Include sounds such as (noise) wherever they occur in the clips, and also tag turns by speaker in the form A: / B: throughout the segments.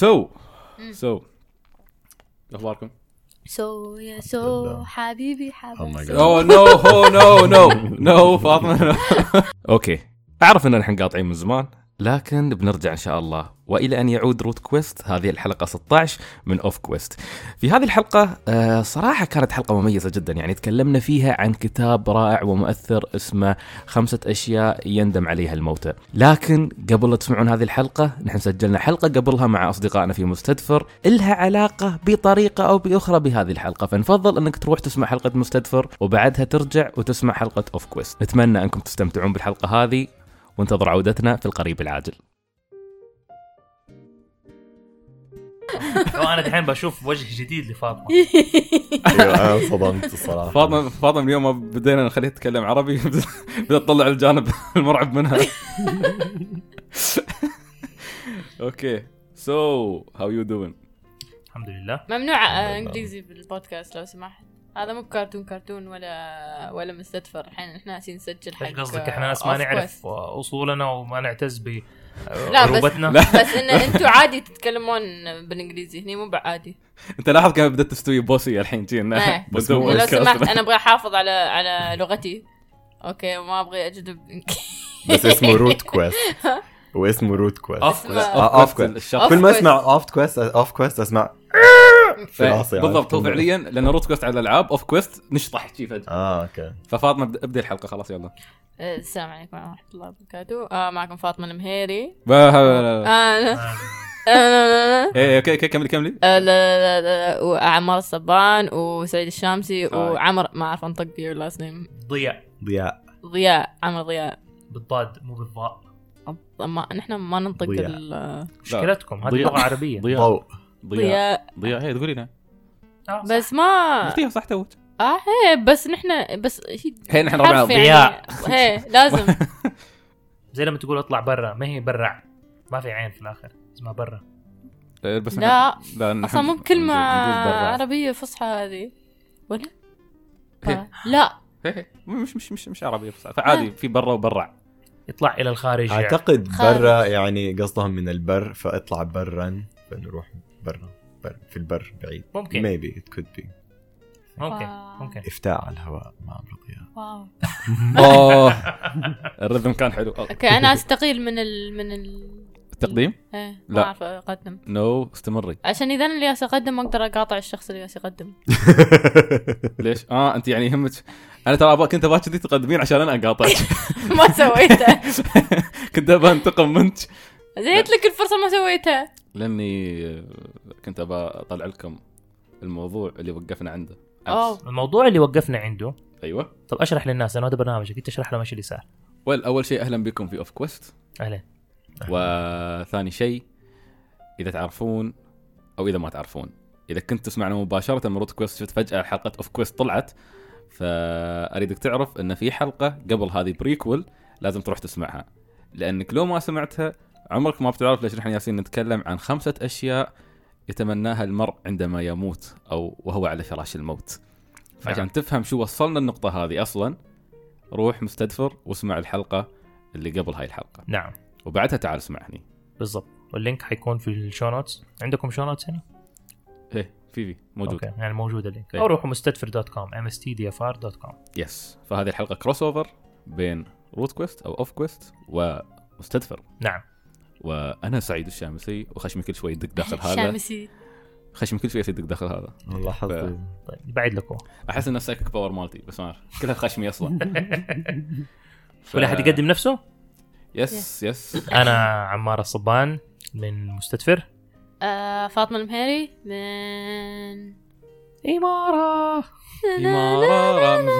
A: So so أخباركم؟
B: سو يا سو حبيبي
C: Oh my
B: حبيبي.
A: Oh no no no no فاطمة. Okay اعرف اننا الحين قاطعين من زمان؟ لكن بنرجع إن شاء الله وإلى أن يعود RootQuest هذه الحلقة 16 من OffQuest. في هذه الحلقة آه، صراحة كانت حلقة مميزة جدا يعني تكلمنا فيها عن كتاب رائع ومؤثر اسمه خمسة أشياء يندم عليها الموتى. لكن قبل لا تسمعون هذه الحلقة نحن سجلنا حلقة قبلها مع أصدقائنا في مستدفر إلها علاقة بطريقة أو بأخرى بهذه الحلقة فنفضل أنك تروح تسمع حلقة مستدفر وبعدها ترجع وتسمع حلقة OffQuest. نتمنى أنكم تستمتعون بالحلقة هذه وانتظر عودتنا في القريب العاجل.
D: وأنا دحين بشوف وجه جديد لفاطمة. (laughs)
C: أيوه أنا انصدمت الصراحة.
A: فاطمة فاطمة من يوم ما بدينا نخليها تتكلم عربي (laughs) بدات تطلع الجانب (laughs) المرعب منها. Okay so how you doing
D: الحمد لله.
B: ممنوع آه، إنجليزي بالبودكاست لو سمحت. هذا مو كرتون كرتون ولا ولا مستدفر. الحين إحنا ناسين نسجل حق
D: قصدك؟ إحنا ناس ما نعرف. أصولنا وما نعتز ب
B: لا، بس-
D: عروبتنا (laughs)
B: بس إن أنتم عادي تتكلمون بالإنجليزي. هني مو بعادي.
A: أنت لاحظ كيف بدأت تستوي بوسي الحين جينا.
B: إيه. (laughs)
C: بس
B: لو. سمحت أنا أبغى أحافظ على على لغتي. Okay وما أبغى أجذب.
C: بس اسمه (laughs) RootQuest واسمه RootQuest
D: Off
B: اسمه-
C: آه،
A: OffQuest.
C: كل ما. أسمع OffQuest OffQuest أسمع في راسي عارف.
A: بالضبط هو فعليا لأن RootQuest على الألعاب OffQuest نشطح شي فجأة.
C: آه okay.
A: ففاطمة ابدا ابدي الحلقة خلاص يلا.
B: السلام عليكم ورحمة الله وبركاته. آه معكم فاطمة المهيري.
A: لا لا لا
B: آه
D: آه.
B: آه،
A: إيه okay okay كملي كملي.
B: آه، لا لا لا وعمار الصبان وسعيد الشامسي. وعمر ما أعرف أنطق your last name
D: ضياء.
C: ضياء.
B: ضياء عمر ضياء.
D: بالضاد مو بالضاء.
B: ما نحن ما ننطق
D: مشكلتكم هذه. لغه عربية.
A: ضياء
C: ضوء.
A: ضياء
B: ضياء
A: هي تقولي لنا
D: آه، صح.
B: بس ما
A: قلتيها صح توك
B: آه هي بس نحن بس هي
A: هي نحن
B: حرف يعني.
D: ضياء.
B: هي لازم (laughs)
D: زي لما تقول اطلع برا ما هي برع ما في عين في الآخر اسمها برا
A: بس
B: لا
A: لا
B: أصلا مو
A: برا.
B: عربية فصحى هذه ولا؟ آه. لا
A: هي- هي. مش مش مش مش عربي بس فعادي في برا وبرع
D: يطلع إلى الخارج يعني.
B: أعتقد.
C: برا يعني قصدهم من البر فاطلع برا فنروح برا بر في البر بعيد.
D: ممكن.
C: Maybe it could be.
D: ممكن. ممكن.
C: افتاء على الهواء ما عمرو ضياء
B: wow. (laughs)
A: أوه ال rhythm كان حلو.
B: Okay أنا أستقيل من ال من ال
A: التقديم؟
B: إيه ما
A: لا.
B: أعرف أقدم.
A: No استمري.
B: عشان إذا أنا اللي جالس أقدم أقدر أقاطع الشخص اللي جالس يقدم (laughs)
A: ليش؟ آه أنت يعني يهمك أنا ترى كنت أبغاك كذي تقدمين عشان أنا اقاطعك (laughs)
B: ما سويته.
A: كنت أبغى أنتقم منك.
B: زيت لك الفرصة ما سويتها.
A: لأني آه، كنت أبغى أطلع لكم الموضوع اللي وقفنا عنده.
B: أوه.
D: الموضوع اللي وقفنا عنده.
A: أيوه.
D: طب أشرح للناس أنا هذا برنامجك انت اشرح لهم إيش اللي صار
A: Well أول شيء أهلا بكم في OffQuest
D: أهلا
A: وثاني شيء إذا تعرفون أو إذا ما تعرفون إذا كنت تسمعنا مباشرة من RootQuest شفت فجأة حلقة OffQuest طلعت فأريدك تعرف إن في حلقة قبل هذه prequel لازم تروح تسمعها. لأنك لو ما سمعتها عمرك ما بتعرف ليش نحن جالسين نتكلم عن خمسة أشياء يتمناها المرء عندما يموت أو وهو على فراش الموت. فعشان
D: نعم.
A: تفهم شو وصلنا النقطة هذه أصلا روح مستدفر واسمع الحلقة اللي قبل هاي الحلقة.
D: نعم.
A: وبعدها تعال اسمعني.
D: بالضبط. وال link حيكون في ال show notes عندكم show notes هنا؟
A: إيه في في موجود.
D: Okay يعني موجود ال link.
A: إيه.
D: أو روحوا مستدفر دوت كوم ام اس تي دي اف ار دوت كوم
A: Yes فهذه الحلقة crossover بين RootQuest أو OffQuest ومستدفر
D: نعم.
A: وأنا سعيد الشامسي وخشمي كل شوي يدق داخل هذا.
B: شامسي
A: خشمي كل شوي يدق داخل هذا.
C: والله حظي
D: طيب بعد لكم
A: أحس إنه psychic power مالتي بس ما أعرف. كلها خشمي أصلا (laughs) ف-
D: كل أحد يقدم نفسه؟
A: Yes yes.
D: أنا عمار الصبان من مستدفر.
B: آه فاطمة المهيري من
D: إمارة.
A: إمارة. (laughs)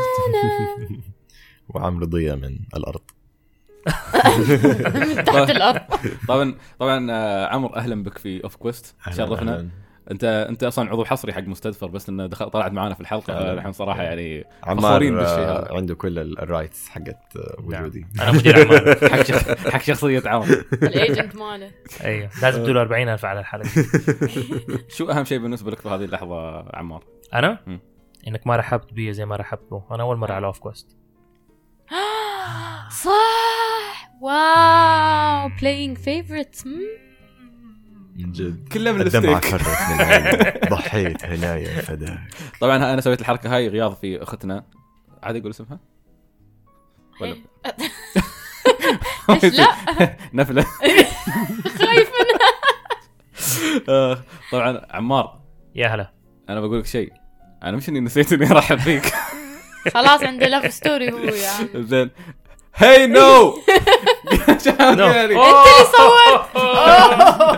C: وعمرو ضياء من الأرض.
B: من (laughs) تحت الأرض.
A: طبعا طبعا آه، عمرو أهلا بك في
C: OffQuest
A: شرفنا
C: أهلاً.
A: انت أنت أصلا عضو حصري حق مستدفر بس إنه دخل طلعت معنا في
C: الحلقة.
A: الحين صراحة يعني
C: عمار
A: فخورين بالشيء
C: آه،
A: هذا.
C: عنده كل ال- ال rights حقت آه، وجودي.
D: أنا مدير اعمال (laughs)
A: حق شخ- حق شخصية عمرو.
B: ال agent ماله.
D: أيوه. لازم له 40000 على الحلقة. (laughs)
A: شو أهم شيء بالنسبة لك في هذه اللحظة عمار؟
D: أنا؟
A: مم.
D: إنك ما رحبت بي زي ما رحبت به أنا أول مرة على OffQuest (gasps)
B: صح. wow playing favorites. مم.
C: من جد
A: كله من
C: الدمعة
A: الستيك.
C: فرت من عيني (laughs) ضحيت هنايا فداك.
A: طبعا أنا سويت الحركة هاي غياظ في أختنا. عادي أقول اسمها؟ ولا؟ (laughs)
B: ليش لا. (laughs)
A: نفلة.
B: خايف منها
A: آه، طبعا عمار.
D: يا هلا.
A: أنا بقول لك شيء. أنا مش إني نسيت إني ارحب فيك
B: خلاص عنده love story هو يا عم.
A: زين. هي no
B: انت اللي صورت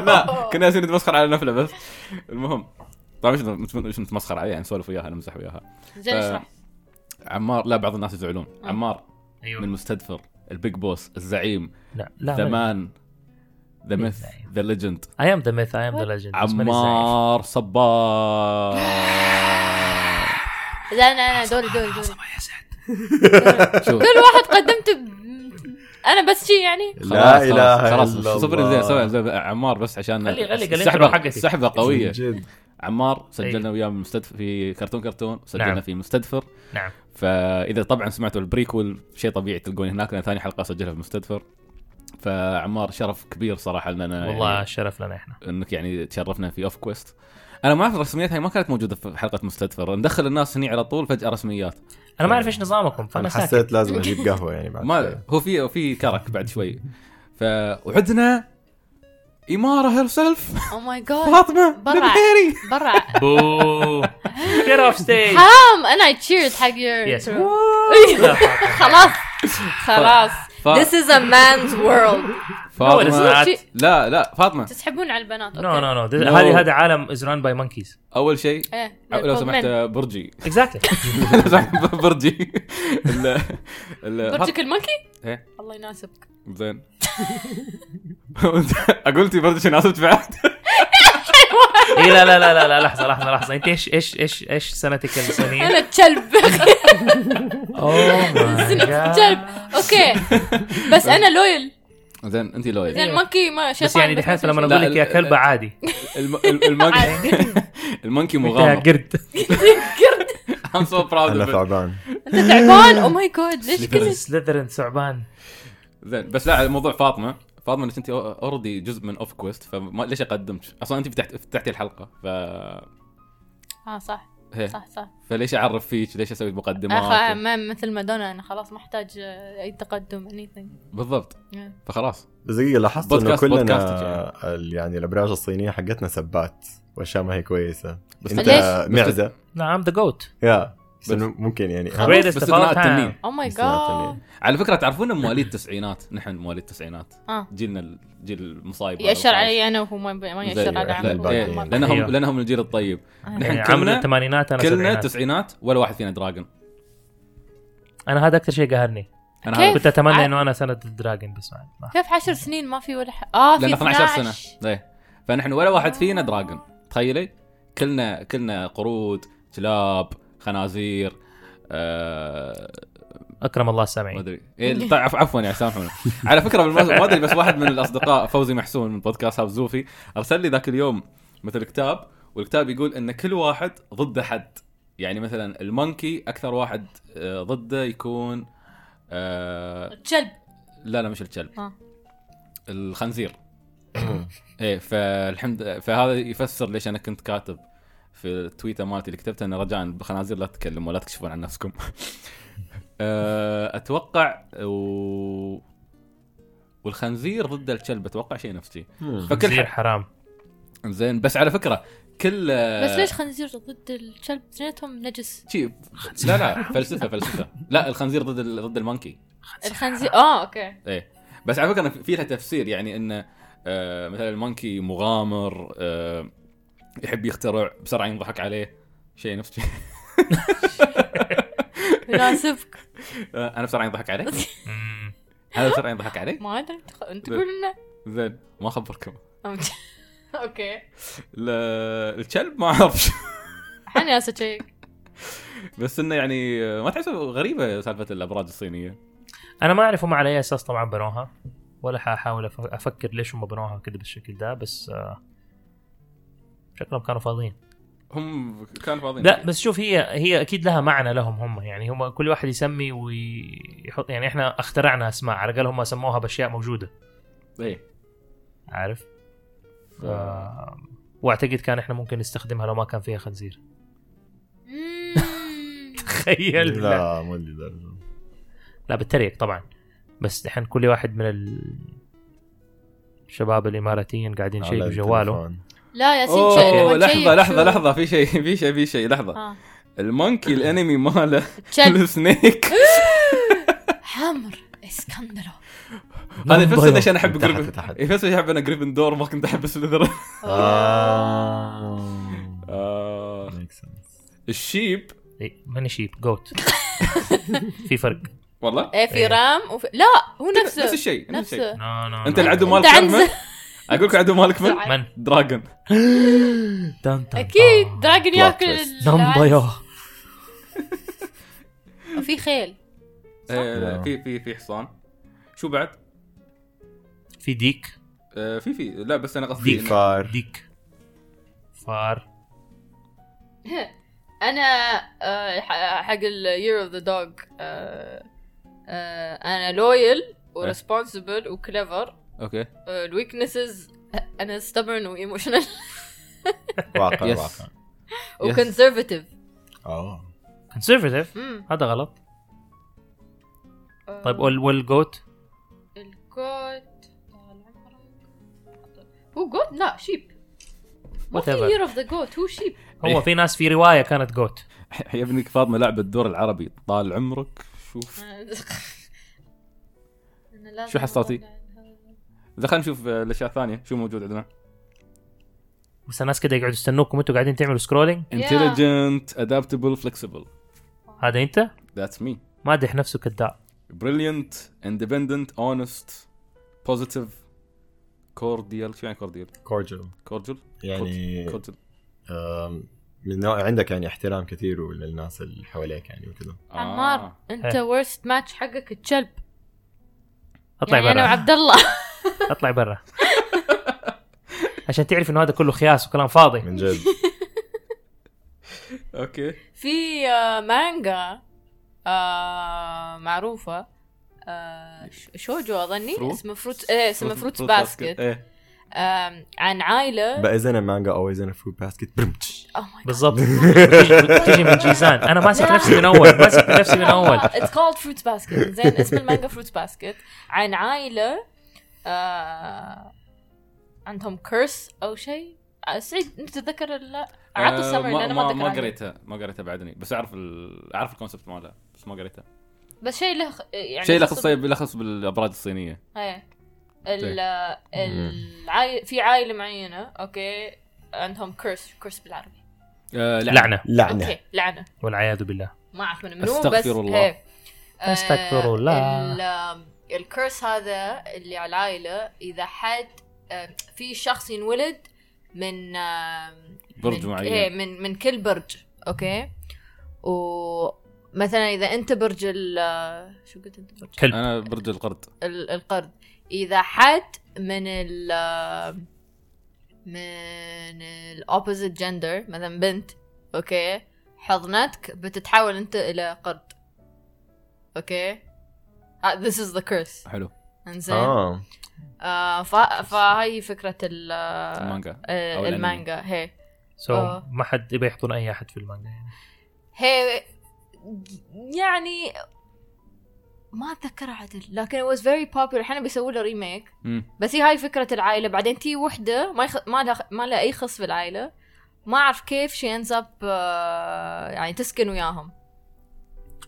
A: لا كنا جالسين نتمسخر على نفله بس. المهم طبعا مش نتمسخر عليها يعني نسولف وياها نمزح وياها.
B: زين
A: ف-
B: اشرح
A: عمار لا بعض الناس يزعلون. عمار من
D: أيوه
A: مستدفر ال big boss الزعيم
D: لا لا
A: the
D: man
A: the
D: myth?
A: the legend
D: I am the myth I am the legend
A: عمار صبار. (laughs)
B: لا أنا أنا دوري دوري دوري. كل واحد قدمته ب... أنا بس شي يعني.
C: لا
A: خلاص-
C: إله
A: خلاص
C: الا
A: صفر
C: الله.
A: زين سوي زي عمار بس عشان السحبه
D: حقتي.
C: السحبة قوية.
A: عمار سجلنا
D: أي.
A: وياه مستدفر في كرتون كرتون سجلنا
D: نعم.
A: في مستدفر.
D: نعم.
A: فإذا طبعا سمعتوا ال prequel شيء طبيعي تلقون هناك لأن ثاني حلقة سجلها في مستدفر. فعمار شرف كبير صراحة لنا
D: والله
A: يعني
D: شرف لنا إحنا.
A: إنك يعني تشرفنا في OffQuest أنا ما أعرف الرسميات هاي ما كانت موجودة في حلقة مستدفر. ندخل الناس هني على طول فجأة رسميات.
D: أنا ما أعرف إيش نظامكم فأنا
C: أنا
D: ساكت.
C: حسيت لازم أجيب (laughs) قهوة يعني بعد
A: ما. هو في في كرك بعد شوي. ف وعندنا إمارة herself.
B: oh my god
A: فاطمة
B: برا. برا.
D: boo get off stage
B: حرام. أنا تشيرد حق intro. خلاص. خلاص. This is a man's world.
A: فاطمة
D: No, it's not.
A: لا لا فاطمة.
B: تسحبون على البنات
D: no no no
A: No.
D: هذه هذا عالم is run by monkeys
A: أول شيء
B: إيه
A: لو سمحت. برجي. exactly (laughs) برجي. ال- ال-
B: برجك ال monkey؟
A: إيه.
B: الله يناسبك.
A: زين. (laughs) اقولتي برجي ناسبت بعد؟
D: اي لا لا لا لا لا لحظة لحظة لحظة. أنت إيش إيش إيش إيش سنتك السنين؟
B: أنا كلب. (laughs)
D: اوه
B: سنة كلب. okay. بس أنا loyal
A: زين انت loyal.
B: زين ال monkey ما شيطان
D: بس يعني دحين
B: ما
D: لما
A: أقول
D: لك (laughs) يا كلبه عادي.
A: الم- ال- المونكي المونكي
D: انت
A: مغامر
D: قرد؟ (laughs)
A: I'm so proud
C: أنا
A: of it.
C: ثعبان.
B: أنت تعبان oh my god ليش كذا؟
D: Slytherin ثعبان.
A: زين بس لا موضوع فاطمة. فاطمة إنك أنت already جزء من OffQuest فليش أقدمك؟ أصلا أنت فتحت فتحتي الحلقة ف
B: آه صح.
A: هي.
B: صح صح
A: فليش أعرف فيك؟ ليش أسوي
B: أخ...
A: مقدمات؟
B: ما مثل مادونا أنا خلاص ما أحتاج أي تقدم anything
A: بالضبط
B: Yeah.
A: فخلاص
C: بس دقيقة لاحظت إنه
A: بودكاست-
C: كلنا ال- يعني الأبراج الصينية حقتنا سبات وأشياء ما هي كويسة
A: بس
B: أنت؟
C: معزة
D: نعم the goat
C: yeah بس انه ممكن يعني.
D: all time.
A: التنين
B: oh my
C: استثناء
B: god
A: على فكرة تعرفون مواليد التسعينات؟ نحن مواليد التسعينات.
B: آه.
A: جيلنا الجيل المصايب
B: يأشر علي أنا وهو ما يأشر على
C: الباقيين.
A: إيه، لانهم
D: أيوه.
A: لأنهم من الجيل الطيب. نحن
D: يعني
A: كلنا
D: الثمانينات أنا
A: كلنا
D: سبعينات
A: تسعينات ولا واحد فينا dragon.
D: أنا هذا أكثر شيء قهرني.
A: أنا
B: كيف؟
D: كنت أتمنى
B: ع-
D: إنه أنا سنه ال dragon بس ما
B: كيف عشر سنين ما في ولا ح... آه في
A: لأن 12 سنة.
B: 12
A: إيه. فنحن ولا واحد فينا dragon. تخيلي؟ كلنا كلنا قرود كلاب خنازير آه
D: أكرم الله
A: ما
D: السامعين
A: أدري. إيه طيب عف- عفوا يعني سامحونا. على فكرة ما أدري بس واحد من الأصدقاء فوزي محسون من Podcast House زوفي أرسل لي ذاك اليوم مثل كتاب والكتاب يقول إن كل واحد ضد حد. يعني مثلا ال monkey أكثر واحد آه، ضده يكون آه
B: كلب
A: لا لا مش الكلب.
B: آه.
A: الخنزير. (coughs) إيه فالحمد فهذا يفسر ليش أنا كنت كاتب. في التويتر مالتي اللي كتبته إنه رجاء بخنازير لا تتكلموا ولا تكشفون عن نفسكم. (laughs) آه، أتوقع و... والخنزير ضد الكلب أتوقع شيء نفسي. فكل.
D: حرام.
A: زين بس على فكرة كل
B: بس ليش خنزير ضد الكلب؟ اثنينهم نجس.
A: شي... لا لا فلسفة فلسفة. لا الخنزير ضد ال... ضد ال monkey.
B: الخنزير آه okay.
A: إيه. بس على فكرة في لها تفسير يعني إنه آه مثلا ال monkey مغامر آه يحب يخترع بسرعة ينضحك عليه. شيء نفس شيء. (laughs)
B: يناسبك. (laughs)
A: أنا بسرعة ينضحك عليه. هذا (laughs) بسرعة ينضحك عليه
B: ما أدري أنت قول لنا.
A: زين ما اخبركم
B: okay.
A: ال- الكلب ما أعرف.
B: حني هسه شيك.
A: بس إنه يعني ما تحسوا غريبة سالفة الأبراج الصينية؟
D: أنا ما أعرف هم على أي أساس طبعا بنوها ولا حاحاول أفكر ليش هم بنوها كده بالشكل ده بس آه، شكلهم كانوا فاضيين.
A: هم كانوا فاضيين.
D: لا بس شوف هي هي أكيد لها معنى لهم هم. يعني هم كل واحد يسمي ويحط يعني إحنا اخترعنا أسماء على الأقل هم سموها بأشياء موجودة.
A: إيه.
D: عارف؟ آه. وأعتقد كان إحنا ممكن نستخدمها لو ما كان فيها خنزير. (laughs) تخيل. لا
C: مو لدرجه
D: لا بتريق طبعا. بس الحين كل واحد من الشباب الإماراتيين قاعدين
C: على
D: يشيكوا جواله
C: التليفون.
B: لا
A: لحظه
B: تشيك
A: لحظة
B: شو-
A: لحظة في شيء في شيء في شيء لحظة.
B: آه.
A: المونكي الأنمي ماله؟ السنيك (laughs)
B: حمر اسكندرو
A: هذا بس ليش أنا
C: أحب
A: جريفن. إيه، بس ليش أحب أنا جريفن دور ما كنت أحب سليذرن آه.
C: آه، sense.
A: الشيب.
D: إيه، ماني شيب جوت (laughs) في فرق.
A: والله؟
B: إيه في
D: إيه.
B: رام وفي... لا هو نفسه.
A: نفس الشيء نفس الشيء.
B: نفسه.
D: أنت.
A: العدو
B: أنت
A: مالك؟ أقول لك العدو مالك من؟
D: من
A: دراجون. (gasps)
D: دان دان
B: أكيد.
D: دان.
B: دراجون ياكل
D: نمبيو (laughs)
B: وفي خيل.
A: آه، في في في حصان. شو بعد؟
D: في ديك.
A: آه، في في. لا بس أنا قصدي
D: ديك.
C: فار.
D: ديك. فار. (laughs)
B: أنا آه، حق ال year of the dog أنا loyal و
A: responsible
B: و clever okay ال weaknesses أنا stubborn و emotional (laughs)
C: واقع
A: Yes.
C: واقع.
B: و
C: conservative آه
D: كونسرفتيف هذا غلط طيب وال وال
B: goat ال goat طال عمرك. هو goat لا sheep ما في. year of the goat هو sheep
D: هو في ناس في رواية كانت goat (laughs)
A: يا ابنك فاطمة لعبة الدور العربي. طال عمرك شوف. (laughs) شو حصلتي؟ إذا خلينا نشوف آه، الأشياء الثانية شو موجود عندنا؟
D: بس الناس كده يقعدوا يستنوكم أنتوا قاعدين تعملوا سكرولينج
A: intelligent adaptable flexible.
D: هذا أنت؟
A: That's me.
D: مادح نفسه كذاب
A: brilliant independent honest positive cordial. شو يعني cordial
C: كورجل
A: cordial.
C: يعني آم، من نوع عندك يعني احترام كثير للناس اللي حواليك يعني وكذا.
B: عمار أنت worst match حقك الكلب
D: أطلع
B: يعني أنا
D: برا.
B: وعبد الله. (laughs)
D: أطلع برا. عشان تعرف إنه هذا كله خياس وكلام فاضي.
C: من جد. (laughs)
A: okay.
B: في آه، مانجا آه، معروفة. آه، شوجو
A: أظني؟
B: اسمه Fruit إيه اسمه
A: Fruit
B: Basket عن عائلة.
C: بقى اذا مانجا أو اذا Fruit
B: Basket pretty much.
D: بالضبط. تجي- تجي من جيزان. أنا ماسك نفسي من أول. ماسك نفسي من أول.
B: it's called Fruit Basket زين اسم المانجا Fruit Basket عن عائلة آه عندهم curse أو شيء. آه، سعيد أنت تتذكر لا؟ اعطوا
A: آه،
B: السمر
A: ما
B: لأن
A: ما,
B: ما
A: قريتها. ما قريتها بعدني. بس أعرف ال... أعرف ال concept مالها. بس ما قريتها.
B: بس شيء له يعني
A: شيء له
B: خص-
A: خص يلخص بالأبراج الصينية.
B: إيه. ال العائلة في عائلة معينة okay؟ عندهم curse curse بالعربي.
A: آه
D: لعنة.
C: لعنة.
B: okay لعنة.
D: والعياذ بالله.
B: ما أعرف من منو بس
A: أستغفر الله.
B: هي. آه،
D: أستغفر الله.
B: ال- ال curse هذا اللي على العائلة إذا حد آه، في شخص ينولد من آه،
A: برج
B: من
A: معين.
B: إيه من من كل برج okay؟ ومثلا إذا أنت برج ال آه، شو قلت أنت؟ برج
D: كلب.
A: أنا برج القرد.
B: ال- القرد. إذا حد من ال آه، من ال opposite gender مثلا بنت okay حضنتك بتتحول أنت إلى قرد. okay؟ آه، this is the curse.
A: حلو.
B: إنزين.
C: آه.
B: آه ف- فهي فكرة ال
A: المانجا
B: آه،. المانجا هي.
D: so
B: آه.
D: ما حد يبي يحطون أي أحد في المانجا يعني.
B: هي يعني ما اتذكرها عدل. لكن it was very popular. الحين بيسووا له
A: remake.
B: بس هي هاي فكرة العائلة. بعدين تي وحدة ما يخ... ما لها ما لها أي خص في العائلة. ما أعرف كيف شي ends up آه، يعني تسكن وياهم.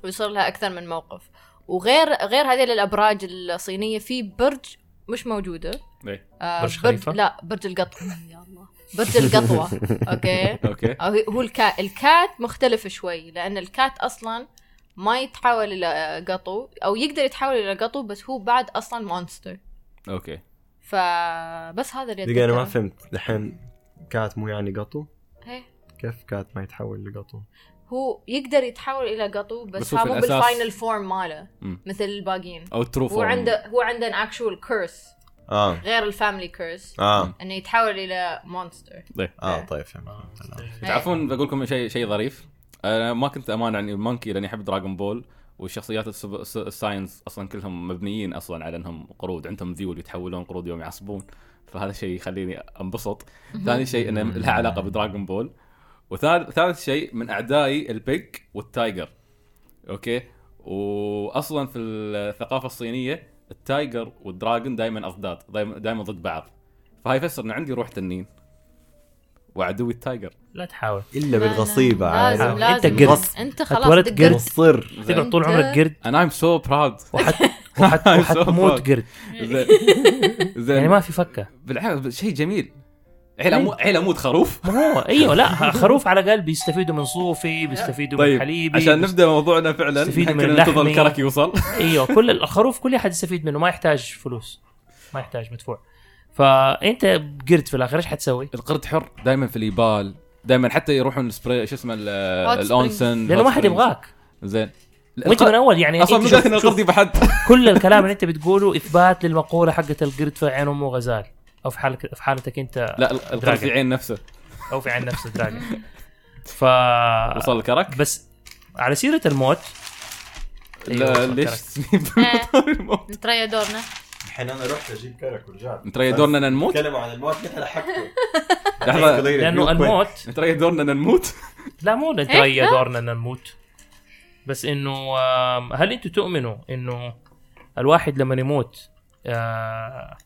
B: ويصير لها أكثر من موقف. وغير غير هذه الأبراج الصينية في برج مش موجودة.
A: إيه.
B: آه
D: برج خليفة؟
B: لا برج القطوة. يا الله برج القطوة. (laughs)
A: okay؟
B: okay. هو ال cat ال cat مختلف شوي لأن ال cat أصلا ما يتحول إلى قطو أو يقدر يتحول إلى قطو بس هو بعد أصلا monster
A: okay.
B: فبس هذا اللي
C: دقيقة أنا ما. فهمت. الحين cat مو يعني قطو؟
B: هي.
C: كيف cat ما يتحول لقطو
B: هو يقدر يتحول إلى قطو بس,
A: بس هو
B: مو
A: بال
B: final form ماله. مثل الباقيين.
A: oh true
B: هو عنده هو عنده an actual curse
C: آه.
B: غير ال family
C: curse
B: آه. إنه يتحول إلى monster
A: إيه.
C: آه طيب فهمت. فهمت.
A: تعرفون بقول لكم شيء شيء ظريف. أنا ما كنت أمانع monkey لأني أحب Dragon Ball والشخصيات ال Saiyans أصلا كلهم مبنيين أصلا على إنهم قرود. عندهم ذيول يتحولون قرود يوم يعصبون. فهذا شيء يخليني أنبسط. ثاني شيء إنه لها علاقة ب Dragon Ball وثالث ثالث شيء من أعدائي ال pig وال tiger. okay؟ واصلا في الثقافة الصينية ال tiger وال dragon دائما أضداد دائما دائما ضد بعض. فهاي يفسر ان عندي روح تنين. وعدوي التايجر.
D: لا تحاول.
C: إلا بالغصيبة
B: لازم لازم.
D: أنت قرد.
B: أنت خلاص
D: اتولدت. قرد.
C: مصر
D: تقعد طول عمرك قرد؟ وحت (laughs) وحت
A: I'm so
D: وحتموت. قرد. (laughs) يعني ما في فكة.
A: بالعكس شيء جميل. عيل أموت عيل أموت خروف.
D: ما هو (laughs) أيوه لا خروف على الأقل بيستفيدوا من صوفي بيستفيدوا من
A: طيب
D: حليبي
A: عشان نبدأ موضوعنا فعلا
D: يستفيدوا
A: يمكن
D: من
A: ننتظر. الكرك يوصل
D: أيوه كل الخروف كل أحد يستفيد منه ما يحتاج فلوس. ما يحتاج مدفوع. فأنت قرد في الآخر إيش حتسوي؟
A: القرد حر دائما في اليبال دائما حتى يروحون spring شو اسمه ال onsen
D: لأنه ما حد. يبغاك.
A: زين.
D: وأنت من أول يعني
A: أصلا
D: شوف-
A: داخل القرد يبغى حد. (laughs)
D: كل الكلام اللي أنت بتقوله إثبات للمقولة حقت القرد في عين امه غزال. أو في حالك في حالتك أنت
A: لا ال- القرد. في عين نفسه.
D: أو في عين نفس dragon (laughs) ف
A: وصل الكرك؟
D: بس على سيرة الموت. أيوة،
A: ليش (laughs)
B: نتريا دورنا.
C: الحين أنا رحت أجيب كرك ورجعت.
A: نتريا دورنا ان نموت؟
C: تكلموا عن الموت كيف لحقته (laughs)
A: لحظة.
D: لأنه الموت.
A: نتريا دورنا نموت؟
D: لا مو نتريا دورنا ان نموت. بس إنه هل أنتم تؤمنوا إنه الواحد لما يموت آه،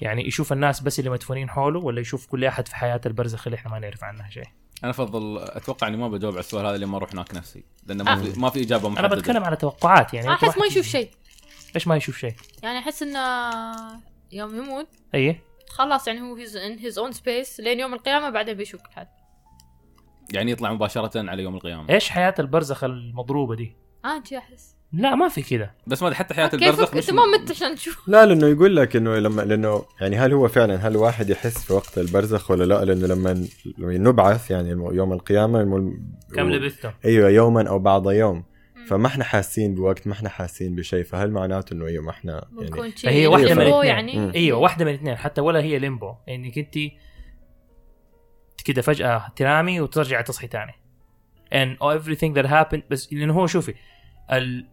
D: يعني يشوف الناس بس اللي مدفونين حوله ولا يشوف كل أحد في حياة البرزخ اللي إحنا ما نعرف عنها شيء؟
A: أنا أفضل أتوقع إني ما بجاوب على السؤال هذا لما أروح هناك نفسي لأنه ما في ما في إجابة
D: أنا
A: محددة.
D: بتكلم على توقعات يعني
B: احس ما يشوف شيء.
D: ليش ما يشوف شيء؟
B: يعني أحس إنه يوم يموت
D: أي.
B: خلاص يعني هو he's in his own space لين يوم القيامة بعدين بيشوف كل حد
A: يعني يطلع مباشرة على يوم القيامة.
D: إيش حياة البرزخ المضروبة دي؟
B: آه جي أحس.
D: لا ما في كذا.
A: بس ما حتى
B: حياة
A: البرزخ
B: انت
A: مش
B: ما مت عشان تشوف.
C: لا لأنه يقول لك إنه لما لأنه يعني هل هو فعلا هل الواحد يحس في وقت البرزخ ولا لا؟ لأنه لما لما نبعث يعني يوم القيامة الم-
D: كم لبثتم؟
C: أيوه يوما أو بعض يوم. فما إحنا حاسين بوقت ما إحنا حاسين بشيء فهل معناته إنه إيوه ما إحنا يعني
B: بنكون
D: فهي
B: شيء
D: واحدة
C: من
D: الاثنين.
B: يعني.
D: أيوه واحدة من الاثنين حتى ولا هي ليمبو إنك أنت كده فجأة تنامي وترجعي تصحي تاني. And everything that happened بس لأنه هو شوفي ال...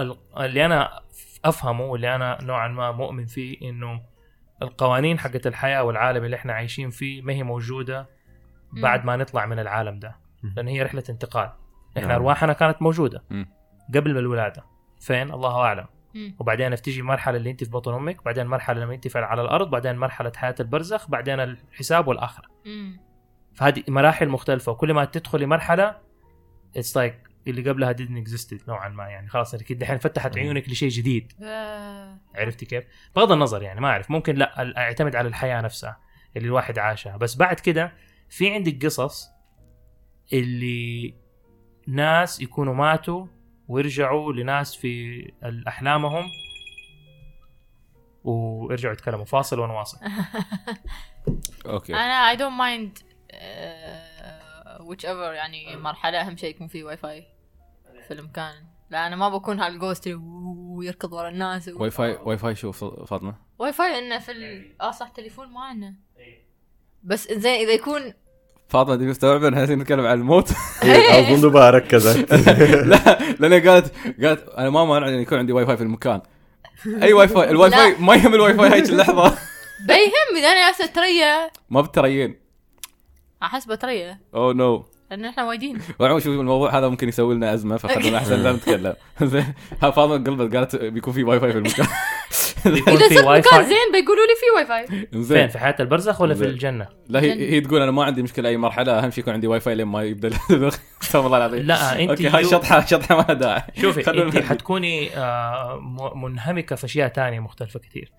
D: ال... اللي أنا أفهمه واللي أنا نوعا ما مؤمن فيه إنه القوانين حقت الحياة والعالم اللي إحنا عايشين فيه ما هي موجودة بعد ما نطلع من العالم ده. لأن هي رحلة انتقال. إحنا
C: نعم.
D: أرواحنا كانت موجودة
A: مم.
D: قبل الولاده فين الله أعلم
B: مم.
D: وبعدين بتيجي مرحله اللي أنت في بطن أمك بعدين مرحله لما أنت في على الأرض بعدين مرحلة حياة البرزخ بعدين الحساب والآخرة
B: مم.
D: فهذه مراحل مختلفة وكل ما تدخلي مرحله it's like like اللي قبلها didn't exist نوعا ما يعني خلاص انك دحين فتحت عيونك لشيء جديد
B: آه.
D: عرفتي كيف؟ بغض النظر يعني ما أعرف ممكن لا أعتمد على الحياة نفسها اللي الواحد عاشها بس بعد كده في عندك قصص اللي ناس يكونوا ماتوا ويرجعوا لناس في أحلامهم ويرجعوا يتكلموا. فاصل ونواصل (laughs)
B: أوكي. أنا I don't mind whichever يعني مرحلة أهم شيء يكون في واي فاي في المكان. لا أنا ما بكون هال ghost اللي ويركض ورا الناس. و...
A: واي فاي واي فاي شوف فاطمة؟
B: واي فاي إنه في ال... آه صح تليفون ما عندنا. بس زين إذا يكون
A: فاطمة دي مستوعبه ان إحنا نتكلم عن الموت.
C: إيه، اظن (laughs) بها ركزت. (laughs)
A: لا لأن قالت قالت أنا ما مانع إن يكون عندي واي فاي في المكان. أي Wi-Fi
B: ال
A: Wi-Fi ما يهم الواي فاي هيك اللحظة. (laughs)
B: بيهم اذا أنا جالسة تريا
A: ما بتريين
B: احس بتريا
A: oh no
B: لأن إحنا وايدين
A: وعموما شوف الموضوع هذا ممكن يسوي لنا أزمة فخلونا أحسن لا نتكلم. زين. ها فاطمة قلبت قالت بيكون في واي فاي في المكان. (laughs)
B: اذا
D: في
B: صرت
D: واي
B: مكان
D: فاي
B: زين بيقولوا لي في واي فاي
D: فين
A: زين.
D: في حياة البرزخ ولا في. الجنة؟
A: لا هي, هي تقول أنا ما عندي مشكلة أي مرحلة أهم شيء يكون عندي واي فاي لين ما يبدا (laughs) استغفر الله العظيم.
D: لا أنت
A: okay هاي شطحه شطحة ما لها داعي.
D: شوفي
A: أنت.
D: حتكوني آه، منهمكة في أشياء تانية مختلفة كثير.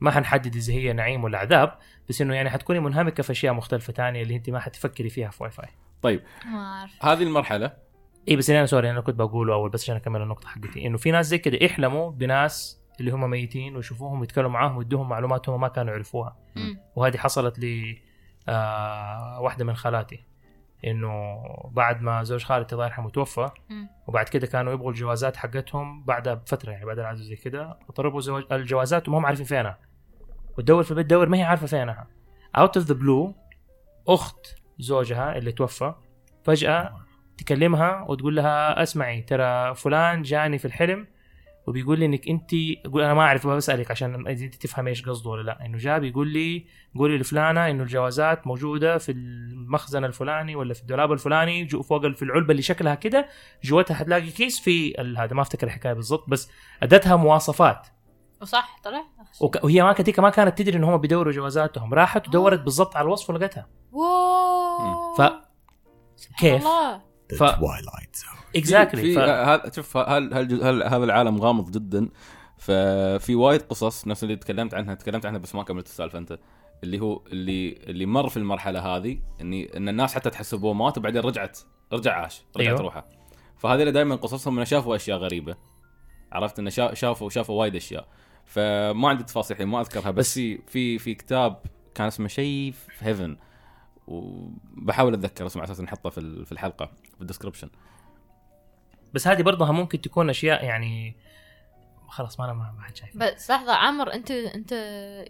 D: ما حنحدد إذا هي نعيم ولا عذاب بس إنه يعني حتكوني منهمكة في أشياء مختلفة تانية اللي أنت ما حتفكري فيها في واي فاي
A: طيب هذه المرحلة.
D: اي بس أنا sorry أنا كنت بقوله أول بس عشان أكمل النقطة حقتي. إنه في ناس زي كده يحلموا بناس اللي هم ميتين ويشوفوهم ويتكلموا معاهم ويدوهم معلومات هم ما كانوا يعرفوها. وهذه حصلت لي آه واحدة من خالاتي إنه بعد ما زوج خالتي الله يرحمه توفى. وبعد كده كانوا يبغوا الجوازات حقتهم بعدها بفتره يعني بعد العزو زي كده وطلبوا زواج الجوازات وما هم عارفين فينها وتدور في البيت تدور ما هي عارفة فينها out of the blue أخت زوجها اللي توفى فجأة تكلمها وتقول لها أسمعي ترى فلان جاني في الحلم وبيقول لي إنك أنت أقول أنا ما أعرف بسألك عشان أنت تفهم إيش قصده ولا لا. إنه جاء بيقول لي قولي لفلانة إنه الجوازات موجودة في المخزن الفلاني ولا في الدولاب الفلاني جو فوق في العلبة اللي شكلها كده جواتها حتلاقي كيس في ال- هذا ما أفتكر الحكاية بالضبط بس أدتها مواصفات.
B: وصح طلع.
D: وك- وهي ما كتيكا ما كانت تدري إن هم بيدوروا جوازاتهم. راحت ودورت بالضبط على الوصف ولقتها.
B: wow.
D: ف كيف؟
B: الله.
D: ف exactly.
A: هذا شوف هذا العالم غامض جدا؟ ففي وايد قصص نفس اللي تكلمت عنها تكلمت عنها بس ما كملت السالفة أنت. اللي هو اللي اللي مر في المرحلة هذه اني إن الناس حتى تحسبه مات وبعدين رجعت رجع عاش رجعت
D: أيوه.
A: روحه. فهذول دائما قصصهم إنه شافوا أشياء غريبة. عرفت؟ إنه شا- شافوا شافوا وايد أشياء. فما عندي تفاصيل الحين ما أذكرها بس
D: بس-
A: في في في كتاب كان اسمه شيء في هيفن وبحاول أتذكر اسمه على أساس نحطه في في الحلقة في الديسكربشن.
D: بس هذه برضها ممكن تكون أشياء يعني خلاص ما أنا ما ما حد شايف
B: بس لحظة عمر انت أنت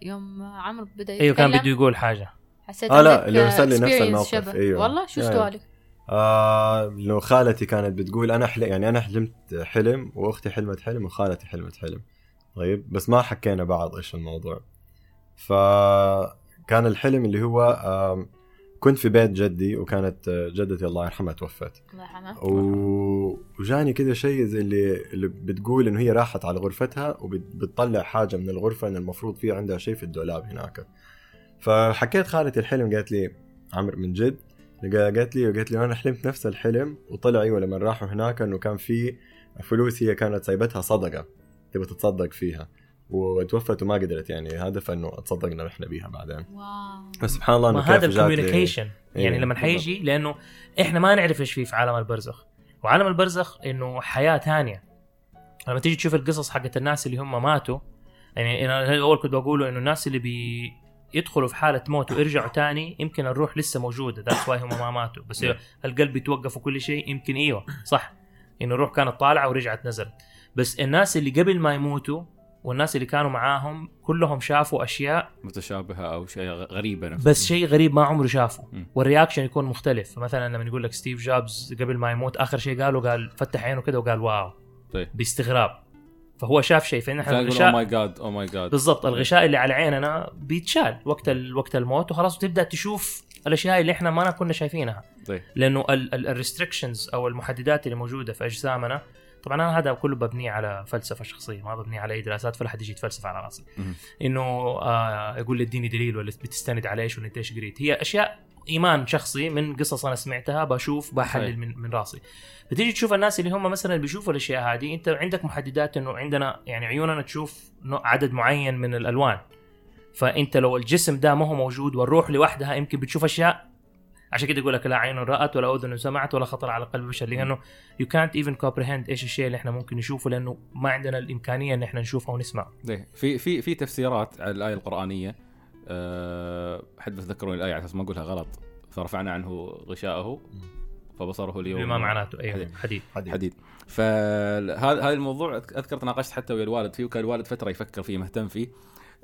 B: يوم عمر بدأ
D: أيوه كان
B: يتكلم،
D: بده يقول حاجة
B: حسيت
C: آه لا، اللي أرسل لي نفس الموقف،
B: شبه.
C: أيوه.
B: والله شو
C: يعني.
B: سؤالك؟
C: آه لو خالتي كانت بتقول أنا حل... يعني أنا حلمت حلم وأختي حلمت حلم وخالتي حلمت حلم طيب بس ما حكينا بعض إيش الموضوع فكان الحلم اللي هو آم، كنت في بيت جدي وكانت آه، جدتي الله يرحمها توفت.
B: الله يرحمه
C: و... وجاني كذا شيء زي اللي اللي بتقول إنه هي راحت على غرفتها وبتطلع حاجة من الغرفة إن المفروض في عندها شيء في الدولاب هناك. فحكيت خالتي الحلم قالت لي عمرو من جد؟ قالت لي قالت لي أنا حلمت نفس الحلم وطلع أيوه لما راحوا هناك إنه كان في فلوس هي كانت سايبتها صدقة تبغى تتصدق فيها. وتوفت وما قدرت يعني هدف إنه تصدقنا نحن بيها بعدين.
B: wow.
C: بس سبحان الله
D: ما
C: انه
D: هذا
C: ال
D: communication يعني
C: إيه،
D: لما حيجي لأنه إحنا ما نعرف إيش فيه في عالم البرزخ. وعالم البرزخ إنه حياة ثانية. لما تيجي تشوف القصص حقت الناس اللي هم ماتوا يعني أنا اول كنت بقوله إنه الناس اللي بي يدخلوا في حالة موت ويرجعوا تاني يمكن الروح لسه موجودة. that's why هم ما ماتوا. بس. القلب يتوقف وكل شيء يمكن إيوه صح. إنه الروح كانت طالعة ورجعت نزلت. بس الناس اللي قبل ما يموتوا والناس اللي كانوا معاهم كلهم شافوا أشياء
A: متشابهة أو شيء غريبة نفس
D: بس شيء غريب ما عمره شافه.
A: وال
D: reaction يكون مختلف. فمثلا لما يقول لك ستيف جوبز قبل ما يموت آخر شيء قاله قال فتح عينه كده وقال wow.
A: طيب.
D: باستغراب. فهو شاف شيء.
A: كان يقول أو
D: الغشاء
A: ماي جاد أو ماي جاد
D: بالضبط. الغشاء اللي على عيننا بيتشال وقت. وقت الموت وخلاص وتبدا تشوف الأشياء اللي إحنا ما كنا شايفينها.
A: طيب.
D: لأنه ال restrictions أو المحددات اللي موجودة في أجسامنا طبعا أنا هذا كله ببنيه على فلسفة شخصية ما ببنيه على أي دراسات فلا حد يجي يتفلسف على راسي. إنه آه يقول لي اديني دليل ولا بتستند على إيش ولا إنت إيش قريت هي أشياء إيمان شخصي من قصص أنا سمعتها بشوف بحلل. من, من راسي فتيجي تشوف الناس اللي هم مثلا بيشوفوا الأشياء هذه أنت عندك محددات إنه عندنا يعني عيوننا تشوف عدد معين من الألوان فأنت لو الجسم ده ما هو موجود والروح لوحدها يمكن بتشوف أشياء عشان كده يقول لك لا عين رأت ولا أذن سمعت ولا خطر على قلب بشر لأنه you can't even comprehend إيش الشيء اللي إحنا ممكن نشوفه لأنه ما عندنا الإمكانية إن إحنا نشوفه ونسمعه
A: طيب في في في تفسيرات على الآية القرآنية أه حد بتذكرون الآية على أساس ما أقولها غلط فرفعنا عنه غشاءه فبصره اليوم
D: بما معناته أيوه
A: حديد.
D: حديد
C: حديد.
A: حديد فهذا هذا الموضوع اذكر تناقشت حتى ويا الوالد فيه وكان الوالد فترة يفكر فيه مهتم فيه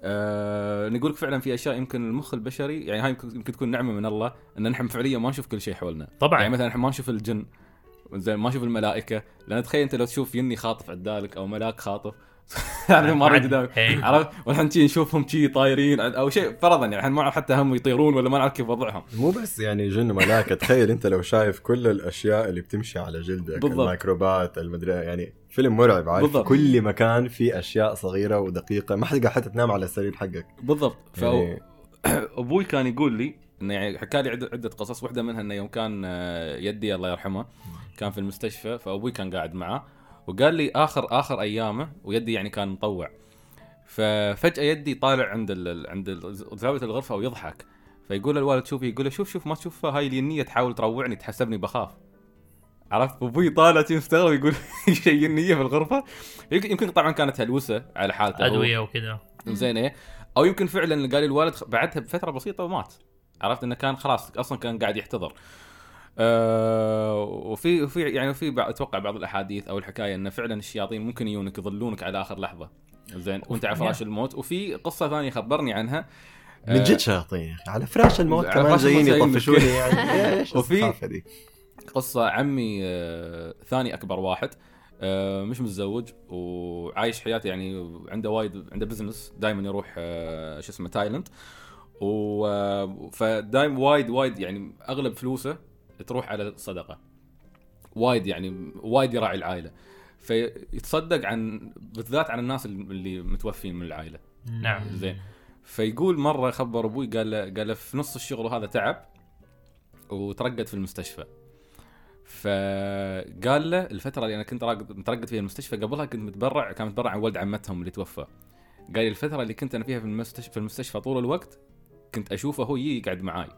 A: أه نقول لك فعلا في أشياء يمكن المخ البشري يعني هاي يمكن تكون نعمة من الله إن نحن فعليا ما نشوف كل شيء حولنا.
D: طبعا.
A: يعني مثلا إحنا ما نشوف الجن زين ما نشوف الملائكة. لأن تخيل أنت لو تشوف يني خاطف عدالك أو ملاك خاطف يعني
D: عاد-
A: قدامك
D: إيه.
A: عرفت؟ والحين شي نشوفهم شي طايرين أو شيء فرضا يعني إحنا ما نعرف حتى هم يطيرون ولا ما نعرف كيف وضعهم.
C: مو بس يعني جن وملاكة تخيل أنت لو شايف كل الأشياء اللي بتمشي على جلدك
A: بالضبط.
C: الميكروبات المدري يعني فيلم مرعب عارف؟
A: بالضبط.
C: كل مكان في أشياء صغيرة ودقيقة ما حتقدر حتى تنام على السرير حقك.
A: بالضبط.
C: يعني (coughs)
A: فابوي كان يقول لي إنه يعني حكى لي عدة قصص. واحدة منها إنه يوم كان آه، يدي الله يرحمه كان في المستشفى فأبوي كان قاعد معاه وقال لي آخر آخر أيامه ويدي يعني كان مطوع. ففجأة يدي طالع عند ال... عند زاوية الغرفة ويضحك. فيقول الوالد شوفي يقول له شوف شوف ما تشوف هاي الينيه تحاول تروعني تحسبني بخاف. عرفت؟ أبوي طالع مستغرب يقول (laughs) شيء النية في الغرفة؟ يمكن يمكن طبعا كانت هلوسة على حالته.
D: أدوية وكذا.
A: زين إيه أو يمكن فعلا قال لي الوالد بعدها بفترة بسيطة ومات. عرفت؟ إنه كان خلاص أصلا كان قاعد يحتضر. أه وفي وفي يعني في بعض- أتوقع بعض الأحاديث أو الحكاية إنه فعلا الشياطين ممكن يجونك يظلونك على آخر لحظة. زين وأنت على فراش الموت. وفي قصة ثانية خبرني عنها.
C: من جد شياطين. يا أخي على فراش الموت كمان جايين يطفشوني يعني. إيش (laughs)
A: وفي- قصة عمي آه، ثاني أكبر واحد آه، مش متزوج وعايش حياته يعني عنده وايد عنده business دائما يروح آه، شو اسمه تايلاند. و فدايم وايد وايد يعني أغلب فلوسه تروح على الصدقه وايد يعني وايد يراعي العائلة. فيتصدق عن بالذات عن الناس اللي متوفين من العائلة.
D: نعم.
A: زين. فيقول مرة خبر أبوي قال له قال له في نص الشغل وهذا تعب وترقد في المستشفى. فقال له الفترة اللي أنا كنت مترقد فيها المستشفى قبلها كنت متبرع كان متبرع عن ولد عمتهم اللي توفى. قال لي الفترة اللي كنت أنا فيها في المستشفى في المستشفى طول الوقت كنت أشوفه هو يجي يقعد معاي.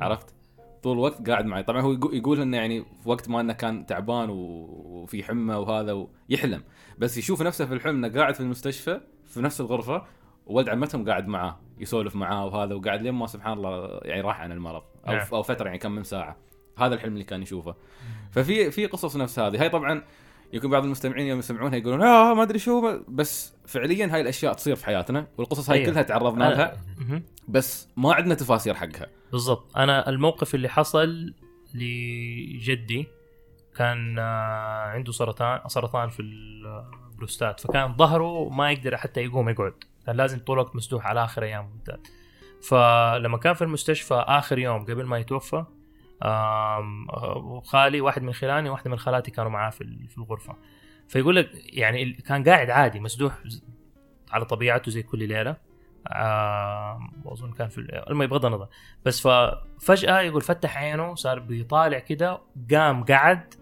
A: عرفت؟ طول الوقت قاعد معي طبعا هو يقو- يقول إنه يعني في وقت ما إنه كان تعبان وفي حمى وهذا ويحلم بس يشوف نفسه في الحلم إنه قاعد في المستشفى في نفس الغرفة وولد عمتهم قاعد معاه يسولف معاه وهذا وقاعد لين ما سبحان الله يعني راح عن المرض. أو
D: نعم.
A: أو فترة يعني كم من ساعة. هذا الحلم اللي كان يشوفه. ففي في قصص نفس هذه. هاي طبعا يمكن بعض المستمعين يوم يسمعونها يقولون آه ما أدري شو. بس فعليا هاي الأشياء تصير في حياتنا والقصص هاي
D: أيوة.
A: كلها تعرضنا لها. بس ما عندنا تفاسير حقها.
D: بالضبط. أنا الموقف اللي حصل لجدي كان آه، عنده سرطان سرطان في البروستات فكان ظهره ما يقدر حتى يقوم يقعد. كان لازم طول الوقت مسدوح على آخر أيام. بالذات فلما كان في المستشفى آخر يوم قبل ما يتوفى خالي واحد من خلاني وواحده من خالاتي كانوا معاه في ال- في الغرفة. فيقول لك يعني كان قاعد عادي مسدوح على طبيعته زي كل ليلة. آم، وأظن كان في ال- المهم بغض النظر. بس ففجأة يقول فتح عينه صار بيطالع كده قام قعد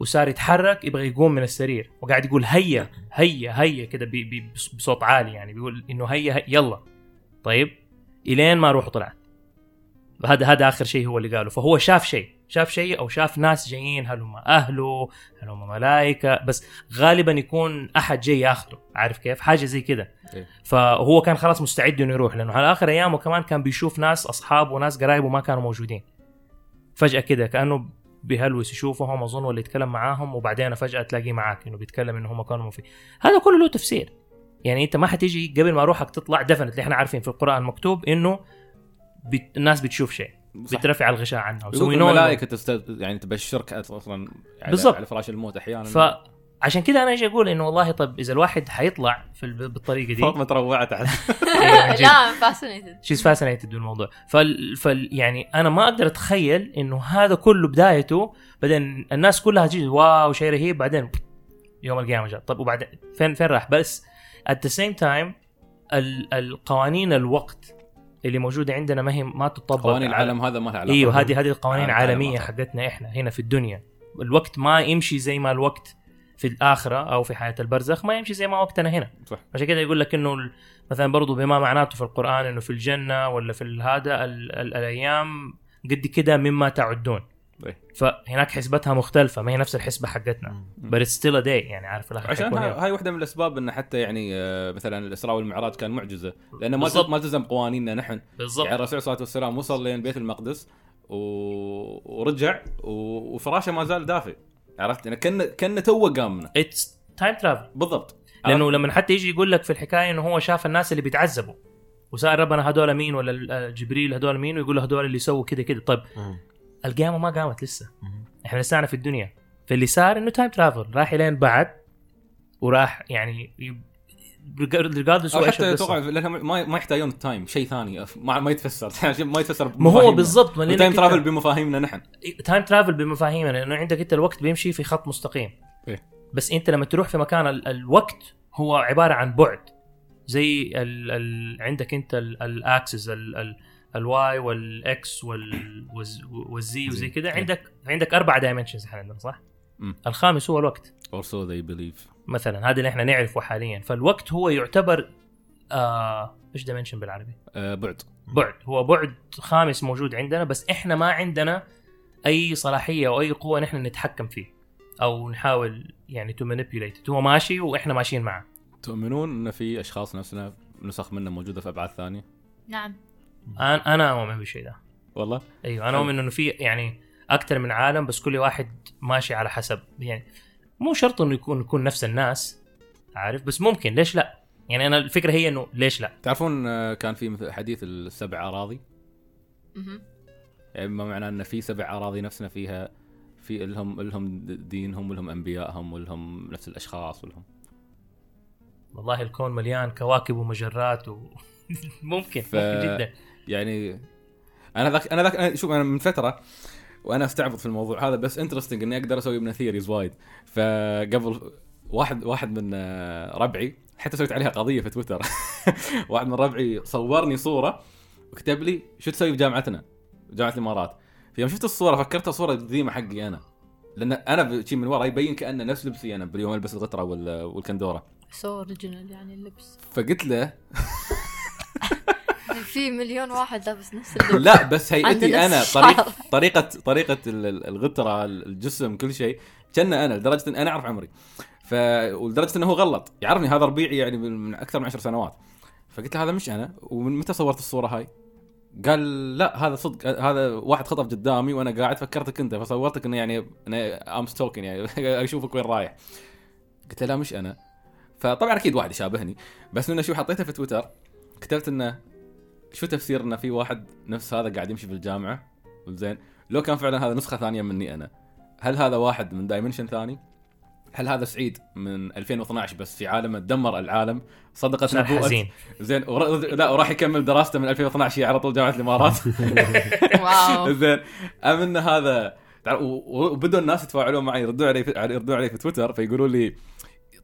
D: وصار يتحرك يبغى يقوم من السرير. وقاعد يقول هيا هيا هيا كده بصوت عالي يعني بيقول إنه هيا, هيا يلا. طيب إلين ما روحه طلعت. هذا هذا آخر شيء هو اللي قاله. فهو شاف شيء. شاف شيء أو شاف ناس جايين هل هم أهله؟ هل هم ملائكة؟ بس غالبا يكون أحد جاي ياخذه عارف كيف؟ حاجة زي كده.
A: إيه.
D: فهو كان خلاص مستعد إنه يروح لأنه على آخر أيامه كمان كان بيشوف ناس اصحابه وناس قرايبه ما كانوا موجودين. فجأة كده كأنه بيهلوس يشوفهم أظن ولا يتكلم معاهم وبعدين فجأة تلاقيه معاك إنه بيتكلم إنه هم كانوا في هذا كله له تفسير. يعني أنت ما حتيجي قبل ما روحك تطلع دفنت إحنا عارفين في القرآن مكتوب إنه بت... الناس بتشوف شيء
A: صح.
D: بترفع الغشاء عنها.
A: يقول
D: وسوي نوع
A: الملائكة تست... يعني تبشرك أصلا على,
D: بالضبط.
A: على فراش الموت أحيانا.
D: فعشان كده أنا أجي أقول؟ إنه والله طب إذا الواحد حيطلع في الب... بالطريقة دي
A: فاطمه تروعت. (laughs) (laughs)
B: لا fascinated
D: she's fascinated بالموضوع. فال... فال يعني أنا ما أقدر أتخيل إنه هذا كله بدايته بعدين الناس كلها تجي wow شيء رهيب. بعدين يوم القيامة جاء. طب وبعدين فين فين راح؟ بس at the same time ال... القوانين الوقت اللي موجوده عندنا ما هي ما تطبق
A: قوانين العالم هذا ما له علاقة
D: إيوه هذه هذه القوانين
A: عالم- عالم
D: العالميه. حقتنا إحنا هنا في الدنيا الوقت ما يمشي زي ما الوقت في الآخرة أو في حياة البرزخ ما يمشي زي ما وقتنا هنا
A: صح
D: عشان كده يقول لك إنه مثلا برضو بما معناته في القرآن إنه في الجنة ولا في هذا ال- ال- الأيام قد كده مما تعدون. فهناك حسبتها مختلفة ما هي نفس الحسبة حقتنا. still a day يعني عارف
A: عشان هاي, واحدة من الأسباب انه حتى يعني آه، مثلا الإسراء والمعراج كان معجزة. لأنه ما. ما التزم قوانيننا نحن.
D: بالضبط.
A: يعني الرسول صلى الله عليه وسلم وصل لين بيت المقدس و... ورجع و... وفراشه ما زال دافئ. عرفت؟ يعني كان كأن توه قامنا.
D: It's time travel
A: بالضبط.
D: لأنه لما حتى يجي يقول لك في الحكاية إنه هو شاف الناس اللي بيتعذبوا وسأل ربنا هدول مين ولا ال- جبريل هدول مين ويقول له هدول اللي سووا كده كده طيب القيامة ما قامت لسه. إحنا لسانا في الدنيا. فاللي صار إنه time travel راح إلين بعد وراح يعني regardless
A: أو حتى توقع لانهم ما ما يحتاجون ال time شيء ثاني. ما, ما يتفسر. (laughs) ما يتفسر
D: ما هو. بالضبط. ما
A: ال time travel بمفاهيمنا نحن.
D: time travel بمفاهيمنا. لأنه عندك أنت الوقت بيمشي في خط مستقيم.
A: إيه.
D: بس أنت لما تروح في مكان ال- الوقت هو عبارة عن بعد. زي ال ال عندك أنت ال axis ال Y وال X وال Z (coughs) وزي كده
A: إيه.
D: عندك عندك أربع dimensions إحنا عندنا صح؟ الخامس هو الوقت.
A: Or so they believe.
D: مثلا هذا اللي إحنا نعرفه حاليا. فالوقت هو يعتبر آه إيش dimension بالعربي؟
A: آه بعد.
D: بعد. هو بعد خامس موجود عندنا بس إحنا ما عندنا أي صلاحية أو أي قوة نحن نتحكم فيه أو نحاول يعني to manipulate هو ماشي وإحنا ماشيين معه.
A: تؤمنون إن في أشخاص نفسنا نسخ منا موجودة في أبعاد ثانية؟
B: نعم.
D: أنا أنا أؤمن بالشيء ده.
A: والله؟
D: أيوه أنا أؤمن إنه في يعني أكثر من عالم بس كل واحد ماشي على حسب. يعني مو شرط إنه يكون يكون نفس الناس عارف؟ بس ممكن ليش لا؟ يعني أنا الفكرة هي إنه ليش لا؟
A: تعرفون آه، كان في مثل حديث السبع أراضي؟
B: مهم.
A: يعني ما معناه إن في سبع أراضي نفسنا فيها في لهم لهم دينهم ولهم أنبيائهم ولهم نفس الأشخاص ولهم.
D: والله الكون مليان كواكب ومجرات و... (laughs) ممكن
A: ف-
D: ممكن جدا.
A: يعني أنا ذاك أنا ذاك شوف أنا من فترة وأنا أستعبط في الموضوع هذا بس interesting إني أقدر أسوي منه theories وايد. فقبل واحد واحد من آه، ربعي حتى سويت عليها قضية في تويتر. (laughs) واحد من ربعي صورني صورة وكتب لي شو تسوي بجامعتنا جامعة الإمارات. فيوم شفت الصورة فكرتها صوره قديمه حقي أنا. لأن أنا شي من ورا يبين كانه نفس لبسي أنا باليوم ألبس وال- والكندورة.
B: so original يعني اللبس.
A: فقلت له (laughs)
B: في مليون واحد لابس نفس اللبس
A: لا بس هيئتي أنا
B: الشعر.
A: طريقه طريقه طريقة ال- ال- الغترة الجسم كل شيء كان أنا لدرجة إن أنا أعرف عمري. ف ولدرجة إنه هو غلط. يعرفني هذا ربيعي يعني من من أكثر من عشر سنوات. فقلت له هذا مش أنا؟ ومن متى صورت الصورة هاي؟ قال لا هذا صدق هذا واحد خطف قدامي وأنا قاعد فكرتك أنت. فصورتك إنه يعني أنا am stalking يعني (laughs) أشوفك وين رايح. قلت له لا مش أنا. فطبعا أكيد واحد يشابهني. بس إنه شو حطيته في تويتر كتبت إنه شو تفسير انه في واحد نفس هذا قاعد يمشي في الجامعة؟ زين لو كان فعلا هذا نسخة ثانية مني أنا هل هذا واحد من dimension ثاني؟ هل هذا سعيد من 2012 بس في عالم دمر العالم صدقت
D: صار
A: نبوءة
D: حزين.
A: زين ور... لا وراح يكمل دراسته من 2012 على طول جامعة الإمارات. (laughs)
B: wow.
A: زين أم إن هذا وبدوا الناس يتفاعلون معي يردون علي في... يردون علي في تويتر فيقولوا لي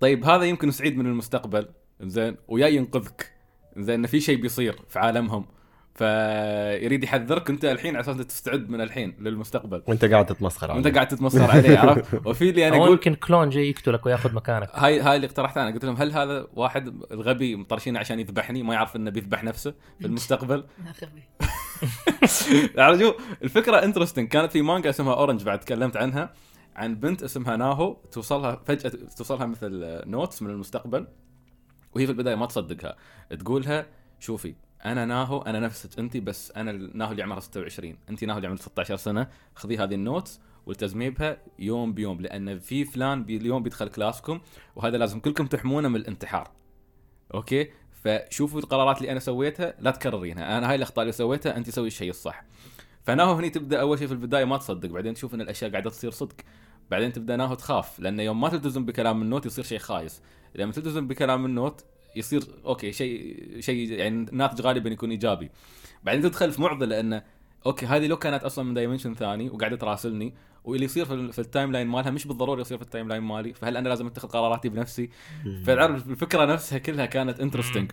A: طيب هذا يمكن سعيد من المستقبل. زين ويا ينقذك. زين انه في شيء بيصير في عالمهم. فيريد يحذرك أنت الحين على أساس تستعد من الحين للمستقبل.
C: وأنت قاعد تتمسخر
A: وأنت
C: عليه.
A: قاعد تتمسخر عليه (laughs) عرفت؟ وفي اللي أنا
D: أو
A: أقول
D: يمكن كلون جاي يقتلك وياخذ مكانك.
A: هاي هاي اللي اقترحتها أنا. قلت لهم هل هذا واحد الغبي مطرشينه عشان يذبحني؟ ما يعرف إنه بيذبح نفسه في المستقبل. (laughs) (laughs) شوف الفكرة interesting كانت في مانجا اسمها Orange بعد تكلمت عنها عن بنت اسمها ناهو توصلها فجأة توصلها مثل notes من المستقبل. وهي في البداية ما تصدقها. تقولها شوفي أنا ناهو أنا نفسك انت بس أنا ناهو اللي عمرها 26 انت ناهو اللي عمرها 16 سنة. خذي هذه ال notes والتزمي بها يوم بيوم لأن في فلان اليوم بيدخل class كم وهذا لازم كلكم تحمونه من الانتحار. أوكي؟ فشوفوا القرارات اللي أنا سويتها لا تكررينها. أنا هاي الأخطاء اللي سويتها انت سوي الشيء الصح. فناهو هني تبدأ أول شيء في البداية ما تصدق بعدين تشوف إن الأشياء قاعدة تصير صدق. بعدين تبدأ ناهو تخاف لأن يوم ما تلتزم بكلام ال note يصير شيء خايس. لما تلتزم بكلام ال note يصير أوكي شيء شيء يعني الناتج غالبا يكون إيجابي. بعدين تدخل في معضلة إنه أوكي هذه لو كانت أصلا من dimension ثاني وقاعدة تراسلني واللي يصير في, ال- في ال timeline مالها مش بالضروره يصير في ال timeline مالي فهل أنا لازم أتخذ قراراتي بنفسي؟ فتعرف الفكرة نفسها كلها كانت انترستنج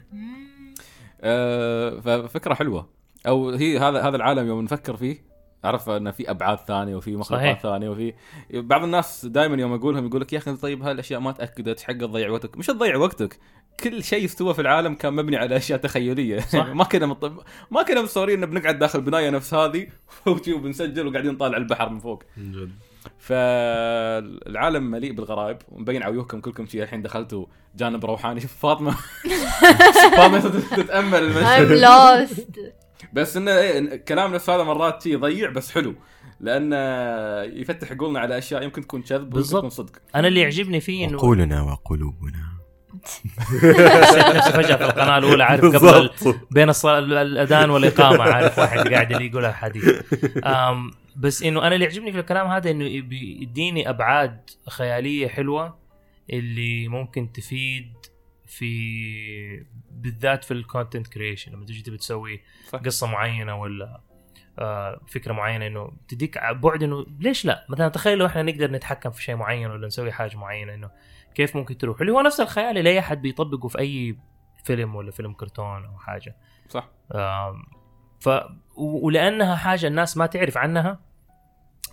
A: آه ففكرة حلوة. أو هي هذا هذا العالم يوم نفكر فيه عرف إنه في أبعاد ثانية وفي مخلوقات. ثانية وفي بعض الناس دائما يوم أقولهم يقول لك يا أخي طيب هالأشياء ما تأكدت حق تضيع وقتك. مش تضيع وقتك كل شيء استوى في العالم كان مبني على أشياء تخيلية.
D: صح. (laughs)
A: ما كنا مط... ما كنا متصورين إن بنقعد داخل بناية نفس هذه (laughs) وبنسجل وقاعدين نطالع البحر من فوق.
C: جد.
A: فالعالم مليء بالغرائب ومبين على وجوهكم كلكم شيء الحين دخلتوا جانب روحاني. شوف فاطمة. (laughs) فاطمة تتأمل. المشهد
B: I'm lost.
A: بس إنه إيه إن كلام نفس هذا مرات شيء يضيع بس حلو. لأنه يفتح عقولنا على أشياء يمكن تكون كذب ويمكن
D: بالضبط.
A: تكون صدق.
D: أنا اللي يعجبني فيه إنه
C: عقولنا وقلوبنا. (laughs)
D: فجأة في القناة الأولى عارف قبل بين الأذان والإقامة عارف واحد قاعد اللي يقول الحديث أم بس إنه أنا اللي يعجبني في الكلام هذا إنه بيديني أبعاد خيالية حلوة اللي ممكن تفيد في بالذات في ال content creation لما تجي تبي تسوي. قصة معينة ولا آه، فكرة معينة إنه تديك بعد إنه ليش لا؟ مثلا تخيل لو إحنا نقدر نتحكم في شيء معين ولا نسوي حاجة معينة إنه كيف ممكن تروح؟ اللي هو نفس الخيال اللي أي احد بيطبقه في أي فيلم ولا فيلم كرتون أو حاجة.
A: صح.
D: ف ولأنها حاجة الناس ما تعرف عنها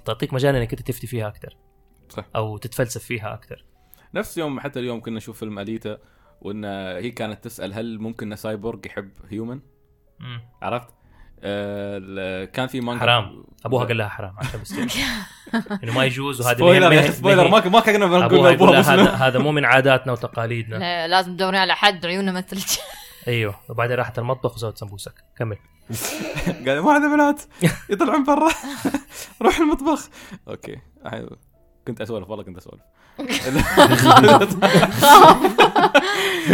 D: تعطيك مجال إنك أنت تفتي فيها أكثر
A: صح.
D: أو تتفلسف فيها أكثر
A: نفس يوم حتى اليوم كنا نشوف فيلم أليتا. وإن هي كانت تسأل هل ممكن إن سايبورغ يحب human عرفت؟ آه كان في مانجا
D: حرام. أبوها قال لها حرام. عشان بس. انه (laughs) ما يجوز وهذا spoiler
A: يا spoiler
D: ما
A: ما كنا بنقول
D: أبوها هذا مو من عاداتنا وتقاليدنا.
B: لا، لازم تدوري على حد عيونه مثلك (laughs)
D: أيوه. وبعدين راحت المطبخ وسوت سمبوسك. كمل. (laughs)
A: قال ما عندنا بنات يطلعون برا. روح المطبخ. أوكي. كنت أسولف والله كنت أسولف. (laughs)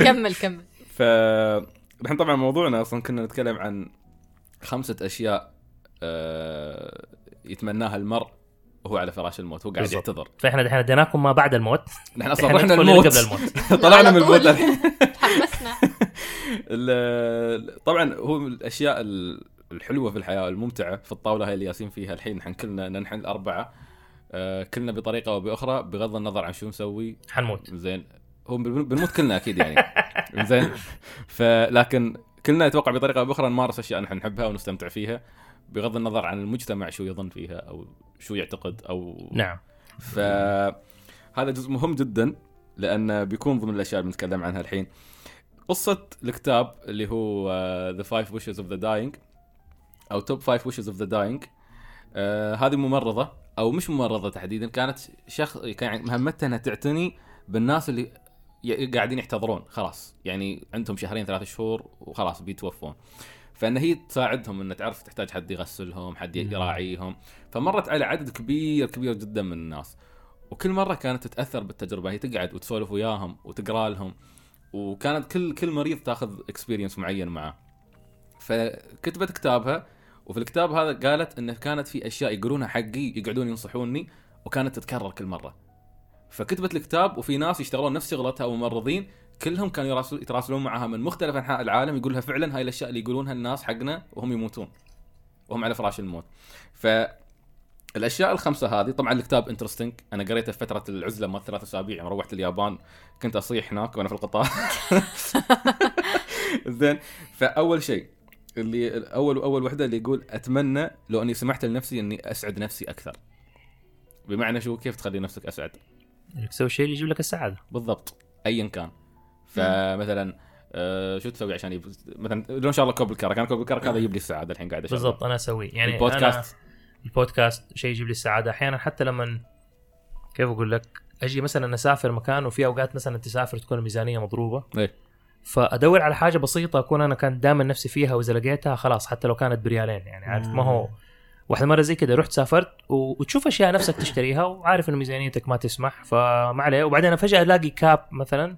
B: كمل كمل.
A: ف الحين طبعا موضوعنا أصلا كنا نتكلم عن خمسة أشياء آه، يتمناها المرء وهو على فراش الموت هو قاعد. يعتذر.
D: فإحنا دحين اديناكم ما بعد الموت.
A: نحن
D: أصلا
A: رحنا الموت.
D: قبل الموت. (laughs)
A: طلعنا من الموت. الحين (laughs)
B: تحمسنا.
A: ال- طبعا هو من الأشياء ال- الحلوة في الحياة الممتعة في الطاولة هاي اللي ياسين فيها الحين نحن كلنا نحن الأربعة آه، كلنا بطريقة أو بأخرى بغض النظر عن شو نسوي
D: حنموت.
A: زين. هو بن- بنموت كلنا أكيد يعني. (laughs) زين. فلكن كلنا أتوقع بطريقة أو بأخرى نمارس أشياء نحن نحبها ونستمتع فيها بغض النظر عن المجتمع شو يظن فيها أو شو يعتقد أو
D: نعم.
A: فهذا جزء مهم جدا لأن بيكون ضمن الأشياء اللي بنتكلم عنها الحين. قصة الكتاب اللي هو the five wishes of the dying أو top five wishes of the dying هذه ممرضة. أو مش ممرضة تحديدا كانت شخص كان مهمتها إنها تعتني بالناس اللي قاعدين يحتضرون خلاص. يعني عندهم شهرين ثلاث شهور وخلاص بيتوفون. فإن هي تساعدهم ان تعرف تحتاج حد يغسلهم حد يراعيهم. فمرت على عدد كبير كبير جدا من الناس. وكل مرة كانت تتأثر بالتجربة هي تقعد وتسولف وياهم وتقرأ لهم. وكانت كل كل مريض تاخذ اكسبيرينس معين معاه فكتبت كتابها وفي الكتاب هذا قالت انه كانت في أشياء يقولونها حقي يقعدون ينصحوني وكانت تتكرر كل مرة. فكتبت الكتاب وفي ناس يشتغلون نفس شغلتها وممرضين كلهم كانوا يتراسلون معها من مختلف أنحاء العالم يقول لها فعلا هاي الأشياء اللي يقولونها الناس حقنا وهم يموتون. وهم على فراش الموت. ف الأشياء الخمسة هذه طبعا الكتاب انترستنج أنا قريته في فترة العزلة مال ثلاث أسابيع يوم روحت اليابان كنت أصيح هناك وأنا في القطار. (laughs) زين. فأول شيء اللي أول اول وحدة اللي يقول أتمنى لو أني سمحت لنفسي إني أسعد نفسي أكثر. بمعنى شو؟ كيف تخلي نفسك أسعد؟
D: إنك تسوي اللي يجيب لك السعادة.
A: بالضبط ايا كان. فمثلا آه شو تسوي عشان يب... مثلا لو إن شاء الله كوب الكرك أنا كوب الكرك هذا يجيب لي السعادة الحين قاعد
D: بالضبط أنا أسويه. يعني
A: البودكاست.
D: أنا البودكاست شيء يجيب لي السعادة. أحيانا حتى لما كيف أقول لك؟ أجي مثلا أسافر مكان وفي أوقات مثلا تسافر تكون الميزانية مضروبة.
A: إيه.
D: فأدور على حاجة بسيطة أكون أنا كان دائما نفسي فيها وإذا لقيتها خلاص حتى لو كانت بريالين يعني عارف ما هو واحدة مرة زي كده رحت سافرت وتشوف أشياء نفسك تشتريها وعارف إنه ميزانيتك ما تسمح فما عليه. وبعدين فجأة ألاقي cap مثلا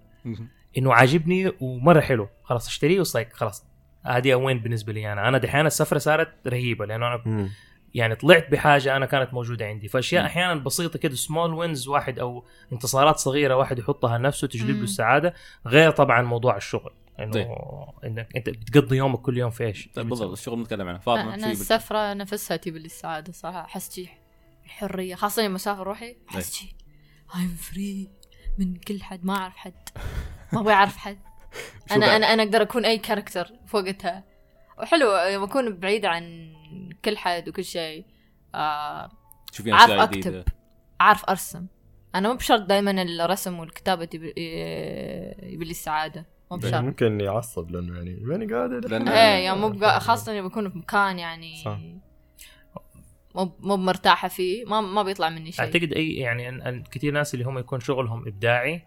D: إنه عاجبني ومرة حلو خلاص أشتريه وصيك خلاص. هذه وين بالنسبة لي أنا. أنا دحين السفرة صارت رهيبة لأنه
C: أنا.
D: يعني طلعت بحاجة أنا كانت موجودة عندي
A: فأشياء.
D: أحيانا بسيطة كده small wins واحد أو انتصارات صغيرة واحد يحطها لنفسه تجلب له. السعادة غير طبعا موضوع الشغل
A: طيب.
D: انه إنك أنت بتقضي يومك كل يوم في إيش؟
A: طيب بالضبط الشغل نتكلم عنه فاطمة أنا
B: السفرة نفسها تجيب لي السعادة صراحة أحس شي الحريه خاصة لما أسافر روحي أحس شي I'm free من كل حد ما أعرف حد ما أبغى أعرف حد (laughs)
A: أنا؟
B: أنا أنا أقدر أكون أي character في وقتها وحلو يوم أكون بعيدة عن كل حد وكل شيء. آه
A: شوفي
B: عارف
A: اشياء
B: أكتب.
A: جديدة.
B: اعرف أرسم. أنا مو بشرط دائما الرسم والكتابة يبي يبي لي السعادة. مو
C: يعني
B: بشرط.
C: ممكن يعصب لأنه يعني ماني قادر.
A: لأن-
B: إيه يعني مو بقى- خاصة إني بكون في مكان يعني
C: صح.
B: مو مو مرتاحه فيه. ما ما بيطلع مني شيء.
D: أعتقد اي يعني أن- أن كثير ناس اللي هم يكون شغلهم إبداعي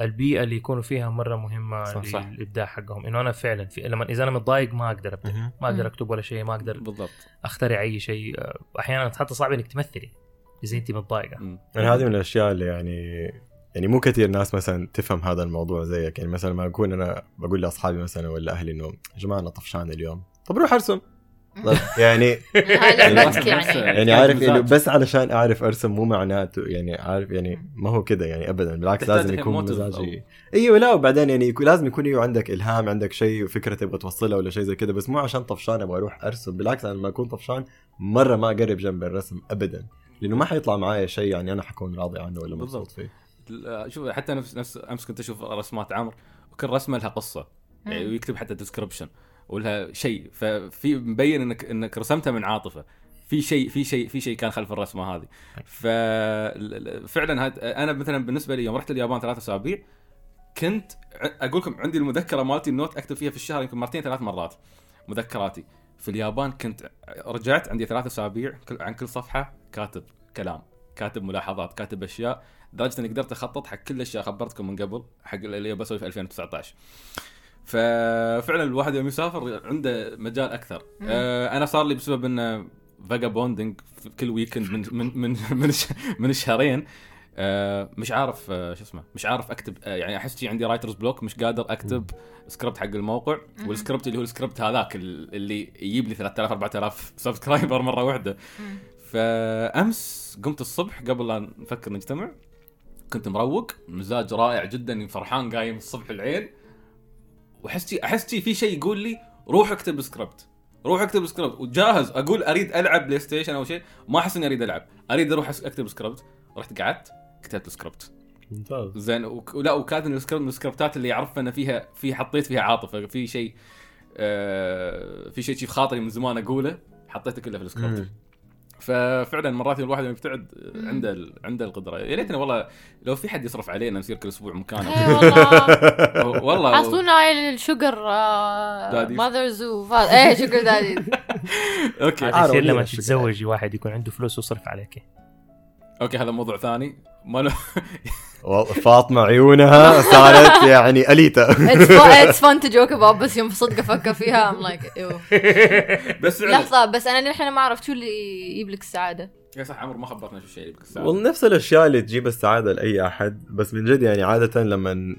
D: البيئة اللي يكونوا فيها مرة مهمة
C: صح،
A: صح.
D: للإبداع حقهم إنه أنا فعلا في لما إذا أنا متضايق ما أقدر ابدع
C: مهم.
D: ما
B: أقدر.
D: أكتب ولا شيء ما أقدر
A: بالضبط
D: أخترع أي شيء أه، أحيانا حتى صعب إنك تمثلي إذا أنت
A: متضايقة.
C: يعني هذه من الأشياء اللي يعني يعني مو كثير ناس مثلا تفهم هذا الموضوع زيك يعني مثلا ما اكون أنا بقول لأصحابي مثلا ولا أهلي إنه يا جماعة أنا طفشان اليوم طب روح أرسم يعني
B: يعني
A: نفسه
C: يعني
A: يحتاج
C: عارف يعني. بس علشان أعرف أرسم مو معناته يعني عارف يعني ما هو كده يعني ابدا بالعكس لازم يكون مزاجي إيوه لا وبعدين يعني يكون لازم يكون إيوه عندك إلهام عندك شيء وفكرة تبغى توصلها ولا شيء زي كده بس مو عشان طفشان أبغى أروح أرسم بالعكس أنا لما أكون طفشان مرة ما أقرب جنب الرسم ابدا لأنه ما حيطلع معايا شيء يعني أنا حكون راضي عنه ولا مبسوط. فيه
A: شوف حتى نفس نفس أمس كنت أشوف رسمات عمرو وكل رسمة لها قصة يعني. ويكتب حتى description ولها شيء. ففي مبين انك إنك رسمتها من عاطفة. في شيء في شيء في شيء كان خلف الرسمة هذه. ففعلا هاد أنا مثلا بالنسبة لي يوم رحت اليابان ثلاث أسابيع كنت أقول لكم عندي المذكرة مالتي ال note أكتب فيها في الشهر يمكن مرتين ثلاث مرات مذكراتي. في اليابان كنت رجعت عندي ثلاث أسابيع عن كل صفحة كاتب كلام كاتب ملاحظات كاتب أشياء لدرجة إني قدرت أخطط حق كل الأشياء. خبرتكم من قبل حق اللي بسوي في 2019 ففعلا الواحد يوم يسافر عنده مجال
B: أكثر.
A: آه أنا صار لي بسبب إنه vagabonding في كل weekend من من من من, من الشهرين آه مش عارف آه شو اسمه مش عارف أكتب آه يعني أحس شي عندي writer's block مش قادر أكتب سكريبت حق الموقع. والسكريبت اللي هو السكريبت هذاك ال- اللي يجيب لي 3000 4000 subscriber مرة
B: واحدة.
A: فأمس قمت الصبح قبل لا نفكر نجتمع كنت مروق مزاج رائع جدا فرحان قايم الصبح العين واحس احس شي في شيء يقول لي روح اكتب سكريبت روح اكتب سكريبت وجاهز. أقول أريد ألعب PlayStation أو شيء. ما أحس إني أريد ألعب. أريد أروح أكتب سكريبت رحت قعدت كتبت سكريبت
C: ممتاز.
A: زين وك- ولا وكانت من السكريبت من السكريبتات اللي اعرف ان فيها في حطيت فيها عاطفة. في شيء آه في شيء شي في خاطري من زمان أقوله حطيته كله في السكريبت. ففعلا مرات الواحد لما يبتعد عنده ال- عنده القدرة. يا ليتنا والله لو في حد يصرف علينا نصير كل أسبوع مكانه
B: اي والله. (laughs)
A: والله.
B: حصلونا هاي ال
A: sugar.
B: mothers و إيه
A: sugar
D: daddies
C: okay
D: يصير لما
C: ليه الشكل.
D: تتزوج واحد يكون عنده فلوس ويصرف عليك.
A: أوكي هذا موضوع ثاني. ما له
C: والله فاطمة عيونها صارت (laughs) يعني أليتا.
B: It's fun to joke about بس يوم صدق أفكر فيها I'm like ew. (laughs)
A: بس
B: لحظة بس أنا للحين ما أعرف شو اللي يجيب لك السعادة.
A: يا صح عمر ما خبرتنا شو الشيء اللي بك الساعة.
C: والله نفس الأشياء اللي تجيب السعادة لأي أحد بس من جد يعني عادة لما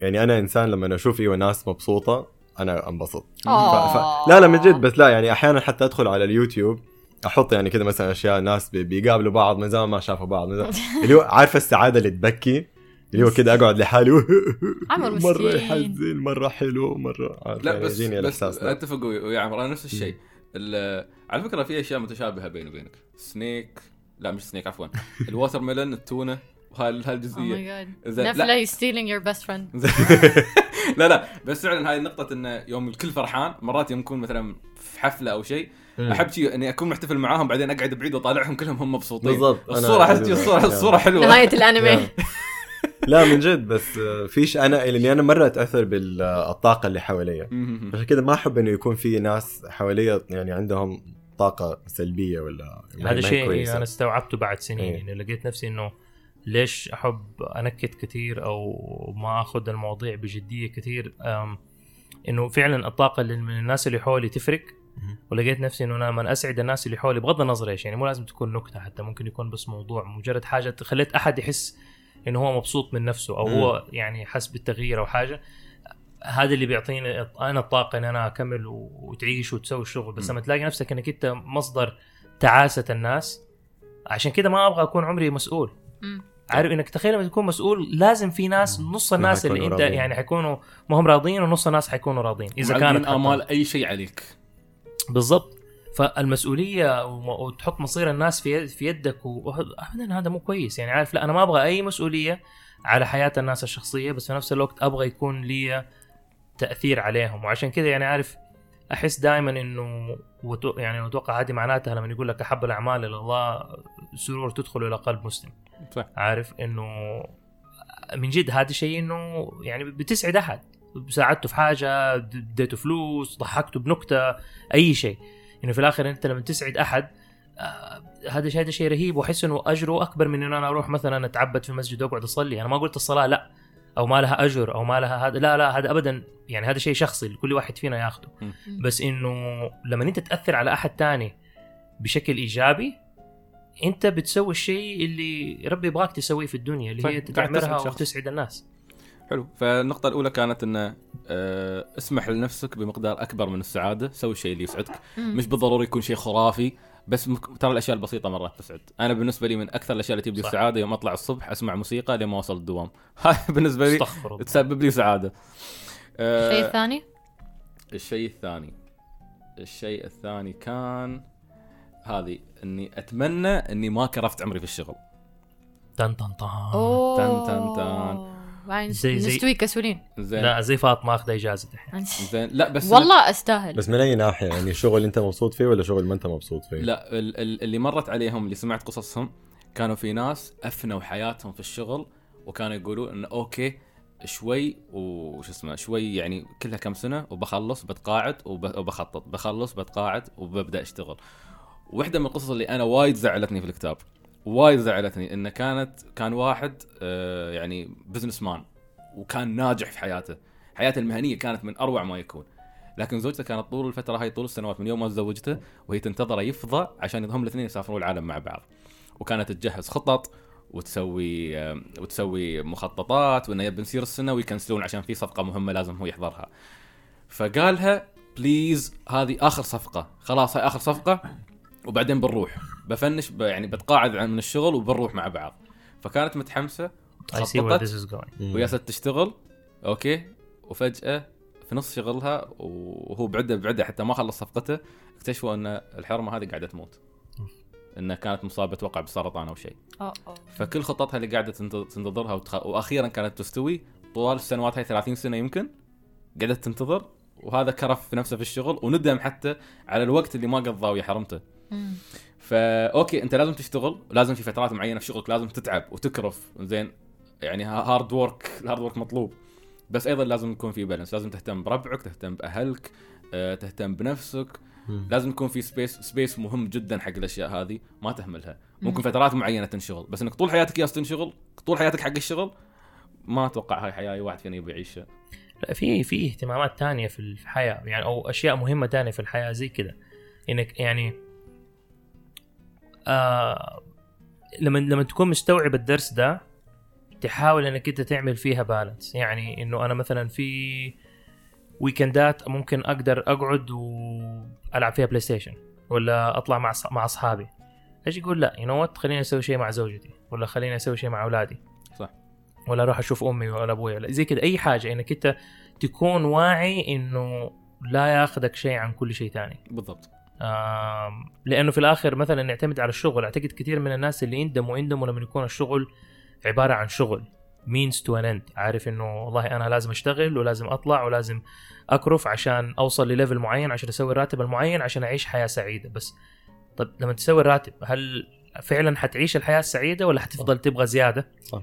C: يعني أنا إنسان لما أشوف إيوه ناس مبسوطة أنا انبسط. ف... ف... لا لا من جد بس لا يعني أحيانا حتى أدخل على اليوتيوب أحط يعني كذا مثلا أشياء ناس بي- بيقابلوا بعض من زمان ما شافوا بعض من زمان. اللي هو عارف السعادة اللي تبكي اللي هو كده أقعد لحالي (laughs)
B: عمر مرة.
C: يحزن مرة حلو مرة عارف
A: لا
C: يعني
A: بس
C: يجيني
A: بس اتفق ويا عمر أنا نفس الشيء ال- على فكرة في أشياء متشابهة بيني وبينك سنيك لا مش سنيك عفوا (laughs) الووتر ميلون التونه وهال هالجزئيه
B: my god.
A: زين، لا.
B: نفلة he's stealing your best friend. (laughs)
A: لا لا بس فعلا هاي النقطة إنه يوم الكل فرحان مرات يوم نكون مثلا في حفلة أو شيء. احب شي أني أكون محتفل معاهم بعدين أقعد بعيد وأطالعهم كلهم هم مبسوطين
C: بالضبط.
A: احس
C: أحب
A: الصورة
C: ذا.
A: الصورة حلوة
B: نهاية الأنمي
C: لا من جد بس فيش أنا لاني أنا مرة أتأثر بالطاقة اللي حواليا. عشان كذا ما أحب إنه يكون في ناس حواليا يعني عندهم طاقة سلبية ولا
D: هذا شيء
C: كويسة.
D: أنا استوعبته بعد سنين
C: إيه.
D: يعني لقيت نفسي إنه ليش أحب أنكت كثير أو ما أخذ المواضيع بجدية كثير إنه فعلا الطاقة اللي من الناس اللي حولي تفرق. ولقيت نفسي إنه أنا لما أسعد الناس اللي حولي بغض النظر إيش يعني مو لازم تكون نكتة حتى ممكن يكون بس موضوع مجرد حاجة خليت أحد يحس إنه هو مبسوط من نفسه أو هو يعني حس بالتغيير أو حاجة. هذا اللي بيعطيني أنا الطاقة إن أنا أكمل و- وتعيش وتسوي الشغل. بس. لما تلاقي نفسك إنك أنت مصدر تعاسة الناس عشان كده ما أبغى أكون عمري مسؤول.
B: مم.
D: عارف إنك تخيل لما تكون مسؤول لازم في ناس نص الناس اللي أنت
C: راضيين.
D: يعني حيكونوا ما هم راضيين ونص الناس حيكونوا راضيين.
A: إذا
D: كانت
A: آمال أي شيء عليك.
D: بالضبط. فالمسؤولية وتحط مصير الناس في في يدك ابدا هذا مو كويس. يعني عارف لا أنا ما أبغى أي مسؤولية على حياة الناس الشخصية بس في نفس الوقت أبغى يكون لي تأثير عليهم. وعشان كذا يعني عارف أحس دائما إنه وتو يعني أتوقع هذه معناتها لما يقول لك أحب الأعمال إلى الله سرور تدخل إلى قلب مسلم.
A: صح.
D: عارف؟ إنه من جد هذا الشيء إنه يعني بتسعد أحد. ساعدته في حاجة اديته فلوس ضحكته بنكتة أي شيء. انه في الآخر أنت لما تسعد أحد آه، هذا شيء هذا شيء رهيب وأحس إنه أجره أكبر من انه أنا أروح مثلا أتعبد في المسجد وأقعد أصلي. أنا ما قلت الصلاة لا. أو ما لها أجر أو ما لها هذا لا لا هذا ابدا. يعني هذا شيء شخصي لكل واحد فينا ياخذه بس إنه لما أنت تأثر على أحد تاني بشكل إيجابي أنت بتسوي الشيء اللي ربي يبغاك تسويه في الدنيا اللي هي تعمرها. وتسعد الناس.
A: حلو. فالنقطة الأولى كانت أنه آه، اسمح لنفسك بمقدار أكبر من السعادة سوي الشيء اللي يسعدك. مش بالضروري يكون شيء خرافي بس مك... ترى الأشياء البسيطة مرات تسعد. أنا بالنسبة لي من أكثر الأشياء اللي تجيب لي
D: صح.
A: السعادة يوم أطلع الصبح أسمع موسيقى لين ما أوصل الدوام. (laughs) هاي بالنسبة لي تسبب لي سعادة. آه،
B: الشيء الثاني؟
A: الشيء الثاني. الشيء الثاني كان هذه إني أتمنى إني ما كرفت عمري في الشغل.
D: تن تن تن.
A: تن تن تن.
B: باين
D: زي- زي-
B: نستوي كسولين.
A: زين.
D: لا زي فاطمة أخذ إجازة الحين.
A: زين. لا بس
B: والله أستاهل.
C: بس من أي ناحية؟ يعني شغل أنت مبسوط فيه ولا شغل ما أنت مبسوط فيه؟
A: لا ال- ال- اللي مرت عليهم اللي سمعت قصصهم كانوا في ناس أفنوا حياتهم في الشغل وكانوا يقولون إنه أوكي شوي وش اسمه شوي يعني كلها كم سنة وبخلص بتقاعد وب- وبخطط. بخلص بتقاعد وببدأ أشتغل. واحدة من القصص اللي أنا وايد زعلتني في الكتاب. وايد زعلتني انه كانت كان واحد آه يعني businessman وكان ناجح في حياته. حياته المهنية كانت من أروع ما يكون. لكن زوجته كانت طول الفترة هاي طول السنوات من يوم ما تزوجته وهي تنتظره يفضى عشان هم الاثنين يسافرون العالم مع بعض. وكانت تجهز خطط وتسوي آه، وتسوي مخططات وإنه يبي نصير السنة ويكنسلون عشان في صفقة مهمة لازم هو يحضرها. فقالها please هذه آخر صفقة. خلاص هاي آخر صفقة. وبعدين بنروح. بفنش ب- يعني بتقاعد عن- من الشغل وبنروح مع بعض. فكانت
D: متحمسة
A: خططت وياست تشتغل okay وفجأة في نص شغلها وهو بعده بعده حتى ما خلص صفقته اكتشفوا إن الحرمة هذه قاعدة تموت. انها كانت مصابة أتوقع بسرطان أو شيء. فكل خططها اللي قاعدة تنت- تنتظرها وتخ... وأخيرا كانت تستوي طوال السنوات هاي 30 سنة يمكن قعدت تنتظر وهذا كرف في نفسه في الشغل وندم حتى على الوقت اللي ما قضاه ويا حرمته. فا okay أنت لازم تشتغل ولازم في فترات معينة في شغلك لازم تتعب وتكرف زين يعني hard work ال hard work مطلوب. بس أيضا لازم يكون في balance لازم تهتم بربعك تهتم بأهلك آه، تهتم بنفسك.
C: مم.
A: لازم يكون في space space مهم جدا حق الأشياء هذه ما تهملها. ممكن
B: مم.
A: فترات معينة تنشغل بس إنك طول حياتك ياس تنشغل طول حياتك حق الشغل ما أتوقع هاي حياة أي واحد فينا يبي يعيشها.
D: لا في في اهتمامات تانية في الحياة يعني أو أشياء مهمة تانية في الحياة زي كده. إنك يعني آه لما لما تكون مستوعب الدرس ده تحاول إنك أنت تعمل فيها balance يعني إنه أنا مثلا في weekend ات ممكن أقدر أقعد وألعب فيها PlayStation ولا أطلع مع مع أصحابي. إيش يقول لا you know خليني أسوي شيء مع زوجتي ولا خليني أسوي شيء مع أولادي.
A: صح.
D: ولا أروح أشوف أمي ولا أبوي ولا زي كذا أي حاجة إنك أنت تكون واعي إنه لا ياخذك شيء عن كل شيء ثاني
A: بالضبط.
D: لأنه في الآخر مثلا نعتمد على الشغل. أعتقد كثير من الناس اللي يندموا يندموا لما يكون الشغل عبارة عن شغل. means to an end. عارف إنه والله أنا لازم أشتغل ولازم أطلع ولازم أكرف عشان أوصل لل level معين عشان أسوي الراتب المعين عشان أعيش حياة سعيدة. بس طب لما تسوي الراتب هل فعلا حتعيش الحياة السعيدة ولا حتفضل تبغى زيادة؟
C: صح.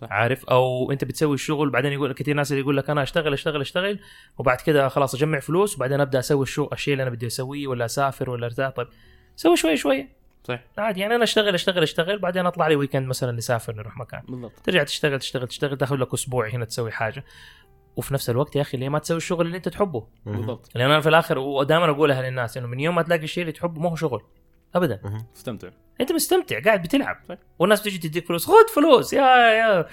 A: صح.
D: عارف؟ أو أنت بتسوي الشغل بعدين يقول كثير ناس اللي يقول لك أنا أشتغل أشتغل أشتغل وبعد كده خلاص أجمع فلوس وبعدين أبدأ أسوي الشغل الشيء اللي أنا بدي أسويه ولا أسافر ولا أرتاح. طيب سوي شوي شوي.
A: صح.
D: عادي يعني أنا أشتغل أشتغل أشتغل بعدين أطلع لي weekend مثلا نسافر نروح مكان.
A: بالضبط.
D: ترجع تشتغل تشتغل تشتغل تاخذ لك أسبوع هنا تسوي حاجة. وفي نفس الوقت يا أخي ليه ما تسوي الشغل اللي أنت تحبه؟
A: بالضبط.
D: لأن أنا في الآخر ودائما أقولها للناس إنه من يوم ما تلاقي الشيء اللي تحبه ما هو شغل. ابدا.
A: استمتع
D: أنت مستمتع قاعد بتلعب.
A: صح.
D: والناس تجي تديك فلوس. خذ فلوس يا يا.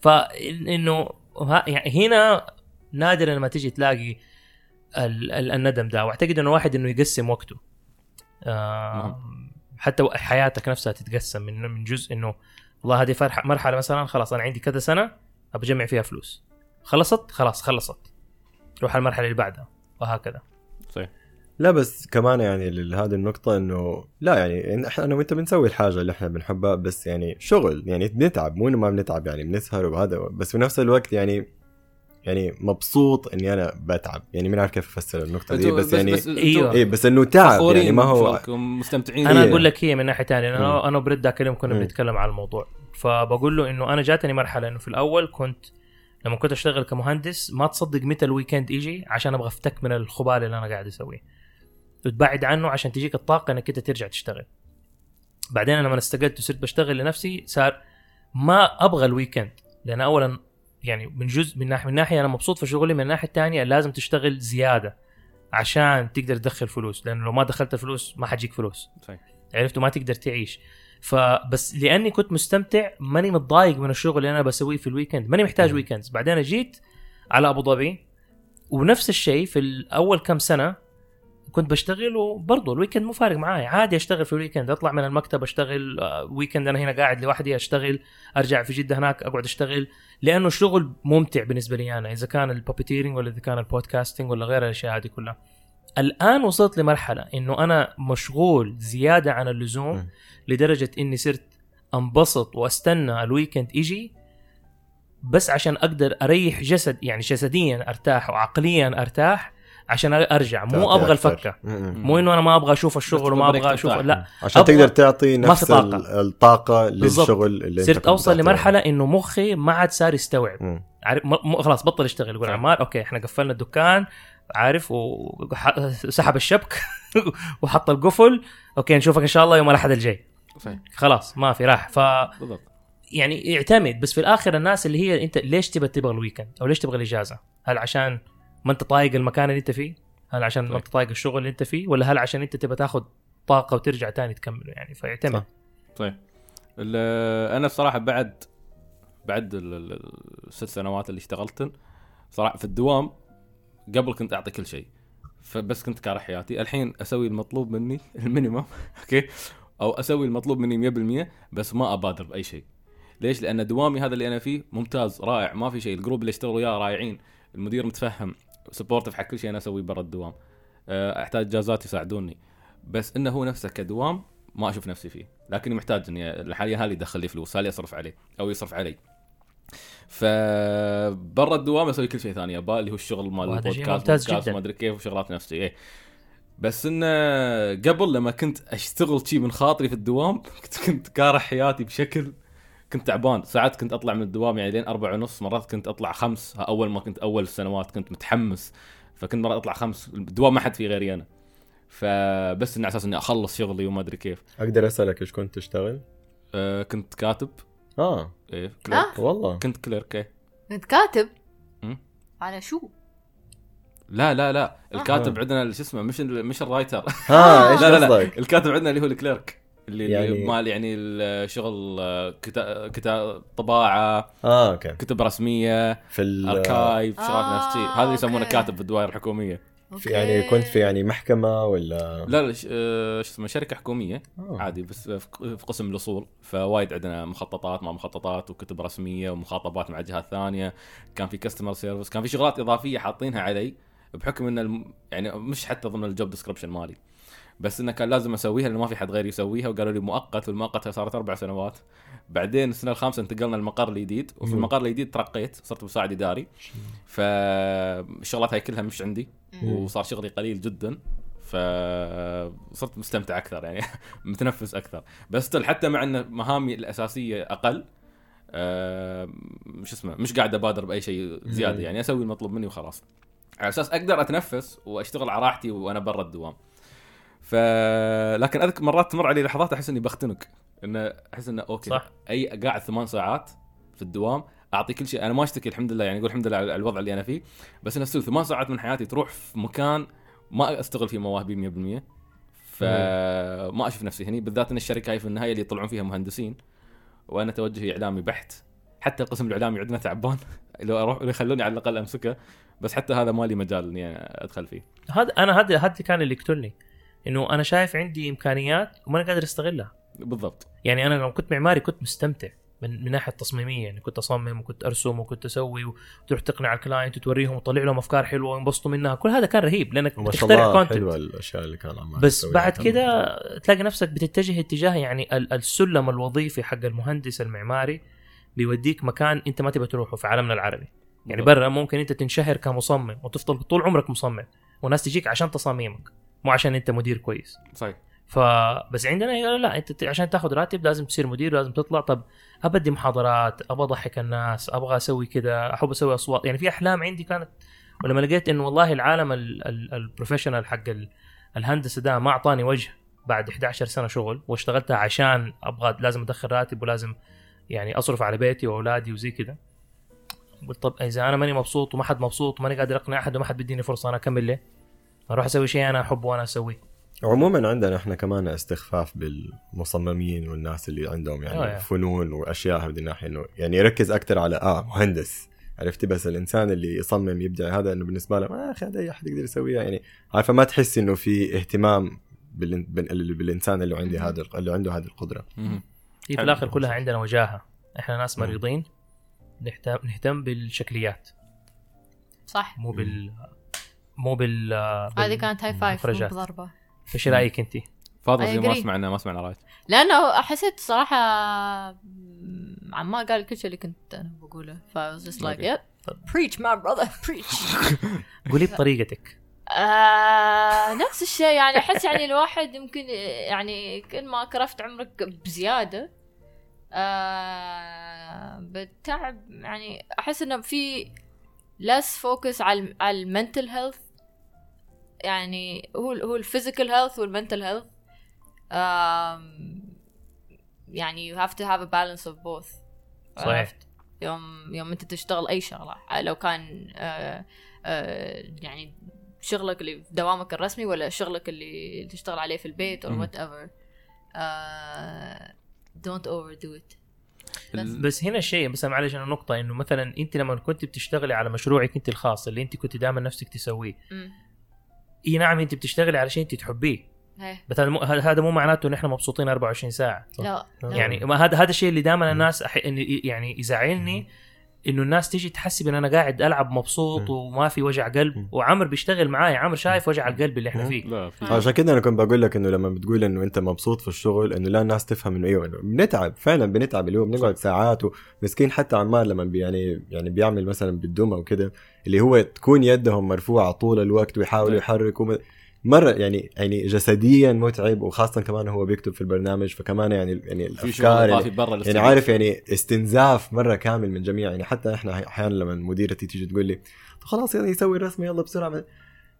D: فانه ها- يعني هنا نادرا لما تجي تلاقي ال- ال- الندم ده. وأعتقد إنه واحد إنه يقسم وقته. آه حتى حياتك نفسها تتقسم من من جزء إنه والله هذه فرحه مرحلة مثلا خلاص أنا عندي كذا سنة ابى أجمع فيها فلوس. خلصت؟ خلاص خلصت. روح المرحلة اللي بعدها وهكذا.
C: لا بس كمان يعني لهذه النقطة إنه لا يعني إحنا أنا وأنت بنسوي الحاجة اللي إحنا بنحبها بس يعني شغل يعني بنتعب مو إنه ما بنتعب يعني بنسهر وهذا بس في نفس الوقت يعني يعني مبسوط إني أنا بتعب يعني ما عارف كيف افسر النقطة دي بس, يعني
D: أيوة.
C: إيه بس إنه تعب يعني ما هو
A: مستمتعين
D: أنا
C: إيه.
D: أقول لك هي من ناحية ثانية
C: مم.
D: أنا أنا وبرد ذاك اليوم كنا. بنتكلم على الموضوع فبقول له إنه أنا جاتني مرحلة إنه في الأول كنت لما كنت أشتغل كمهندس ما تصدق متى ال weekend يجي عشان أبغى أفتك من الخبال اللي أنا قاعد أسويه وتبعد عنه عشان تجيك الطاقة إنك أنت ترجع تشتغل. بعدين لما استقلت وصرت بشتغل لنفسي صار ما أبغى ال weekend لأن اولا يعني من جزء من ناحية من ناحية أنا مبسوط في شغلي من الناحيه الثانية لازم تشتغل زيادة عشان تقدر تدخل فلوس. لأنه لو ما دخلت الفلوس ما حتجيك فلوس.
A: صحيح.
D: عرفت؟ وما تقدر تعيش. فبس لأني كنت مستمتع ماني متضايق من الشغل اللي أنا بسويه في ال weekend ماني محتاج. weekends بعدين جيت على أبو ظبي ونفس الشيء في الأول كم سنة كنت بشتغل وبرضه ال weekend مو فارق معاي عادي أشتغل في ال weekend أطلع من المكتب أشتغل آه، weekend أنا هنا قاعد لوحدي أشتغل أرجع في جدة هناك أقعد أشتغل لأنه الشغل ممتع بالنسبة لي أنا إذا كان ال puppeteering ولا إذا كان ال podcasting ولا غير الأشياء هذه كلها الآن وصلت لمرحلة إنه أنا مشغول زيادة عن اللزوم. لدرجة إني صرت أنبسط وأستنى ال weekend يجي بس عشان أقدر أريح جسد يعني جسديا أرتاح وعقليا أرتاح عشان أرجع مو أبغى
C: أكثر. الفكة.
D: مو إنه أنا ما أبغى
A: أشوف
D: الشغل وما أبغى
A: أشوف.
D: لا
C: عشان
D: أبغى-
C: تقدر تعطي نفس
D: طاقة.
C: ال- الطاقة
D: بالضبط.
C: للشغل اللي
D: صرت
C: أوصل.
D: لمرحلة إنه مخي ما عاد صار يستوعب. عارف م- م- خلاص بطل يشتغل يقول. عمار okay إحنا قفلنا الدكان عارف وسحب الشبك (laughs) وحط القفل okay نشوفك إن شاء الله يوم الأحد الجاي خلاص ما في راح ف
A: بالضبط
D: يعني يعتمد بس في الآخر الناس اللي هي أنت ليش تبغى تبغى ال weekend أو ليش تبغى الإجازة؟ هل عشان ما انت طايق المكان اللي انت فيه؟ هل عشان ما
A: صح.
D: انت طايق الشغل اللي انت فيه؟ ولا هل عشان انت تبغى تاخذ طاقة وترجع تاني تكمله يعني؟ فيعتمد.
A: ال- أنا الصراحه بعد بعد ال- ال- الست سنوات اللي اشتغلتهن صراحة في الدوام قبل كنت أعطي كل شيء. فبس كنت كاره حياتي. الحين أسوي المطلوب مني (laughs) ال minimum okay؟ أو أسوي المطلوب مني 100% بس ما أبادر بأي شيء. ليش؟ لأن دوامي هذا اللي أنا فيه ممتاز رائع. ما في شيء. ال group اللي اشتغل وياه رائعين. المدير متفهم. supportive حق كل شيء أنا أسويه برا الدوام. آه، أحتاج إجازات يساعدوني. بس إنه هو نفسه كدوام ما أشوف نفسي فيه. لكني محتاج إني حاليا هالي يدخل لي فلوس هالي اصرف عليه أو يصرف علي. فبرا الدوام أسوي كل شيء ثاني أبا اللي هو الشغل مال
D: شيء
A: البودكاست. ما أدري كيف وشغلات نفسي إيه. بس إنه قبل لما كنت أشتغل شي من خاطري في الدوام (laughs) كنت كنت كارح حياتي بشكل كنت تعبان ساعات كنت أطلع من الدوام يعني لين أربعة ونص مرات كنت أطلع خمس أول ما كنت أول السنوات كنت متحمس فكنت مرات أطلع خمس الدوام ما حد فيه غيري أنا فبس إني على أساس إني أخلص شغلي وما أدري كيف
C: أقدر أسألك إيش كنت تشتغل؟
A: أه كنت كاتب
C: آه
A: إيه clerk
B: آه.
C: والله
A: كنت clerk إيه
B: كنت كاتب. على شو؟
A: لا لا لا الكاتب
C: آه.
A: عندنا شو اسمه مش ال- مش ال writer
C: ها إيش
A: لا لا لا
C: قصدك؟
A: الكاتب عندنا اللي هو ال clerk اللي يعني مال يعني الشغل كتاب كتاب طباعة
C: آه okay.
A: كتب رسمية
C: في ال
A: archive
B: آه،
A: شغلات نفس هذا اللي يسمونه. كاتب في الدوائر الحكومية.
C: في يعني كنت في يعني محكمة ولا؟
A: لا لا ش- آه، شو اسمه شركة حكومية
C: آه.
A: عادي بس في في قسم الأصول. فوايد عندنا مخططات ما مخططات وكتب رسمية ومخاطبات مع جهات ثانية. كان في customer service كان في شغلات إضافية حاطينها علي بحكم إن الم... يعني مش حتى ضمن ال job description مالي. بس إنه كان لازم أسويها لأنه ما في حد غيري يسويها وقالوا لي مؤقت والمؤقت صارت أربع سنوات بعدين السنة الخامسة انتقلنا المقر الجديد وفي. المقر الجديد ترقيت صرت مساعد إداري فالشغلات هاي كلها مش عندي. وصار شغلي قليل جدا فصرت مستمتع أكثر يعني (laughs) متنفس أكثر بس حتى مع إن مهامي الأساسية أقل مش اسمه مش قاعد أبادر بأي شيء
C: زيادة.
A: يعني أسوي المطلوب مني وخلاص على أساس أقدر أتنفس وأشتغل على راحتي وأنا برا الدوام ف لكن اذكر مرات تمر علي لحظات أحس إني بختنق. إنه أحس إنه أوكي
D: صح.
A: أي قاعد ثمان ساعات في الدوام أعطي كل شيء. أنا ما أشتكي الحمد لله يعني أقول الحمد لله على الوضع اللي أنا فيه. بس انه ستيل ثمان ساعات من حياتي تروح في مكان ما أستغل فيه مواهبي 100% فما أشوف نفسي هني بالذات إن الشركة هاي في النهاية اللي يطلعون فيها مهندسين. وأنا توجهي إعلامي بحت. حتى القسم الإعلامي عندنا تعبان. (laughs) لو أروح لو يخلوني على الأقل أمسكه. بس حتى هذا مالي مجال إني أدخل فيه.
D: هذا أنا هذا هذا كان اللي يقتلني. إنه أنا شايف عندي إمكانيات وما قادر أستغلها.
A: بالضبط.
D: يعني أنا لما كنت معماري كنت مستمتع من من ناحية تصميميه يعني كنت أصمم وكنت أرسم وكنت أسوي وتروح تقنع الكلاينت وتوريهم وتطلع لهم أفكار حلوة وينبسطوا منها. كل هذا كان رهيب لأنك
C: وما شاء الله. حلوة الأشياء اللي كان عمال
D: بس. بعد كده تلاقي نفسك بتتجه اتجاه يعني ال- السلم الوظيفي حق المهندس المعماري بيوديك مكان أنت ما تبغى تروحه في عالمنا العربي. يعني. برا ممكن أنت تنشهر كمصمم وتفضل طول عمرك مصمم والناس تجيك عشان تصاميمك. مو عشان انت مدير كويس.
A: صحيح.
D: فبس عندنا لا انت عشان تاخذ راتب لازم تصير مدير لازم تطلع. طب أبدي محاضرات أبغى أضحك الناس أبغى أسوي كذا أحب أسوي أصوات. يعني في أحلام عندي كانت ولما لقيت انه والله العالم ال- ال- البروفيشنال حق ال- الهندسة ده ما أعطاني وجه بعد 11 سنة شغل واشتغلتها عشان أبغى لازم أدخل راتب ولازم يعني أصرف على بيتي وأولادي وزي كذا. قلت طب إذا أنا ماني مبسوط وما حد مبسوط وماني قادر أقنع أحد وما حد بيديني فرصة أنا أكمل ليه؟ أروح أسوي شيء أنا أحبه وأنا أسويه
C: عموما عندنا إحنا كمان استخفاف بالمصممين والناس اللي عندهم
D: آه،
C: يعني
D: يعني.
C: فنون وأشياء هذه الناحية إنه يعني يركز أكثر على آه مهندس عرفتي بس الإنسان اللي يصمم يبدع هذا إنه بالنسبة له ما أخي هذا أي أحد يقدر يسويها يعني عارفة ما تحس إنه في اهتمام بال... بال... بالإنسان اللي عندي. هذا اللي عنده هذه
A: القدرة.
D: هي في. الآخر كلها عندنا وجاهة إحنا ناس. مريضين نهتم نهتم بالشكليات
B: صح
D: مو بال مو بال
B: هذه كانت هاي فايف مو
D: بالمخرجات.
B: بضربة
D: إيش رأيك انت؟
A: فاضل زي ما. سمعنا ما سمعنا رايك
B: لأنه حسيت صراحة مم، عمار قال كل شيء اللي كنت أنا بقوله ف I was just like yep preach my brother preach (laughs)
D: قولي بطريقتك
B: آه نفس الشيء يعني أحس يعني الواحد يمكن يعني كل ما كرفت عمرك بزيادة آه بالتعب يعني أحس إنه في less focus على على ال mental health يعني هو هو ال physical health وال mental health يعني you have to have a balance of both
D: صحيح.
B: عرفت؟ يوم يوم أنت تشتغل أي شغلة لو كان آه آه يعني شغلك اللي في دوامك الرسمي ولا شغلك اللي تشتغل عليه في البيت or
A: مم.
B: whatever آه don't overdo it بس.
D: هنا الشيء بس معلش أنا نقطة إنه مثلا أنت لما كنت بتشتغلي على مشروعك أنت الخاص اللي أنت كنت دائما نفسك تسويه. إي نعم أنت بتشتغلي على شيء أنت تحبيه. بس هذا مو هذا هذا مو معناته إن إحنا مبسوطين 24 ساعة
B: لا لا.
D: يعني ما هذا هذا الشيء اللي دائما الناس أح... يعني يزعلني إنه الناس تيجي تحسب إن أنا قاعد ألعب مبسوط
C: مم.
D: وما في وجع قلب. وعمر بيشتغل معاي عمر شايف وجع القلب اللي إحنا
C: مم.
D: فيه
A: لا في
C: عشان كده أنا كنت بقول لك إنه لما بتقول إنه أنت مبسوط في الشغل إنه لا الناس تفهم إنه أيوه بنتعب فعلا بنتعب اليوم بنقعد ساعات ومسكين حتى عمار لما بي يعني يعني بيعمل مثلا بالدمى وكده اللي هو تكون يدهم مرفوعة طول الوقت ويحاولوا
A: نعم.
C: يحركوا مرة يعني يعني جسديا متعب وخاصه كمان هو بيكتب في البرنامج فكمان يعني يعني الأفكار
A: برا
C: يعني
A: الاستوديو.
C: عارف يعني استنزاف مرة كامل من جميع يعني حتى إحنا أحيانا لما مديرتي تيجي تقول لي "طب خلاص يعني يسوي رسمه يلا بسرعة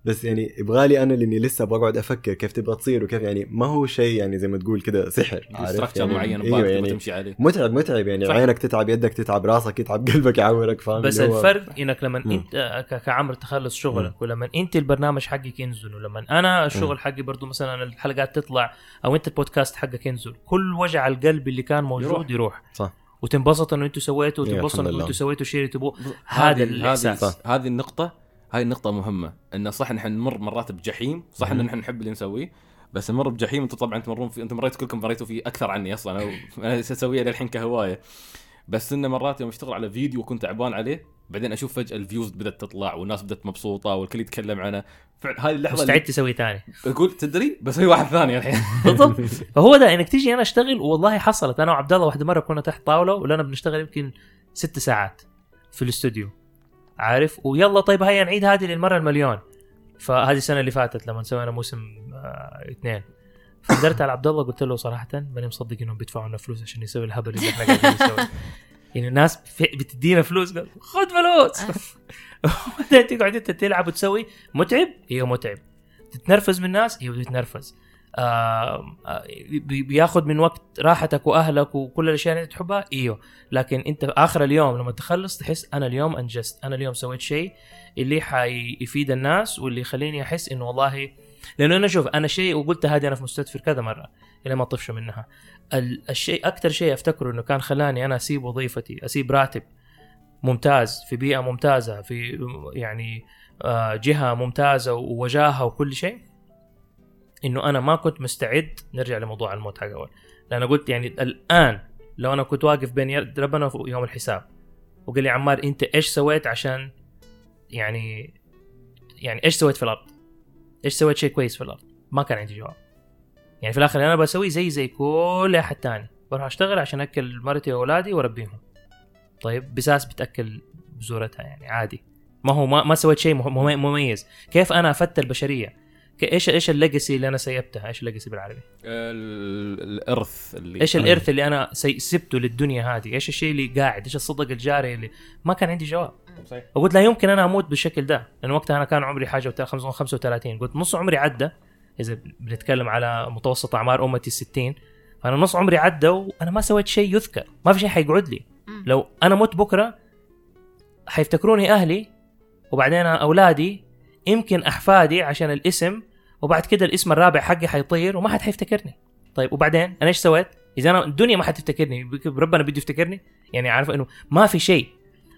C: بس يعني يبغالي أنا لأني لسه بقعد أفكر كيف تبغى تصير وكيف يعني ما هو شيء يعني زي ما تقول كده سحر عارف
A: structure
C: يعني
A: معين وباك
C: يعني
A: تمشي عليه
C: متعب متعب يعني
D: صح.
C: عينك تتعب يدك تتعب راسك يتعب قلبك يعورك فاهم
D: بس الفرق إنك لما
C: مم.
D: أنت ك- كعمر تخلص شغلك ولما أنت البرنامج حقك ينزل ولما أنا الشغل حقي برضو مثلا الحلقات تطلع أو أنت البودكاست حقك ينزل كل وجع القلب اللي كان موجود
A: يروح.
D: يروح.
C: صح
D: وتنبسط إنه أنتم سويتوا
C: إيه،
D: وتنبسط
C: إنه.
D: أنتم سويتوا شيء اللي تبوه هذا الإحساس
A: هذه هذه النقطة هاي النقطة مهمة إنه صح نحن نمر مرات بجحيم صح
C: إن.
A: نحن نحب اللي نسويه بس نمر بجحيم أنتم طبعا تمرون في أنتم مريتوا كلكم مريتوا فيه أكثر عني أصلا (laughs) أنا اسويها للحين كهواية. بس إنه مرات يوم أشتغل على فيديو وكنت تعبان عليه بعدين أشوف فجأة ال views بدأت تطلع والناس بدأت مبسوطة والكل يتكلم عنه. فعلا هاي اللحظة
D: مستعد تسوي ثاني.
A: اللي أقول تدري بسوي واحد ثاني الحين. (laughs)
D: بالضبط. فهو ده إنك تيجي أنا أشتغل والله حصلت. أنا وعبد الله واحدة مرة كنا تحت طاولة ولنا بنشتغل يمكن ست ساعات في الاستوديو. عارف؟ ويلا طيب هيا نعيد هذه للمرة المليون. فهذه السنة اللي فاتت لما سوينا موسم آه اثنين. فقدرت على عبد الله قلت له صراحة ماني مصدق إنهم بيدفعوا لنا فلوس عشان يسوي الهبل اللي إحنا قاعدين نسويه. (laughs) يعني الناس بتدينا فلوس قال خذ فلوس. (laughs) بعدين تقعد أنت تلعب وتسوي. متعب؟ إيوه متعب. تتنرفز من الناس؟ إيوه آه آه، بي- بياخذ من وقت راحتك وأهلك وكل الأشياء اللي تحبها؟ إيوه. لكن أنت آخر اليوم لما تخلص تحس أنا اليوم أنجزت أنا اليوم سويت شيء اللي حيفيد الناس واللي يخليني أحس إنه والله لأنه أنا شوف أنا شيء وقلت هذه أنا في مستدفر كذا مرة إلى ما طفش منها. ال- الشيء أكثر شيء أفتكره إنه كان خلاني أنا أسيب وظيفتي أسيب راتب ممتاز في بيئة ممتازة في يعني آه، جهة ممتازة ووجاهة وكل شيء. إنه أنا ما كنت مستعد نرجع لموضوع الموت حق أول لأن قلت يعني الآن لو أنا كنت واقف بين يد ربنا يوم الحساب وقال لي عمار أنت إيش سويت عشان يعني يعني إيش سويت في الأرض؟ إيش سويت شيء كويس في الأرض؟ ما كان عندي جواب. يعني في الآخر أنا بسويه زي زي كل أحد تاني بروح أشتغل عشان أكل مرتي وأولادي وأربيهم. طيب بساس بتأكل بزورتها يعني عادي. ما هو ما, ما سويت شيء مميز، كيف أنا افدت البشرية؟ ك- إيش إيش ال legacy اللي أنا سيبتها؟ إيش ال legacy بالعربي؟
A: ال- الارث اللي
D: إيش الارث اللي أنا سبته للدنيا هذه؟ إيش الشيء اللي قاعد؟ إيش الصدقة الجارية اللي ما كان عندي جواب.
A: صحيح.
D: وقلت لا يمكن أنا أموت بالشكل ده لأن وقتها أنا كان عمري حاجة وت- 35 قلت نص عمري عدى إذا بنتكلم على متوسط أعمار أمتي 60 فأنا نص عمري عدى وأنا ما سويت شيء يذكر ما في شيء حيقعد لي. لو أنا مت بكرة حيفتكروني أهلي وبعدين أولادي يمكن أحفادي عشان الاسم وبعد كده الاسم الرابع حقي حيطير وما حد حيفتكرني. طيب وبعدين أنا إيش سويت؟ إذا أنا الدنيا ما حتفتكرني ربنا بده يفتكرني يعني عارف إنه ما في شيء.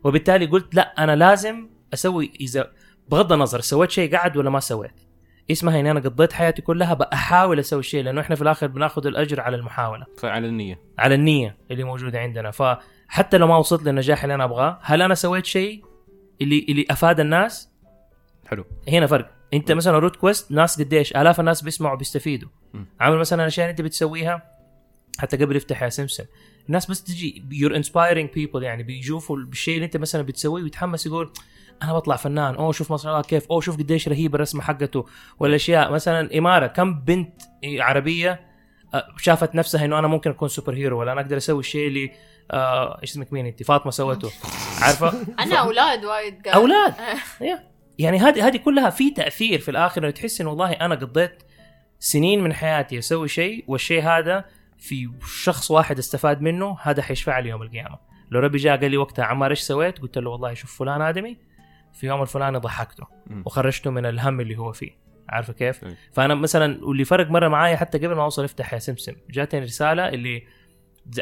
D: وبالتالي قلت لا أنا لازم أسوي إذا بغض النظر سويت شيء قعد ولا ما سويت. اسمها إني أنا قضيت حياتي كلها بحاول أسوي شيء لأنه إحنا في الآخر بناخذ الأجر على المحاولة.
A: على النية.
D: على النية اللي موجودة عندنا. فحتى لو ما وصلت للنجاح اللي أنا أبغاه هل أنا سويت شيء اللي اللي أفاد الناس؟
A: حلو.
D: هنا فرق. انت مثلا روت كويست ناس قديش آلاف الناس بيسمعوا بيستفيدوا
A: م.
D: عامل مثلا الأشياء اللي أنت بتسويها حتى قبل يفتح يا سمسم. الناس بس تجي you're inspiring people يعني بيشوفوا بالشيء اللي أنت مثلا بتسويه ويتحمس يقول أنا بطلع فنان أوه شوف ما شاء الله كيف أوه شوف قديش رهيب الرسمة حقته. والاشياء مثلا إمارة كم بنت عربية آه، شافت نفسها إنه أنا ممكن أكون super hero ولا أنا أقدر أسوي الشيء اللي آه إيش اسمك مين أنت؟ فاطمة سوته عارفة؟
B: أنا أولاد وايد
D: أولاد؟ (laughs) إيه. يعني هذه هذه كلها في تأثير في الآخر إنه تحس إنه والله أنا قضيت سنين من حياتي أسوي شيء والشيء هذا في شخص واحد استفاد منه هذا حيشفع لي يوم القيامة لو ربي جاء قال لي وقتها عمار إيش سويت قلت له والله شوف فلان آدمي في يوم الفلاني ضحكته. وخرجته من الهم اللي هو فيه عارفة كيف؟
A: أي.
D: فأنا مثلا واللي فرق مرة معايا حتى قبل ما أوصل افتح يا سمسم جاتني رسالة اللي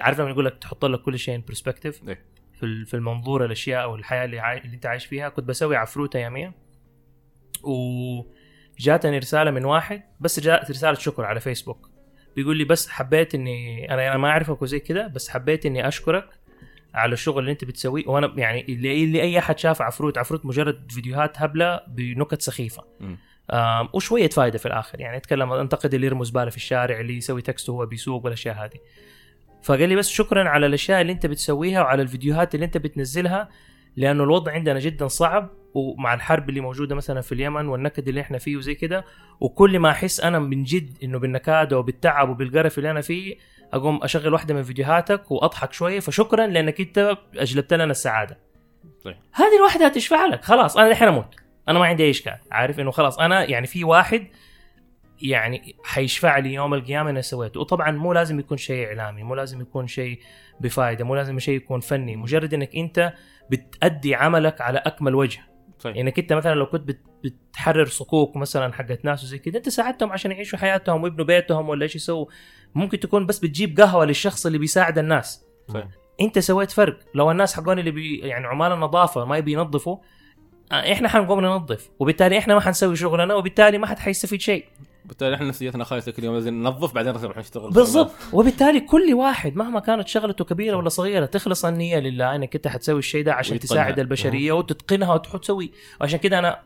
D: عارف لما يقول لك تحط لك كل شيء perspective
A: إيه.
D: في ال- في المنظور الأشياء أو الحياة اللي, عاي... اللي أنت عايش فيها كنت بسوي عفروتة يوميا. جاتني رسالة من واحد بس جاءت رسالة شكر على فيسبوك بيقول لي بس حبيت إني أنا أنا ما أعرفك وزي كذا بس حبيت إني أشكرك على الشغل اللي أنت بتسويه. وأنا يعني اللي, اللي أي أحد شاف عفروت عفروت مجرد فيديوهات هبلة بنكت
A: سخيفة.
D: آم، وشوية فائده في الآخر. يعني أتكلم أنتقد اللي يرمي زباله في الشارع اللي يسوي تكست وهو بيسوق والأشياء هذه. فقال لي بس شكرا على الأشياء اللي أنت بتسويها وعلى الفيديوهات اللي أنت بتنزلها لأنه الوضع عندنا جدا صعب ومع الحرب اللي موجودة مثلا في اليمن والنكد اللي إحنا فيه وزي كده وكل ما أحس أنا من جد إنه بالنكاده وبالتعب وبالقرف اللي أنا فيه أقوم أشغل واحدة من فيديوهاتك وأضحك شوية فشكرا لأنك أنت أجلبت لنا السعادة.
A: صحيح.
D: هذه الواحده هتشفع لك خلاص أنا الحين أموت. أنا ما عندي أي إشكال عارف؟ إنه خلاص أنا يعني في واحد يعني حيشفع لي يوم القيامة أنا سويته وطبعا مو لازم يكون شيء إعلامي مو لازم يكون شيء بفائده مو لازم شيء يكون فني. مجرد إنك أنت بتأدي عملك على أكمل وجه.
A: صحيح
D: إنك أنت مثلا لو كنت بت- بتحرر صكوك مثلا حقت ناس وزي كذا أنت ساعدتهم عشان يعيشوا حياتهم ويبنوا بيتهم ولا إيش يسووا. ممكن تكون بس بتجيب قهوة للشخص اللي بيساعد الناس.
A: صحيح
D: أنت سويت فرق. لو الناس حقون اللي بي يعني عمال النظافة ما يبي ينظفوا آه، إحنا حنقوم ننظف وبالتالي إحنا ما حنسوي شغلنا وبالتالي ما حد حيستفيد شيء.
A: بالتالي إحنا نفسيتنا خايسه كل يوم لازم ننظف بعدين نروح نشتغل.
D: بالضبط. وبالتالي كل واحد مهما كانت شغلته كبيرة ولا صغيرة تخلص النية لله. انك انت حتسوي الشيء ده عشان
A: ويتقنها.
D: تساعد البشرية وتتقنها وتسوي وعشان كده أنا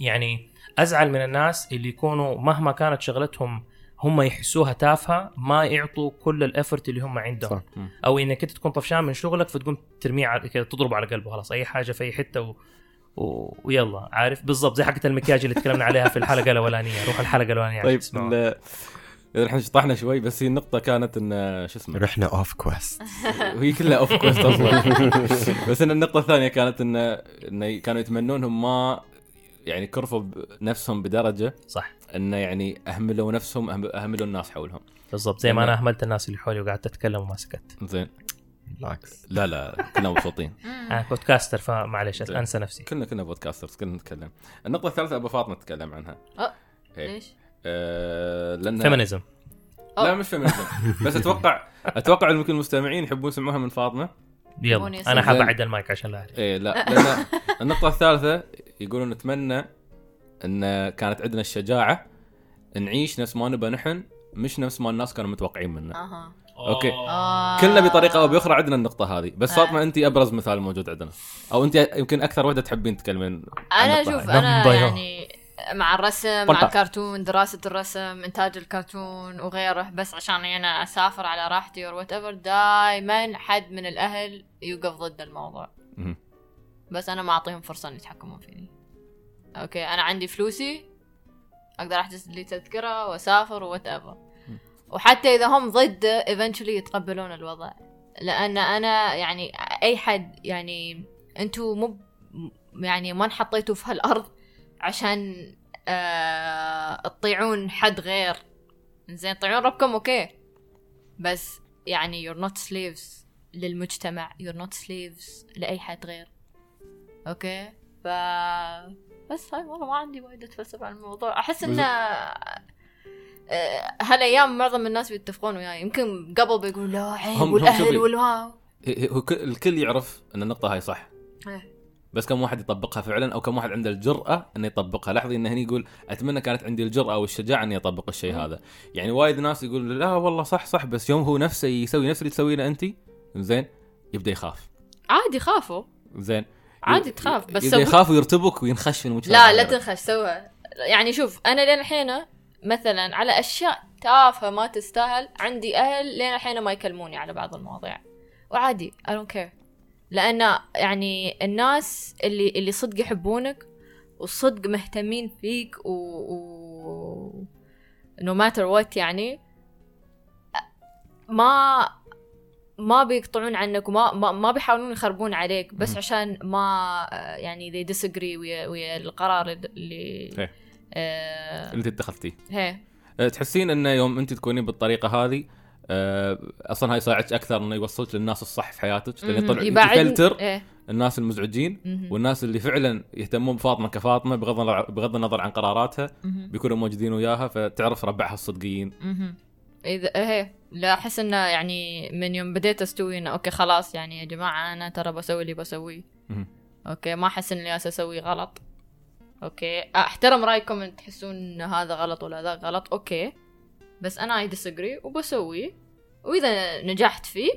D: يعني أزعل من الناس اللي يكونوا مهما كانت شغلتهم هم يحسوها تافهة ما يعطوا كل الافورت اللي هم عندهم.
C: صح.
D: أو إنك انت تكون طفشان من شغلك فتقوم ترميه على كده تضربه على قلبه خلاص أي حاجة في أي حتة و... ويلا عارف؟ بالضبط زي حقة المكياج اللي تكلمنا عليها في الحلقة الأولانية روح الحلقة الأولانية عشان
A: طيب إحنا شطحنا شوي بس هي النقطة كانت إن شو اسمه؟
C: رحنا اوف كويست
A: وهي كلها off quest أصلا. (laughs) بس إن النقطة الثانية كانت إن انه كانوا يتمنونهم ما يعني كرفوا بنفسهم بدرجة
D: صح.
A: انه يعني أهملوا نفسهم أهملوا الناس حولهم.
D: بالضبط زي ما أنا أهملت الناس اللي حولي وقعدت أتكلم وما سكت.
A: زين.
C: بالعكس
A: لا لا كنا مبسوطين (laughs)
D: أنا podcaster فمعلش. أنسى نفسي
A: كنا كنا podcasters كنا نتكلم النقطة الثالثة أبو فاطمة تتكلم عنها
B: أه.
A: إيه.
B: ليش؟
A: آه لأن
D: feminism
A: لا مش feminism بس أتوقع أتوقع إن يمكن المستمعين يحبون يسمعوها من فاطمة
D: يلا
B: أنا.
D: حاب. أعد المايك عشان لا أعرف
A: إيه لا لأن النقطة الثالثة يقولون نتمنى إن كانت عندنا الشجاعة نعيش نفس ما نبى نحن مش نفس ما الناس كانوا متوقعين منا
B: أها
A: okay.
B: آه.
A: كلنا بطريقة أو بأخرى عندنا النقطة هذه بس
B: آه.
A: فاطمة انت أبرز مثال موجود عندنا أو انت يمكن أكثر وحدة تحبين تتكلمين أنا
B: شوف. أنا
D: number.
B: يعني مع الرسم. مع الكرتون دراسة الرسم إنتاج الكرتون وغيره بس عشان أنا أسافر على راحتي or whatever دائما حد من الأهل يوقف ضد الموضوع. بس أنا ما أعطيهم فرصة إن يتحكمون فيني okay أنا عندي فلوسي أقدر أحجز لي تذكرة وأسافر whatever وحتى إذا هم ضد eventually يتقبلون الوضع. لأن أنا يعني أي حد يعني أنتوا مو يعني ما انحطيتوا في هالأرض عشان آه تطيعون حد غير. زين تطيعون ربكم okay. بس يعني you're not slaves للمجتمع you're not slaves لأي حد غير. okay؟ ف بس هاي والله ما عندي وايد أتفلسف عن الموضوع. أحس ان آه، هالايام معظم الناس بيتفقون وياي يمكن قبل بيقولوا لا عيب
A: والأهل.
B: والواو
A: هو كل- الكل يعرف إن النقطة هاي صح
B: إيه.
A: بس كم واحد يطبقها فعلا أو كم واحد عنده الجرأة انه يطبقها لاحظي انه هنا يقول أتمنى كانت عندي الجرأة والشجاعة إني أطبق الشيء
B: مم.
A: هذا يعني وايد ناس يقول لا والله صح صح بس يوم هو نفسه يسوي نفس اللي تسوينه انت زين يبدأ يخاف
B: عادي خافوا
A: زين
B: عادي تخاف بس يبدأ
A: يخاف ويرتبك وينخش في المجتمع
B: لا لا. تنخش سوها يعني شوف أنا لين الحين مثلا على أشياء تافهة ما تستاهل عندي أهل لين الحين ما يكلموني على بعض المواضيع وعادي I don't care لأن يعني الناس اللي اللي صدق يحبونك وصدق مهتمين فيك و, و... no matter what يعني ما ما بيقطعون عنك وما ما, ما بيحاولون يخربون عليك بس. عشان ما يعني they disagree ويا, ويا القرار اللي
A: إيه.
B: آه
A: اللي انت اتخذتيه
B: هي
A: أه، تحسين انه يوم أنت تكونين بالطريقة هذه أه، أصلا هاي يساعدك أكثر إنه يوصلك للناس الصح في حياتك لأن يطلع يفلتر
B: إيه.
A: الناس المزعجين
B: مهم.
A: والناس اللي فعلا يهتمون بفاطمة كفاطمة بغض النظر بغض النظر عن قراراتها
B: مهم.
A: بيكونوا موجودين وياها فتعرف ربعها الصدقيين
B: مهم. اذا هي لا أحس إنه يعني من يوم بديت أستوي إنه okay خلاص يعني يا جماعة أنا ترى بسوي اللي بسويه. okay ما أحس ان اللي جالسة اسويه غلط okay. أحترم رأيكم إن تحسون إن هذا غلط ولا ذا غلط. okay. بس أنا I disagree وبسويه وإذا نجحت فيه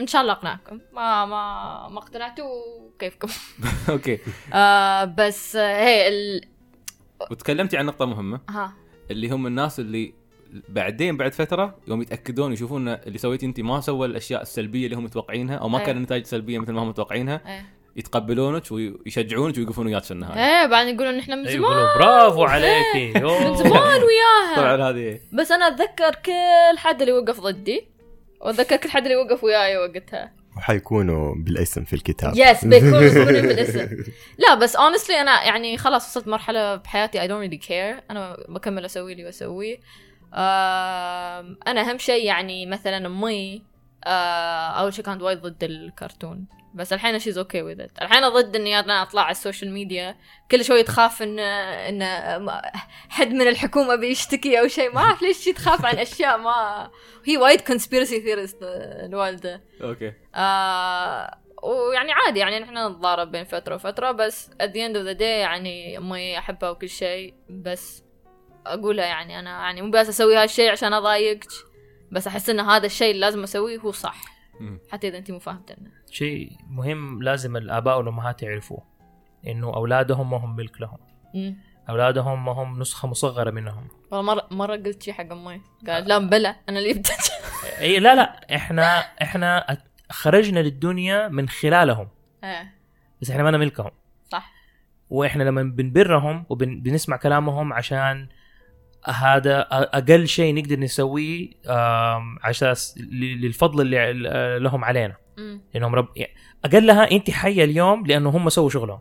B: إن شاء الله أقنعكم. ما ما ما اقتنعتوا كيفكم. (laughs)
A: okay. (laughs)
B: آه بس آه، هي ال...
A: وتكلمتي عن نقطة مهمة.
B: ها.
A: اللي هم الناس اللي بعدين بعد فترة يوم يتأكدون يشوفون اللي سويتي انت ما سوى الأشياء السلبية اللي هم متوقعينها أو ما
B: أيه.
A: كان النتائج سلبية مثل ما هم متوقعينها.
B: إيه.
A: يتقبلونك ويشجعونك ويوقفون وياك في النهاية.
B: إيه بعدين يقولون إحنا من
D: أيوة،
B: زمان.
D: يقولوا برافو عليكي.
B: من. زمان وياها.
A: طبعا هذه
B: بس أنا أتذكر كل حد اللي وقف ضدي وأتذكر كل حد اللي وقف وياي وقتها.
C: وحيكونوا بالاسم في الكتاب.
B: يس بيكونوا (laughs) بالاسم. لا بس honestly أنا يعني خلاص وصلت مرحلة بحياتي I don't really care. أنا بكمل أسوي اللي بسويه أنا أهم شيء يعني مثلا أمي آه، أول شيء كانت وايد ضد الكرتون. بس الحين she's okay with it الحين ضد إني أنا أطلع على ال social media كل شوي تخاف ان إن حد من الحكومة بيشتكي أو شيء. ما أعرف ليش تخاف عن أشياء ما. هي وايد conspiracy theorist الوالدة.
A: okay.
B: آه ويعني عادي يعني نحن نتضارب بين فترة وفترة بس at the end of the day يعني أمي أحبها وكل شيء بس أقولها يعني أنا يعني مو بس أسوي هالشيء عشان أضايقك بس أحس إن هذا الشيء اللي لازم أسويه هو صح. حتى إذا أنت مو فاهمتنه
D: شيء مهم لازم الآباء والأمهات يعرفوه إنه أولادهم ما هم ملك لهم.
B: مم.
D: أولادهم ما هم نسخة مصغرة منهم.
B: والله مرة مرة قلت شيء حق أمي. قالت لا بلا أنا اللي بدأت (laughs)
D: إي لا لا إحنا إحنا خرجنا للدنيا من خلالهم.
B: إيه.
D: بس إحنا ما ملكهم
B: صح.
D: وإحنا لما بنبرهم وبنسمع كلامهم عشان هذا أقل شيء نقدر نسويه عشان للفضل اللي ال- لهم علينا.
B: مم.
D: لأنهم رب يعني اقلها أنت حية اليوم لأنه هم سووا شغلهم.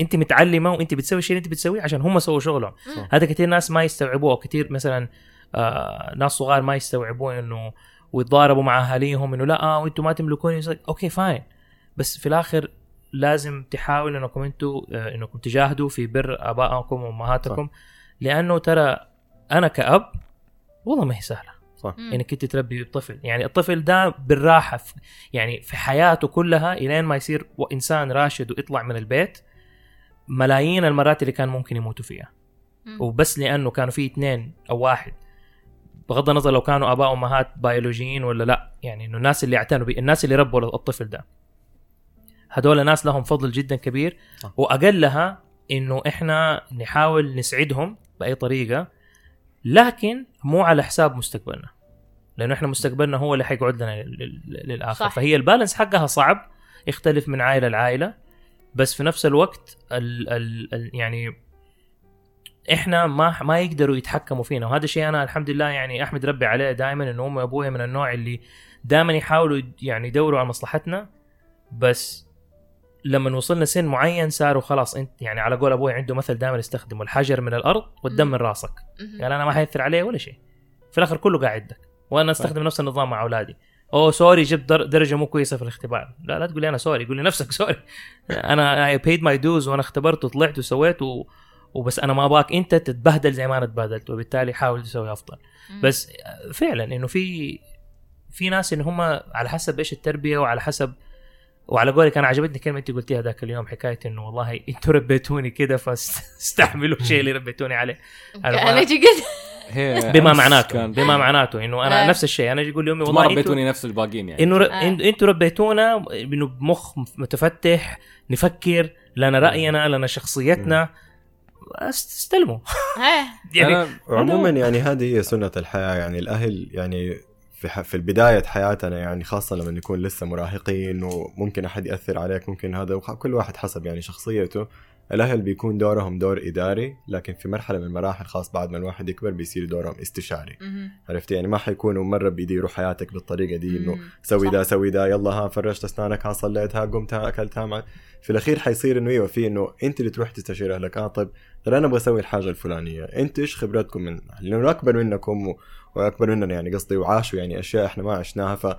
D: أنت متعلمة وأنت بتسوي الشيء اللي أنت بتسويه عشان هم سووا شغلهم. هذا كثير ناس ما يستوعبوه أو كثير مثلا آه ناس صغار ما يستوعبوه إنه ويتضاربوا مع أهاليهم إنه لا آه وأنتم ما تملكوني okay fine بس في الآخر لازم تحاولوا إنكم أنتم آه إنكم تجاهدوا في بر ابائكم وأمهاتكم. لأنه ترى أنا كأب والله ما هي سهلة.
C: صح.
D: إنك أنت تربي طفل يعني الطفل ده بالراحة في يعني في حياته كلها إلين ما يصير إنسان راشد ويطلع من البيت ملايين المرات اللي كان ممكن يموتوا فيها.
B: مم.
D: وبس لأنه كانوا في اثنين أو واحد. بغض النظر لو كانوا آباء وامهات بيولوجيين ولا لا. يعني إنه الناس اللي اعتنوا بي الناس اللي ربوا الطفل ده. هذول ناس لهم فضل جدا كبير. وأقلها إنه إحنا نحاول نسعدهم بأي طريقة. لكن مو على حساب مستقبلنا. لأنه إحنا مستقبلنا هو اللي حيقعد لنا لل- لل- للآخر.
B: صح.
D: فهي البالانس حقها صعب يختلف من عائلة لعائلة بس في نفس الوقت ال ال ال يعني إحنا ما ما يقدروا يتحكموا فينا. وهذا الشيء أنا الحمد لله يعني أحمد ربي عليه دائما إنه أمي وابوي من النوع اللي دائما يحاولوا يعني يدوروا على مصلحتنا بس لما وصلنا سن معين صاروا خلاص انت يعني على قول أبوي عنده مثل دائما يستخدمه الحجر من الأرض والدم. من راسك. قال أنا ما حيثر عليه ولا شيء. في الآخر كله قاعدك وأنا أستخدم نفس النظام مع أولادي. أوه sorry جبت در- درجة مو كويسة في الاختبار. لا لا تقول لي أنا sorry قول لي نفسك (laughs) sorry. أنا I paid my dues وأنا اختبرت وطلعت وسويت و... وبس أنا ما ابغاك أنت تتبهدل زي ما أنا تبهدلت وبالتالي حاول تسوي
B: أفضل.
D: بس فعلا إنه في في ناس إن هم على حسب إيش التربية وعلى حسب وعلى قولك أنا عجبتني كلمة أنت قلتيها ذاك اليوم حكاية إنه والله أنتوا ربيتوني كذا فاستحملوا الشيء اللي ربيتوني عليه أنا ما-
B: أنا جي قلت
A: هي
D: بما معناته
A: كان
D: بما معناته إنه أنا
B: آه.
D: نفس الشيء أنا أجي أقول لامي
A: ما
D: والله أنتوا
A: ربيتوني نفس الباقيين يعني
D: إنه.
B: آه.
D: إنتوا ربيتونا إنه بمخ متفتح نفكر لنا رأينا لنا شخصيتنا أست- استلموا
B: إيه. (laughs)
D: يعني
A: أنا-
C: عموما يعني هذه هي سنة الحياة يعني الأهل يعني في في البداية حياتنا يعني خاصة لما نكون لسه مراهقين وممكن أحد يأثر عليك ممكن هذا كل واحد حسب يعني شخصيته. الأهل بيكون دورهم دور إداري لكن في مرحلة من المراحل خاص بعد ما الواحد يكبر بيصير دورهم استشاري
B: مهم.
C: عرفت يعني ما حيكونوا مرة بيديروا حياتك بالطريقة دي إنه. سوي. ده سوي ده يلا ها فرشت أسنانك ها صليت ها قمت ها اكلت ها مع... في الأخير حيصير إنه أيوه في إنه أنت اللي تروح تستشير أهلك آه طيب ترى أنا أبغى أسوي الحاجة الفلانية أنت إيش خبرتكم من لأنه أكبر منكم و... وأكبر مننا يعني قصدي وعاشوا يعني أشياء إحنا ما عشناها ف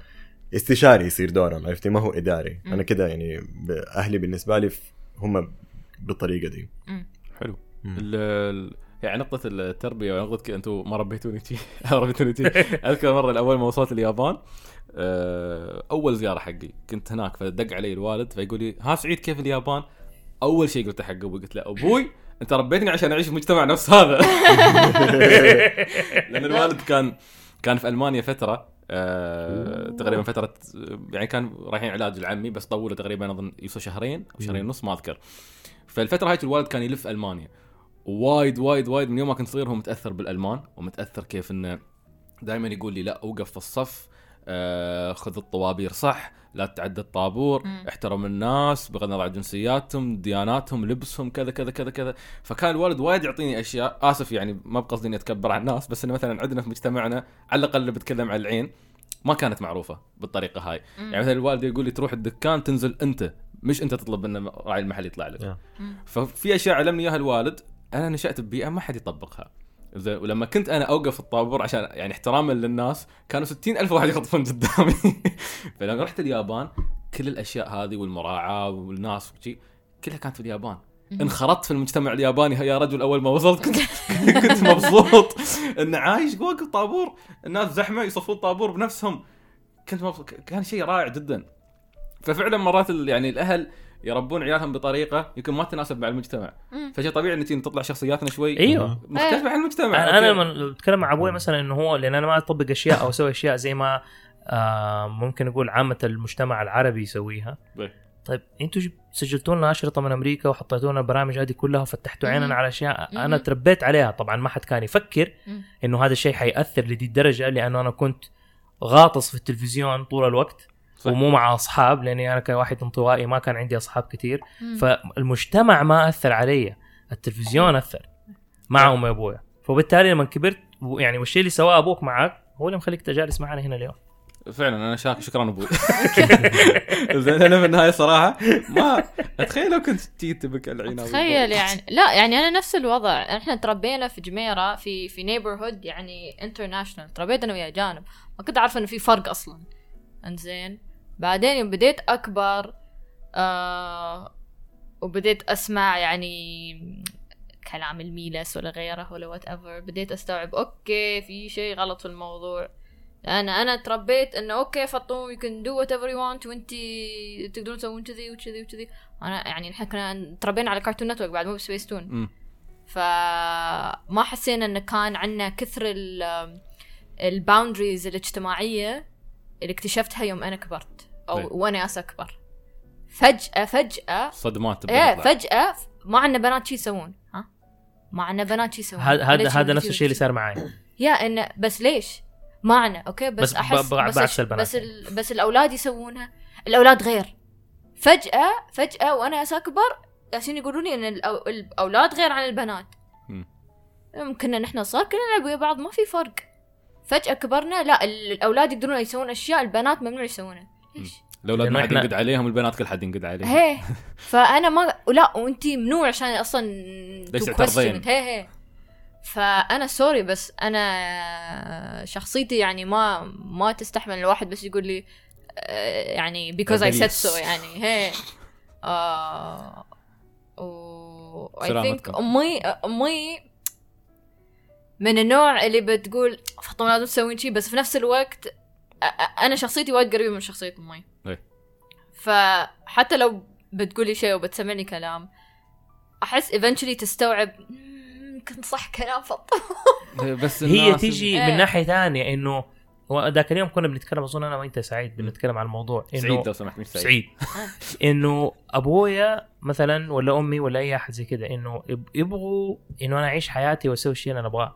C: استشاري يصير دورهم عرفتي ما هو
B: إداري.
C: أنا كده يعني أهلي بالنسبة لي هم بالطريقة دي.
A: حلو.
C: مم.
A: ال- ال- يعني نقطة التربية ونقطة كذا أنتم ما ربيتوني شي (laughs) ربيتوني شي (laughs) أذكر مرة الأول ما وصلت اليابان آه، أول زيارة حقي. كنت هناك فدق علي الوالد فيقول لي ها سعيد كيف اليابان؟ أول شيء قلت حق أبوي قلت له أبوي أنت ربيتني عشان أعيش في مجتمع نفس هذا. (laughs) لأن الوالد كان كان في ألمانيا فترة آه تقريبا فترة يعني كان رايحين علاج لعمي بس طولوا تقريبا أظن يوصل شهرين أو شهرين ونص ما أذكر. فالفترة هاي الوالد كان يلف ألمانيا وايد وايد وايد من يوم ما كنت صغير هو متأثر بالألمان ومتأثر كيف إنه دائما يقول لي لا اوقف في الصف آه خذ الطوابير صح لا تتعدى الطابور
B: مم.
A: احترم الناس بغض النظر عن جنسياتهم دياناتهم لبسهم كذا كذا كذا كذا فكان الوالد وايد يعطيني أشياء آسف يعني ما بقصدي إني أتكبر على الناس بس إنه مثلا عندنا في مجتمعنا على الأقل اللي بتكلم عن العين ما كانت معروفة بالطريقة هاي
B: مم.
A: يعني مثلا الوالد يقول لي تروح الدكان تنزل أنت مش انت تطلب ان راعي المحل يطلع لك.
B: مم.
A: ففي أشياء علمني إياها الوالد أنا نشأت ببيئة ما حد يطبقها. زين ولما كنت أنا أوقف في الطابور عشان يعني احتراما للناس كانوا ستين ألف واحد يخطفون قدامي. (laughs) فلما رحت اليابان كل الأشياء هذه والمراعاة والناس وشي كلها كانت في اليابان. انخرطت في المجتمع الياباني. يا رجل أول ما وصلت كنت (laughs) (laughs) كنت مبسوط. إن عايش واقف طابور الناس زحمة يصفون طابور بنفسهم. كنت مبسوط. كان شيء رائع جدا. ففعلا مرات ال- يعني الأهل يربون عيالهم بطريقة يمكن ما تناسب مع المجتمع. فشيء طبيعي إن تطلع شخصياتنا شوي
D: أيوه
A: مختلفة عن المجتمع أنا.
D: لما بتكلم مع أبوي مثلا إنه هو لأن أنا ما أطبق أشياء أو أسوي أشياء زي ما آه ممكن نقول عامة المجتمع العربي يسويها
A: إيه.
D: طيب أنتوا سجلتوا لنا اشرطه من أمريكا وحطيتوا لنا البرامج هذه كلها وفتحتوا عيننا. على
B: أشياء.
D: أنا تربيت عليها طبعا ما حد كان يفكر. إنه هذا الشيء حيأثر لدي الدرجة لأنه أنا كنت غاطس في التلفزيون طول الوقت
A: صح.
D: ومو مع أصحاب لأني أنا كواحد انطوائي ما كان عندي أصحاب كثير
B: مم.
D: فالمجتمع ما أثر علي التلفزيون أثر مع امي وابويا فبالتالي لما كبرت يعني والشيء اللي سواه أبوك معك هو اللي مخليك جالس معنا هنا اليوم.
A: فعلا أنا شاكر شكرا أبوي. (laughs) زين أنا في النهاية صراحة ما أتخيل لو كنت تجي تبك العين
B: تخيل يعني. لا يعني أنا نفس الوضع. إحنا تربينا في جميرة في في neighborhood يعني international تربيت أنا ويا أجانب. ما كنت عارفه إنه في فرق أصلا. إنزين. بعدين يوم بديت أكبر آه وبديت أسمع يعني كلام الميلس ولا غيره ولا whatever بديت أستوعب okay في شيء غلط في الموضوع. أنا أنا تربيت إنه okay فطوم you can do whatever you want وإنتي تقدرون تسوون كذي وكذي وكذي. أنا يعني إحنا كنا تربينا على Cartoon Network بعد مو بسبيس تون. فما حسينا انه كان عندنا كثر ال boundaries الاجتماعية اللي اكتشفتها يوم أنا كبرت. أو
A: طيب.
B: وأنا ياس أكبر فجأة فجأة
A: صدمات إيه.
B: فجأة ما عندنا بنات شي يسوون ها ما عندنا بنات شي يسوون
D: هذا هذا نفس الشيء اللي؟ صار معي
B: يا إنه بس ليش؟ معنى أوكي بس,
D: بس
B: احس بس,
D: البنات
B: بس. ال- بس الأولاد يسوونها الأولاد غير فجأة فجأة وأنا أكبر جالسين يقولوا لي إن الأو- الأولاد غير عن البنات. يمكن نحن صار كنا نلعب ويا بعض ما في فرق فجأة كبرنا لا ال- الأولاد يقدرون يسوون أشياء البنات ممنوع يسوونها ليش؟
A: الأولاد ما حد ينقد عليهم البنات كل حد ينقد عليهم
B: هي (laughs) فأنا ما لا وانتي ممنوع عشان أصلا
A: ليش تعترضين؟
B: هي هي فأنا سوري بس أنا شخصيتي يعني ما ما تستحمل الواحد بس يقول لي آه، يعني because I said
A: Agrees.
B: so يعني هي آه و I think
A: سلامتكم.
B: أمي أمي من النوع اللي بتقول فاطمة لازم تسوين شيء بس في نفس الوقت أنا شخصيتي وايد قريبة من شخصية أمي
A: إيه.
B: فحتى لو بتقولي شيء وبتسمعني كلام أحس eventually تستوعب "مم، كنت صح كلام فاطمه (laughs)
A: بس
D: هي تيجي
B: إيه.
D: من ناحية ثانية إنه ذاك اليوم كنا بنتكلم أظن أنا وأنت سعيد بنتكلم عن الموضوع إنه
A: سعيد لو سمحت مش سعيد,
D: سعيد (laughs) إنه أبويا مثلا ولا أمي ولا أي أحد زي كذا إنه يب- يبغوا إنه أنا أعيش حياتي وأسوي الشيء اللي أنا
B: أبغاه.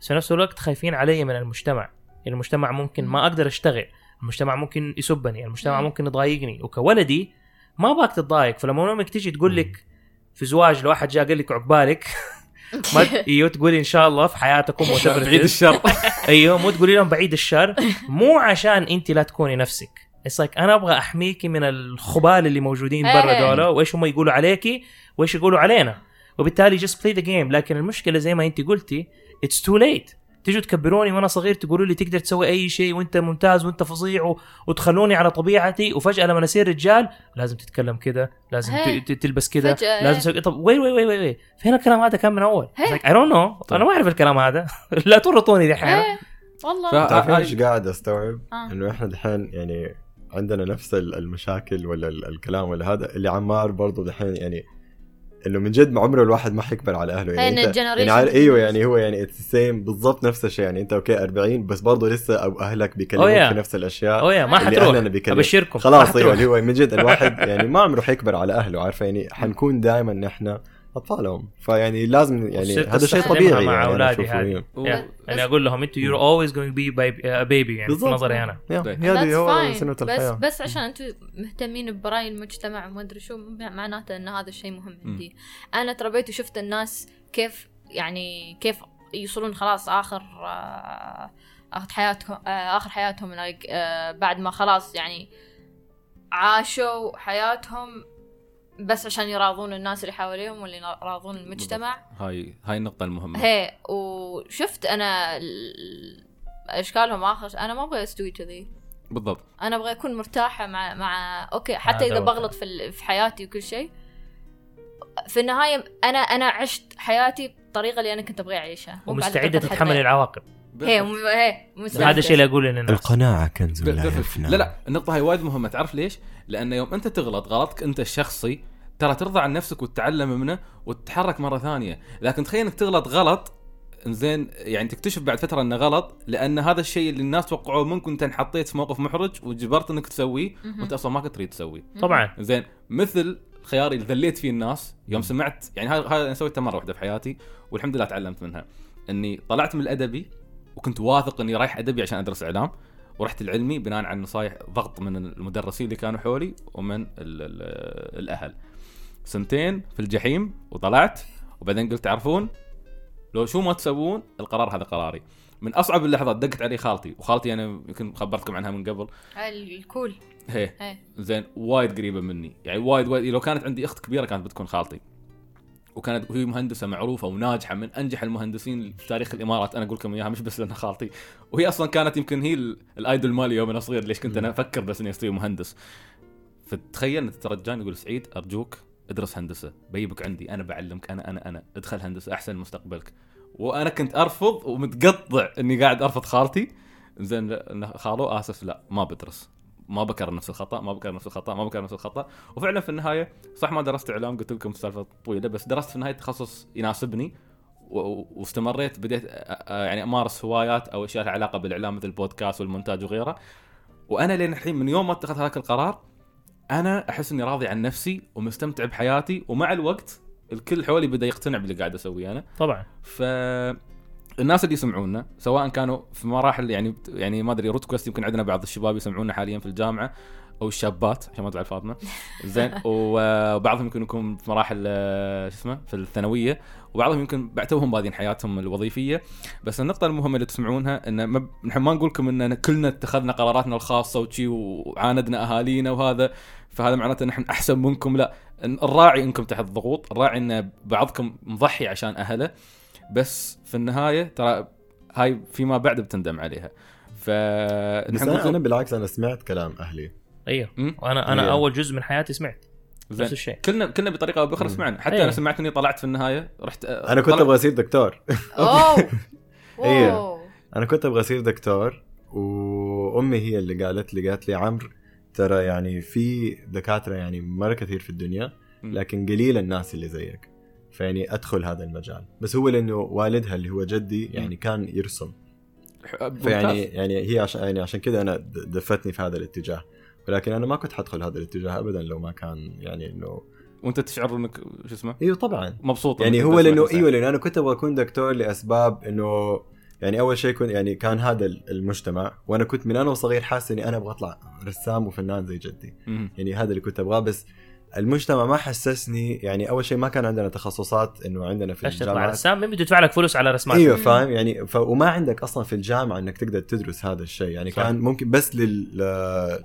D: بس في نفس الوقت خايفين علي من المجتمع المجتمع ممكن ما أقدر أشتغل. المجتمع ممكن يسبني المجتمع
B: مم.
D: ممكن يضايقني. وكولدي ما باك تتضايق. فلما أمك تيجي تقول لك في زواج لو واحد جاء قال لك عقبالك (laughs) ما أيوه تقولي إن شاء الله في حياتكم
A: بعيد. الشر. (laughs)
D: أيوه مو تقولي لهم بعيد الشر. مو عشان أنت لا تكوني نفسك. It's like أنا أبغى أحميكي من الخبال اللي موجودين برا
B: إيه.
D: دول وإيش هم يقولوا عليكي؟ وإيش يقولوا علينا؟ وبالتالي just play the game. لكن المشكلة زي ما أنت قلتي it's too late. تيجوا تكبروني وأنا صغير تقولوا لي تقدر تسوي أي شيء وأنت ممتاز وأنت فظيع و- وتخلوني على طبيعتي وفجأة لما اصير رجال لازم تتكلم كذا لازم. ت- ت- تلبس كذا لازم. تسوي طب وي وي وي وي وي فين الكلام هذا كان من أول I don't know أنا ما أعرف الكلام هذا (laughs) لا تورطوني دحين
B: والله
C: تعرفين إيش قاعد أستوعب؟
B: آه.
C: إنه إحنا دحين يعني عندنا نفس ال- المشاكل ولا ال- الكلام ولا هذا اللي عمار برضو دحين يعني انه من جد عمره الواحد ما حيكبر على
B: أهله
C: يعني,
B: أنت
C: يعني عارف
B: أيوه.
C: يعني هو يعني سيم بالضبط نفس الشيء يعني أنت أوكي 40 بس برضه لسه أو أهلك بيكلموك
D: Oh, yeah.
C: في نفس الأشياء
D: اوه ما
C: اللي
D: حتروح. أبشركم ما
C: خلاص
D: أيوه.
C: اللي هو من جد الواحد يعني ما عمره حيكبر على أهله عارفة يعني حنكون دائما نحن أطفالهم. فيعني لازم يعني هذا شيء طبيعي
D: مع
C: يعني أشوفه،
D: هذه.
A: و-
D: Yeah. يعني أقول لهم أنتوا you're always going to be baby, uh, baby يعني في
C: بالضبط.
D: نظري
A: أنا.
C: هذه هو
B: fine.
C: سنة
B: بس بس عشان أنتم مهتمين براي المجتمع وما أدري شو معناته إن هذا الشيء مهم عندي. أنا تربيت وشفت الناس كيف يعني كيف يوصلون خلاص آخر آه، آخر حياتهم آه، آخر حياتهم like آه، بعد ما خلاص يعني عاشوا حياتهم بس عشان يراضون الناس اللي حواليهم واللي يراضون المجتمع.
A: هاي هاي النقطة المهمة.
B: هي وشفت أنا ال- أشكالهم آخر أنا ما أبغى أستوي كذي.
A: بالضبط.
B: أنا أبغى أكون مرتاحة مع مع أوكي حتى
D: إذا.
B: بغلط في ال- في حياتي وكل شيء. في النهاية أنا أنا عشت حياتي بالطريقة اللي أنا كنت
D: أبغى
B: أعيشها. ومستعدة
D: تتحمل. العواقب.
B: هي مو- هي مستعدة.
D: هذا الشيء اللي أقوله للناس.
C: القناعة كنز لا يفنى.
A: لا لا النقطة هاي وايد مهمة. تعرف ليش؟ لأن يوم أنت تغلط غلطك أنت الشخصي ترى ترضى عن نفسك وتتعلم منه وتتحرك مرة ثانية، لكن تخيل إنك تغلط غلط زين يعني تكتشف بعد فترة إنه غلط لأن هذا الشيء اللي الناس توقعوه منك وأنت انحطيت في موقف محرج وجبرت إنك تسويه
B: مهم.
A: وأنت أصلا ما كنت تريد تسويه.
D: طبعا.
A: زين مثل خياري اللي ذليت فيه الناس يوم سمعت يعني هذا هذا أنا سويته مرة واحدة في حياتي والحمد لله تعلمت منها. إني طلعت من الأدبي وكنت واثق إني رايح أدبي عشان أدرس إعلام ورحت العلمي بناء على نصايح ضغط من المدرسين اللي كانوا حولي ومن ال ال الأهل. سنتين في الجحيم وطلعت وبعدين قلت تعرفون لو شو ما تسوون القرار هذا قراري. من أصعب اللحظات دقت علي خالتي وخالتي أنا يمكن خبرتكم عنها من قبل.
B: الكول.
A: هي.
B: هي.
A: زين وايد قريبة مني. يعني وايد وايد لو كانت عندي أخت كبيرة كانت بتكون خالتي. وكانت وهي مهندسة معروفة وناجحة من أنجح المهندسين في تاريخ الإمارات أنا أقول لكم إياها مش بس لانها خالتي. وهي أصلا كانت يمكن هي ال- الآيدول مالي يوم أنا صغير ليش كنت أنا أفكر بس إني أصير مهندس. فتخيل انت ترجاني يقول سعيد أرجوك ادرس هندسة بيبك عندي أنا بعلمك أنا أنا أنا. ادخل هندسة أحسن مستقبلك. وأنا كنت أرفض ومتقطع إني قاعد أرفض خالتي. زين خالو آسف لا ما بدرس. ما بكرر نفس الخطأ ما بكرر نفس الخطأ ما بكرر نفس الخطأ. وفعلا في النهاية صح ما درست إعلام قلت لكم السالفه طويلة بس درست في النهاية تخصص يناسبني. واستمريت بديت يعني أمارس هوايات أو أشياء لها علاقة بالإعلام مثل البودكاست والمونتاج وغيره وأنا لين الحين من يوم ما اتخذت هذاك القرار أنا أحس إني راضي عن نفسي ومستمتع بحياتي ومع الوقت الكل حولي بدأ يقتنع باللي قاعد أسويه أنا.
D: طبعا.
A: ف الناس اللي يسمعونا سواء كانوا في مراحل يعني يعني ما أدري روت كويست يمكن عندنا بعض الشباب يسمعونا حاليا في الجامعة. أو الشابات عشان ما تزعل فاطمة. زين (laughs) وبعضهم يمكن يكون في مراحل آه، شو اسمه في الثانوية وبعضهم يمكن بعد توهم بادين حياتهم الوظيفية. بس النقطة المهمة اللي تسمعونها إن ما نحن ما نقول لكم ان كلنا اتخذنا قراراتنا الخاصة وشي وعاندنا أهالينا وهذا فهذا معناته ان نحن أحسن منكم. لا الراعي إنكم تحت ضغوط الراعي إن بعضكم مضحي عشان أهله. بس في النهاية ترى هاي فيما بعد بتندم عليها. ف
C: بس أنا أنا بالعكس أنا سمعت كلام أهلي.
D: أيوه
A: مم.
D: وأنا أنا
C: إيه.
D: أول جزء من حياتي سمعت نفس
A: زين
D: الشيء
A: كلنا كلنا بطريقة أو باخرى. سمعنا حتى
D: إيه.
A: أنا سمعت إني طلعت في النهاية رحت
C: أنا كنت أبغى أصير دكتور
B: اوه
C: هي.
B: أوه.
C: أنا كنت أبغى أصير دكتور وأمي هي اللي قالت لي قالت لي عمرو ترى يعني في دكاترة يعني مرة كثير في الدنيا. لكن قليل الناس اللي زيك فيعني أدخل هذا المجال بس هو لأنه والدها اللي هو جدي يعني كان يرسم. فيعني يعني هي عشان يعني عشان كذا أنا دفتني في هذا الاتجاه ولكن أنا ما كنت حدخل هذا الاتجاه ابدا لو ما كان يعني إنه
A: وأنت تشعر إنك شو اسمه؟
C: إيوه طبعا.
A: مبسوط
C: يعني هو
A: لأنه
C: إيوه لأنه أنا كنت أبغى أكون دكتور لأسباب إنه يعني أول شيء كنت يعني كان هذا المجتمع وأنا كنت من أنا وصغير حاسس إني أنا أبغى أطلع رسام وفنان زي جدي. يعني هذا اللي كنت أبغاه بس المجتمع ما حسسني يعني أول شيء ما كان عندنا تخصصات إنه عندنا في الجامعة
D: رسام مين بده يدفع لك فلوس على رسمات.
C: أيوه فاهم؟ يعني ف... وما عندك أصلا في الجامعة إنك تقدر تدرس هذا الشيء. يعني
A: صح.
C: كان ممكن بس لل...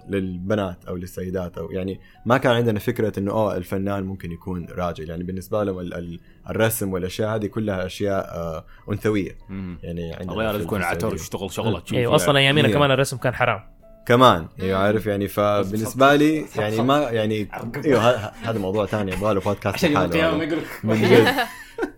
C: للبنات أو للسيدات أو يعني ما كان عندنا فكرة إنه آه الفنان ممكن يكون راجل. يعني بالنسبة لهم ال... ال... الرسم والأشياء هذه كلها أشياء آه أنثوية.
A: مم.
C: يعني عندنا
A: الله يكون عتر. يشتغل شغله
D: أيوه أصلا أيامينا
C: هي.
D: كمان الرسم كان حرام.
C: كمان أيوه عارف يعني فبالنسبة لي يعني. ما يعني أيوه ه- هذا موضوع ثاني يبغى له بودكاست
A: عشان يوم
C: لحاله
A: القيامة
C: والله.
A: ما يقول لك
C: من جد.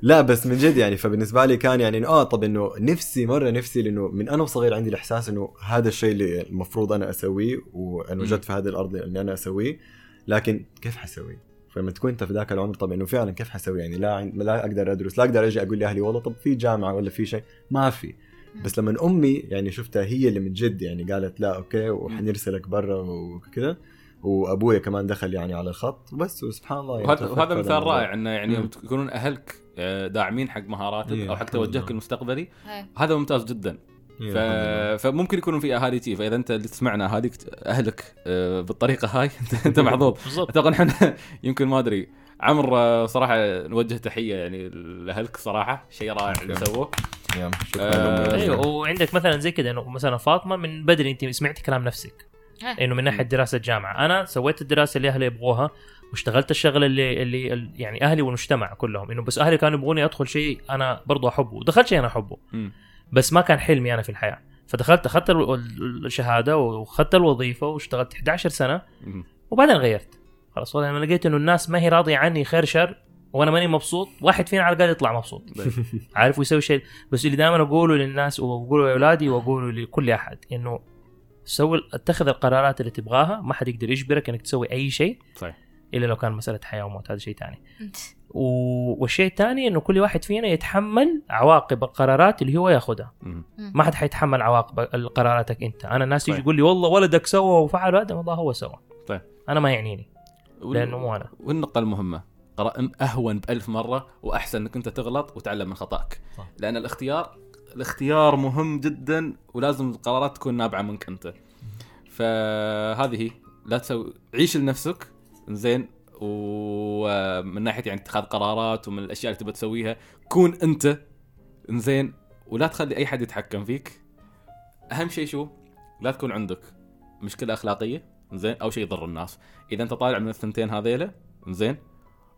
C: لا بس من جد يعني فبالنسبة لي كان يعني إنه آه طب إنه نفسي مرة نفسي لإنه من أنا وصغير عندي الإحساس إنه هذا الشيء اللي المفروض أنا أسويه وان وجدت في هذه الأرض إني أنا أسويه لكن كيف حسويه؟ فلما تكون أنت في ذاك العمر طب إنه فعلا كيف حسوي؟ يعني لا لا أقدر أدرس لا أقدر أجي أقول لأهلي والله طب في جامعة ولا في شيء؟ ما في. بس لما أمي يعني شفتها هي اللي من جد يعني قالت لا okay وحنرسلك برا وكذا وأبويا كمان دخل يعني على الخط بس وسبحان الله يعني
A: وهذا وهذا مثال. رائع إنه يعني يوم. تكونون أهلك آه، داعمين حق مهاراتك
C: إيه،
A: أو حق توجهك. المستقبلي
B: إيه.
A: هذا ممتاز جدا
C: إيه،
A: ف... فممكن يكونون في أهالي تي فإذا أنت اللي تسمعنا اهاليك أهلك آه، بالطريقة هاي (laughs) انت أنت (laughs) محظوظ
D: بالضبط
A: أتوقع إحنا يمكن ما أدري عمر آه، صراحة نوجه تحية يعني لأهلك صراحة شيء رائع اللي. سووه آه،.
D: أيوه وعندك مثلا زي كذا إنه مثلا فاطمة من بدري أنت سمعتي كلام نفسك
B: إيه.
D: إنه من ناحية دراسة جامعه أنا سويت الدراسة اللي أهلي يبغوها واشتغلت الشغله اللي اللي ال- يعني أهلي والمجتمع كلهم إنه بس أهلي كانوا يبغوني أدخل شيء أنا برضو أحبه ودخلت شيء أنا
A: أحبه.
D: بس ما كان حلمي أنا في الحياة فدخلت أخذت ال- ال- الشهادة وأخذت الوظيفة واشتغلت 11
A: سنة.
D: وبعدين غيرت خلاص أنا لقيت إنه الناس ما هي راضية عني خير شر وأنا ماني مبسوط واحد فينا على الأقل يطلع مبسوط. (laughs) عارف ويسوي شيء؟ بس اللي دائما أقوله للناس وأقوله لأولادي وأقوله لكل أحد إنه سوي اتخذ القرارات اللي تبغاها ما حد يقدر يجبرك إنك تسوي أي شيء
A: صحيح.
D: إلا لو كان مسألة حياة وموت هذا شيء ثاني. و... والشيء الثاني إنه كل واحد فينا يتحمل عواقب القرارات اللي هو ياخذها. ما حد حيتحمل عواقب قراراتك أنت. أنا الناس تيجي
A: طيب.
D: يقول لي والله ولدك سوى وفعل هذا. والله هو سوى.
A: طيب.
D: أنا ما يعنيني. لأنه مو أنا
A: والنقطة المهمة قرا- أهون بألف مرة وأحسن إنك أنت تغلط وتعلم من خطأك.
C: صح.
A: لأن الاختيار الاختيار مهم جدا ولازم القرارات تكون نابعة منك أنت. فهذه هي لا تسوي عيش لنفسك زين ومن ناحية يعني اتخاذ قرارات ومن الأشياء اللي تبى تسويها كون أنت زين ولا تخلي أي حد يتحكم فيك. أهم شيء شو؟ لا تكون عندك مشكلة أخلاقية. زين أو شيء يضر الناس. إذا أنت طالع من الثنتين هذيلا زين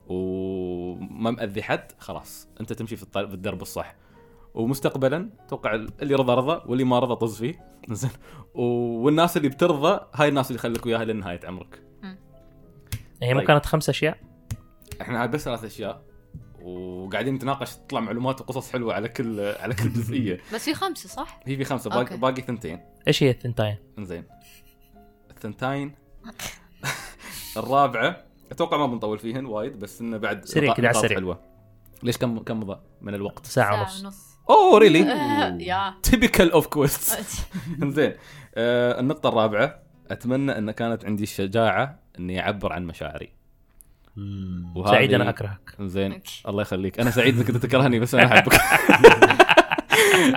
A: وما مأذي حد خلاص أنت تمشي في الطريق في الدرب الصح. ومستقبلا توقع اللي رضى رضى واللي ما رضى طز فيه. (laughs) زين. والناس اللي بترضى هاي الناس اللي خليك وياها لنهاية عمرك.
D: هي ما
A: طيب.
D: كانت خمس أشياء؟
A: إحنا هاي بس ثلاث أشياء وقاعدين نتناقش تطلع معلومات وقصص حلوة على كل على كل جزئية.
B: بس في خمسة صح؟
A: هي في خمسة باقي. باقي ثنتين.
D: إيش هي الثنتين؟
A: زين الثنتين. الرابعة أتوقع ما بنطول فيهن وايد بس إنه بعد
D: سريع كده على السريع.
A: حلوة. ليش كم كم مضى من الوقت؟
D: ساعة ونص.
A: oh
B: really (laughs)
A: yeah. typical OffQuest زين آه النقطة الرابعة أتمنى إن كانت عندي الشجاعة إني أعبر عن مشاعري. وهذه-
D: سعيد أنا أكرهك.
A: زين. الله يخليك. أنا سعيد إنك أنت تكرهني بس أنا أحبك. (laughs)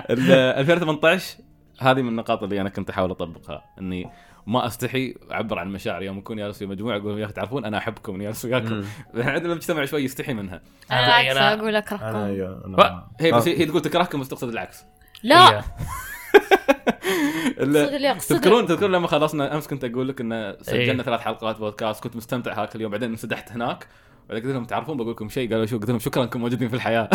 A: ال 2018 هذه من النقاط اللي أنا كنت أحاول أطبقها. إني ما استحي اعبر عن مشاعري يوم اكون جالس في مجموعة أقول يا أخي تعرفون أنا أحبكم جالس وياكم. عندنا المجتمع شوي يستحي منها.
B: أنا
D: أنا-
B: العكس
D: أنا-
C: أقول
B: اكرهكم
C: يا أنا
A: هي بس. هي تقول تكرهكم بس تقصد العكس.
B: لا.
A: تذكرون تذكرون لما خلصنا أمس كنت أقول لك إن سجلنا
D: إيه.
A: ثلاث حلقات بودكاست كنت مستمتع هاك اليوم بعدين انسدحت هناك. بعدين قلت لهم تعرفون بقول لكم شيء؟ قالوا شو قلت لهم شكرا أنكم موجودين في الحياة.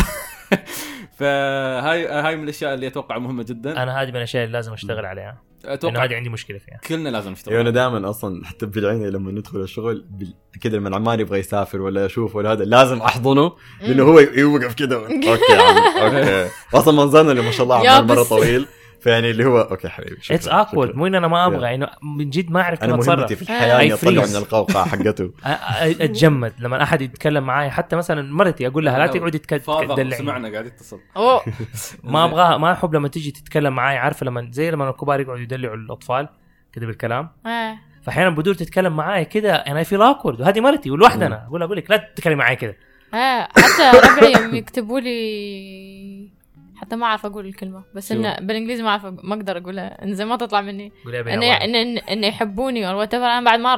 A: (laughs) فهاي هاي من الأشياء اللي أتوقع مهمة جدا.
D: أنا هذه من الأشياء اللي لازم أشتغل عليها.
A: أتوقع
D: هذه عندي مشكلة فيها.
A: كلنا لازم
C: أيوه أنا
A: نشتغل
C: دائما أصلا حتى بالعين لما ندخل الشغل بال- كذا لما العمال يبغى يسافر ولا يشوف ولا هذا لازم أحضنه لأنه هو يوقف كذا (laughs) أوكي عم أوكي. أصلا منظرنا اللي ما شاء الله
B: يا
C: عمال
B: مرة.
C: طويل. (laughs) فيعني اللي هو أوكي حبيبي
D: اتس اكورد. مو ان أنا ما أبغى إنه من جد ما أعرف
C: أنا
D: كيف
C: مهمتي في
D: اتصرف الحياة
C: إني
D: أطلع.
C: من القوقعة حقته. (laughs)
D: أتجمد لما أحد يتكلم معي حتى مثلا مرتي أقول لها لا تقعدي تدلعيني
A: سمعنا قاعد يتصل. (laughs) (laughs)
D: ما أبغاها ما أحب لما تيجي تتكلم معي عارفة لما زي لما الكبار يقعدوا يدلعوا الأطفال كذا بالكلام؟
B: آه.
D: فاحيانا بدور تتكلم معي كذا أنا في اكورد وهذه مرتي ولوحدنا أقول أقول لك لا تتكلمي معي كذا
B: آه. حتى ربعي يوم يكتبوا لي حتى ما أعرف أقول الكلمة بس؟ إنه بالإنجليزي ما أعرف ما أقدر أقولها. انه زي ما تطلع مني. انه انه إنه يحبوني أو أنا بعد ما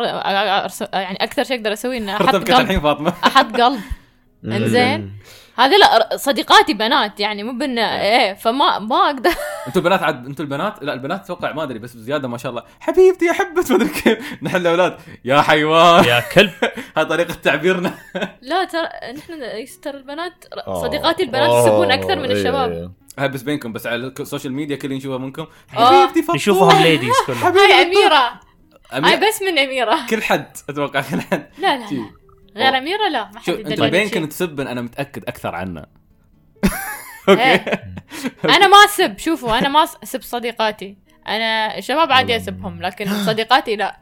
B: يعني أكثر شيء أقدر أسويه إنه
A: أحط
B: قلب.
A: الحين فاطمة.
B: أحط قلب. (laughs) إنزين. هذا لا صديقاتي بنات يعني مو بان إيه. فما ما أقدر.
A: أنتوا البنات عاد أنتوا البنات لا البنات أتوقع ما أدري بس بزياده ما شاء الله. حبيبتي احبك ما أدري كيف. نحن الأولاد. يا حيوان.
D: يا كلب. (laughs)
A: هاي طريقة تعبيرنا. (laughs)
B: لا ترى نحن ترى البنات
C: آه.
B: صديقاتي البنات
C: آه،
B: يسبون أكثر من
C: إيه،
B: الشباب.
C: إيه.
A: هاي بس بينكم بس على ال social media كل يشوفها منكم.
B: آه.
A: حبيبتي فطوم
D: نشوفهم ladies كلهم.
B: هاي أميرة. هاي. بس من أميرة.
A: كل حد أتوقع كل حد.
B: لا. لا. غير اميره لا ما حد يدلعني
A: بينكم
B: شيء.
A: تسبن أنا متأكد أكثر عنا (laughs)
B: إيه. أنا ما أسب شوفوا أنا ما أسب صديقاتي أنا الشباب عادي أسبهم لكن (gasps) صديقاتي لا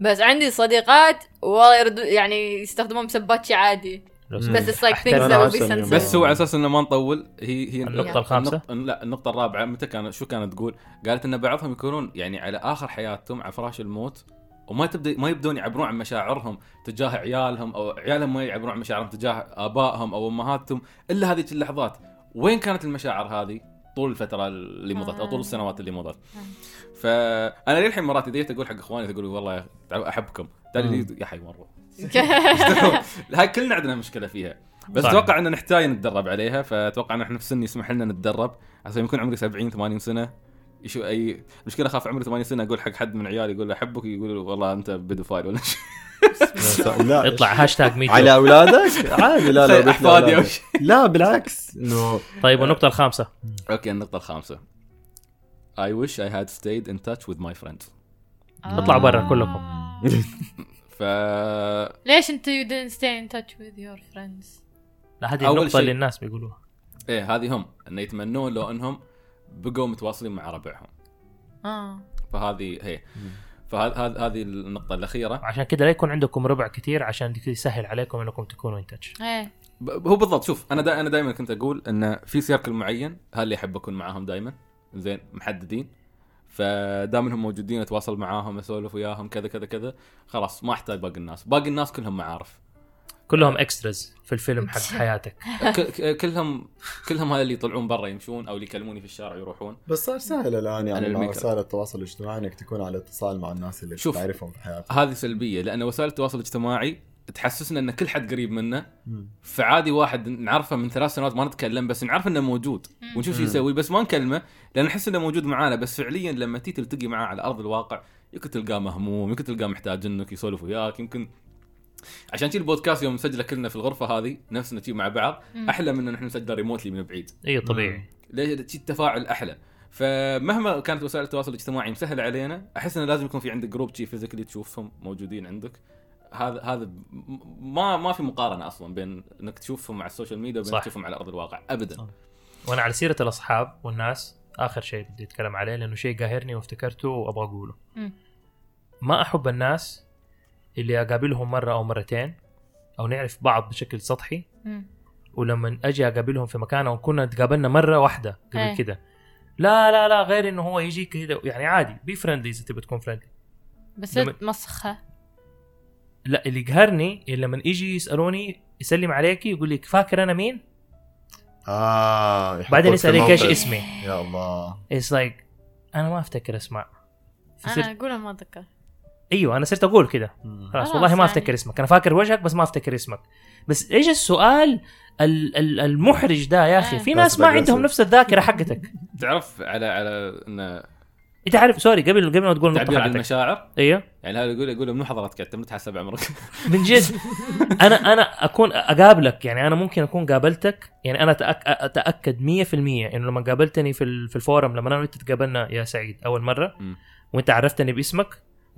B: بس عندي صديقات والله يردوا يعني يستخدمون مسباتشي عادي
D: لو
C: مم.
D: سمحت.
B: بس
C: يوم.
B: sensitive
A: بس هو على أساس إنه ما نطول هي هي
D: النقطة الخامسة؟
A: النقطة لا النقطة الرابعة متى كانت شو كانت تقول؟ قالت إن بعضهم يكونون يعني على آخر حياتهم على فراش الموت وما تبدا ما يبدون يعبرون عن مشاعرهم تجاه عيالهم أو عيالهم ما يعبرون عن مشاعرهم تجاه آبائهم أو أمهاتهم إلا هذه اللحظات. وين كانت المشاعر هذه؟ طول الفترة اللي مضت أو طول السنوات اللي مضت. فأنا للحين مرات إذا جيت أقول حق إخواني تقول والله أحبكم. تالي يا حي مرة. (laughs) هاي كلنا عندنا مشكلة فيها. بس. أتوقع إن نحتاج نتدرب عليها فأتوقع إن إحنا في سن يسمح لنا نتدرب. عشان يكون عمري 70 80 سنة. يشو أي مشكلة أخاف عمري 80 سنة أقول حق حد من عيالي يقول له أحبك يقول له والله أنت pedophile ولا شيء.
C: لا
D: يطلع hashtag MeToo
C: على أولادك؟ عادي لا لا
A: احفادي
C: أو.
A: شيء.
C: لا بالعكس. إنه
D: طيب والنقطة الخامسة.
A: أوكي النقطة الخامسة. I wish I had stayed in touch with my friends.
D: اطلعوا برا كلكم. (laughs)
A: ف
B: ليش أنت you didn't stay in touch with your friends
D: لا هذه النقطة اللي الناس بيقولوها.
A: إيه هذه هم. انه يتمنون لو أنهم بقوا متواصلين مع ربعهم.
B: آه.
A: فهذه هي. فهذه هذه النقطة الأخيرة.
D: عشان كده لا يكون عندكم ربع كتير عشان يسهل عليكم انكم تكونوا ان تاتش
B: إيه.
A: ب- هو بالضبط شوف أنا دا أنا دائما كنت أقول إن في سيركل معين هل اللي أحب أكون معاهم دائما زين محددين. فدام إنهم موجودين أتواصل معاهم أسولف وياهم كذا كذا كذا. خلاص ما أحتاج باقي الناس. باقي الناس كلهم معارف.
D: كلهم اكستراز في الفيلم حق (laughs) حياتك
A: كلهم كلهم هذا اللي يطلعون برا يمشون أو اللي يكلموني في الشارع يروحون
C: بس صار سهل
A: الآن
C: يعني مع. وسائل التواصل الاجتماعي إنك تكون على اتصال مع الناس اللي
A: شوف.
C: تعرفهم في حياتك
A: هذه سلبية لأن وسائل التواصل الاجتماعي تحسسنا إن كل حد قريب منا. فعادي واحد نعرفه من ثلاث سنوات ما نتكلم بس نعرف إنه موجود ونشوف شو يسوي بس ما نكلمه لأن نحس إنه موجود معانا بس فعليا لما تيجي تلتقي معاه على أرض الواقع يمكن تلقاه مهموم يمكن تلقاه محتاج إنك يسولف وياك يمكن عشان كذي البودكاست يوم نسجله كلنا في الغرفة هذه نفسنا شي مع بعض أحلى من إن إحنا نسجله remotely من بعيد.
D: إي طبيعي.
A: ليش؟ التفاعل أحلى. فمهما كانت وسائل التواصل الاجتماعي مسهلة علينا أحس إنه لازم يكون في عندك group شي physically تشوفهم موجودين عندك. هذا هذا م- ما ما في مقارنة أصلا بين إنك تشوفهم على ال social media
D: وبين.
A: تشوفهم على أرض الواقع ابدا.
D: صح. وأنا على سيرة الأصحاب والناس آخر شيء بدي أتكلم عليه لأنه شيء قاهرني وافتكرته وأبغى أقوله.
B: مم.
D: ما أحب الناس اللي أقابلهم مرة أو مرتين أو نعرف بعض بشكل سطحي. ولما أجي أقابلهم في مكان أو كنا تقابلنا مرة واحدة قبل
B: إيه.
D: كده لا لا لا غير إنه هو يجي كده يعني عادي be friendly إذا تبي تكون friendly
B: بس
D: لما-
B: مسخة
D: لا اللي يقهرني اللي لما يجي يسألوني يسلم عليك يقول لك فاكر أنا مين؟
C: آه
D: بعدين يسألك
C: إيش.
D: اسمي؟
C: يا الله
D: it's like like, أنا ما أفتكر أسماء
B: أنا أقولها ما أتذكر
D: أيوه أنا صرت أقول كده. خلاص
B: خلاص
D: والله ما
B: يعني.
D: أفتكر اسمك أنا فاكر وجهك بس ما أفتكر اسمك بس إيش السؤال ال- ال- المحرج ده يا أخي
B: آه.
D: في ناس ما عندهم. نفس الذاكرة حقتك (laughs)
A: تعرف على على انه
D: أنت عارف sorry قبل قبل ما تقول
A: النقطة
D: حقتك
A: المشاعر
D: أيوه
A: يعني هذا يقول يقول منو حضرتك انت متحسب عمرك
D: من جد أنا أنا أكون أقابلك يعني أنا ممكن أكون قابلتك يعني أنا أتأكد 100% إنه لما قابلتني في ال- في ال forum لما أنا وأنت تقابلنا يا سعيد أول
A: مرة.
D: وأنت عرفتني باسمك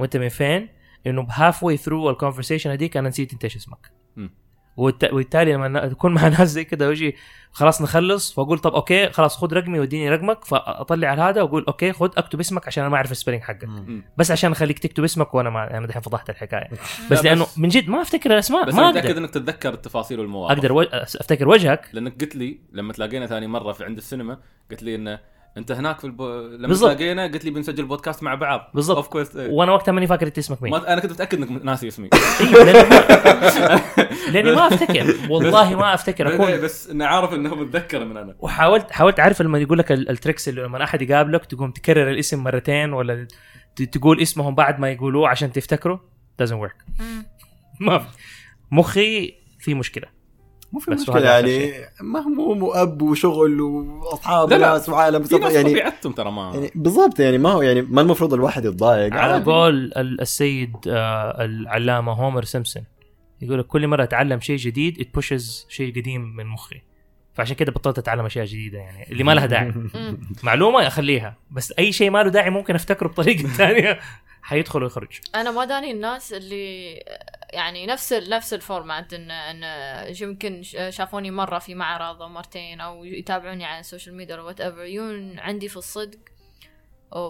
D: وانت من فين انه ب halfway through ال conversation هذيك أنا نسيت انت إيش اسمك. وبالتالي لما ن- اكون مع (laughs) ناس زي كده واجي خلاص نخلص فأقول طب okay خلاص خذ رقمي واديني رقمك فأطلع على هذا وأقول okay خذ اكتب اسمك عشان أنا ما أعرف ال spelling حقك.
C: مم.
D: بس عشان أخليك تكتب اسمك وأنا ما أنا دحين فضحت الحكاية. (laughs)
A: لا،
D: بس لأنه من جد ما أفتكر الأسماء
A: بس
D: ما
A: متأكد إنك تتذكر التفاصيل والمواقف.
D: أقدر وج... أفتكر وجهك.
A: لأنك قلت لي لما تلاقينا ثاني مرة في عند السينما قلت لي إنه انت هناك في الب... لما. تلاقينا قلت لي بنسجل بودكاست مع بعض.
D: بالضبط.
A: اوف كويس
D: وأنا وقتها ماني فاكر إنت اسمك مين.
A: ما... أنا كنت متأكد إنك ناسي اسمي. (laughs)
D: أيوه (laughs) لأني ما... أفتكر. والله ما أفتكر. اكون
A: بس إني عارف إنه متذكر من أنا.
D: وحاولت حاولت أعرف لما يقول لك ال- ال tricks اللي لما أحد يقابلك تقوم تكرر الاسم مرتين ولا ت- تقول اسمهم بعد ما يقولوه عشان تفتكروا doesn't work.
B: مم.
D: ما في. مخي في مشكلة.
C: مو في
D: بس مشكلة
C: يعني مهموم واب وشغل
A: وأصحاب.
C: وناس وعالم
A: في ناس
C: يعني
A: طبيعتهم ترى ما
C: يعني بالضبط يعني ما هو يعني ما المفروض الواحد يتضايق
D: على. قول ال- السيد آه، العلامة هومر سيمبسون يقول لك كل مرة أتعلم شيء جديد it pushes شيء قديم من مخي فعشان كده بطلت أتعلم أشياء جديدة يعني اللي ما لها داعي. (laughs) معلومة أخليها بس أي شيء ما له داعي ممكن أفتكره بطريقة (laughs) ثانية حيدخل ويخرج
B: أنا ما داني الناس اللي يعني نفس نفس ال format ان إن يمكن ش- شافوني مرة في معرض أو مرتين أو يتابعوني على ال social media أو whatever يون عندي في الصدق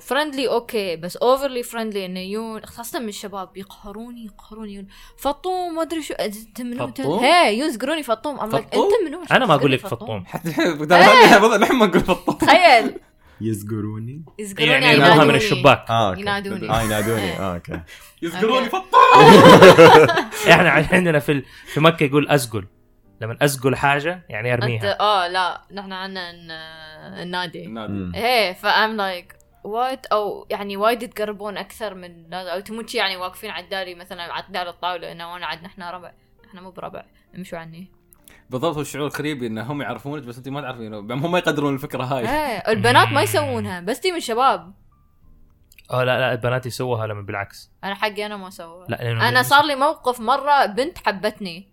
B: friendly okay بس overly friendly انه يون خاصة من الشباب يقهروني يقهروني يون فطوم ما أدري شو إنت منو؟ انت
A: فطوم؟
B: هي يزقروني فطوم. I'm like،
A: فطوم؟
B: انت منو؟
D: أنا ما
B: أقول
D: لك فطوم.
A: حتى الحين (laughs) نحن ما نقول فطوم.
B: تخيل.
C: يزقروني
B: يزقروني
D: يعني يرموها من. الشباك.
C: آه
B: ينادوني
C: آه ينادوني آه
A: okay. (laughs)
B: okay. (laughs)
A: فطوم (laughs)
D: إحنا عندنا في في مكة يقول أزقل. لما أزقل حاجة يعني أرميها.
B: آه لا نحن عندنا النادي
A: النادي.
C: إيه
B: ف I'm like what أو يعني وايد يتقربون أكثر من أو تموت يعني واقفين على الداري مثلا على الطاولة إنه وأنا عاد نحن ربع. إحنا مو بربع امشوا عني.
A: بالضبط هو الشعور ال creepy إن هم يعرفونك بس أنت ما تعرفين هم ما يقدرون الفكرة هاي.
B: إيه البنات ما يسوونها بس تي من الشباب.
D: آه لا لا البنات يسووها لما بالعكس.
B: أنا حقي أنا ما أسويها.
D: لا
B: أنا صار لي موقف مرة بنت حبتني.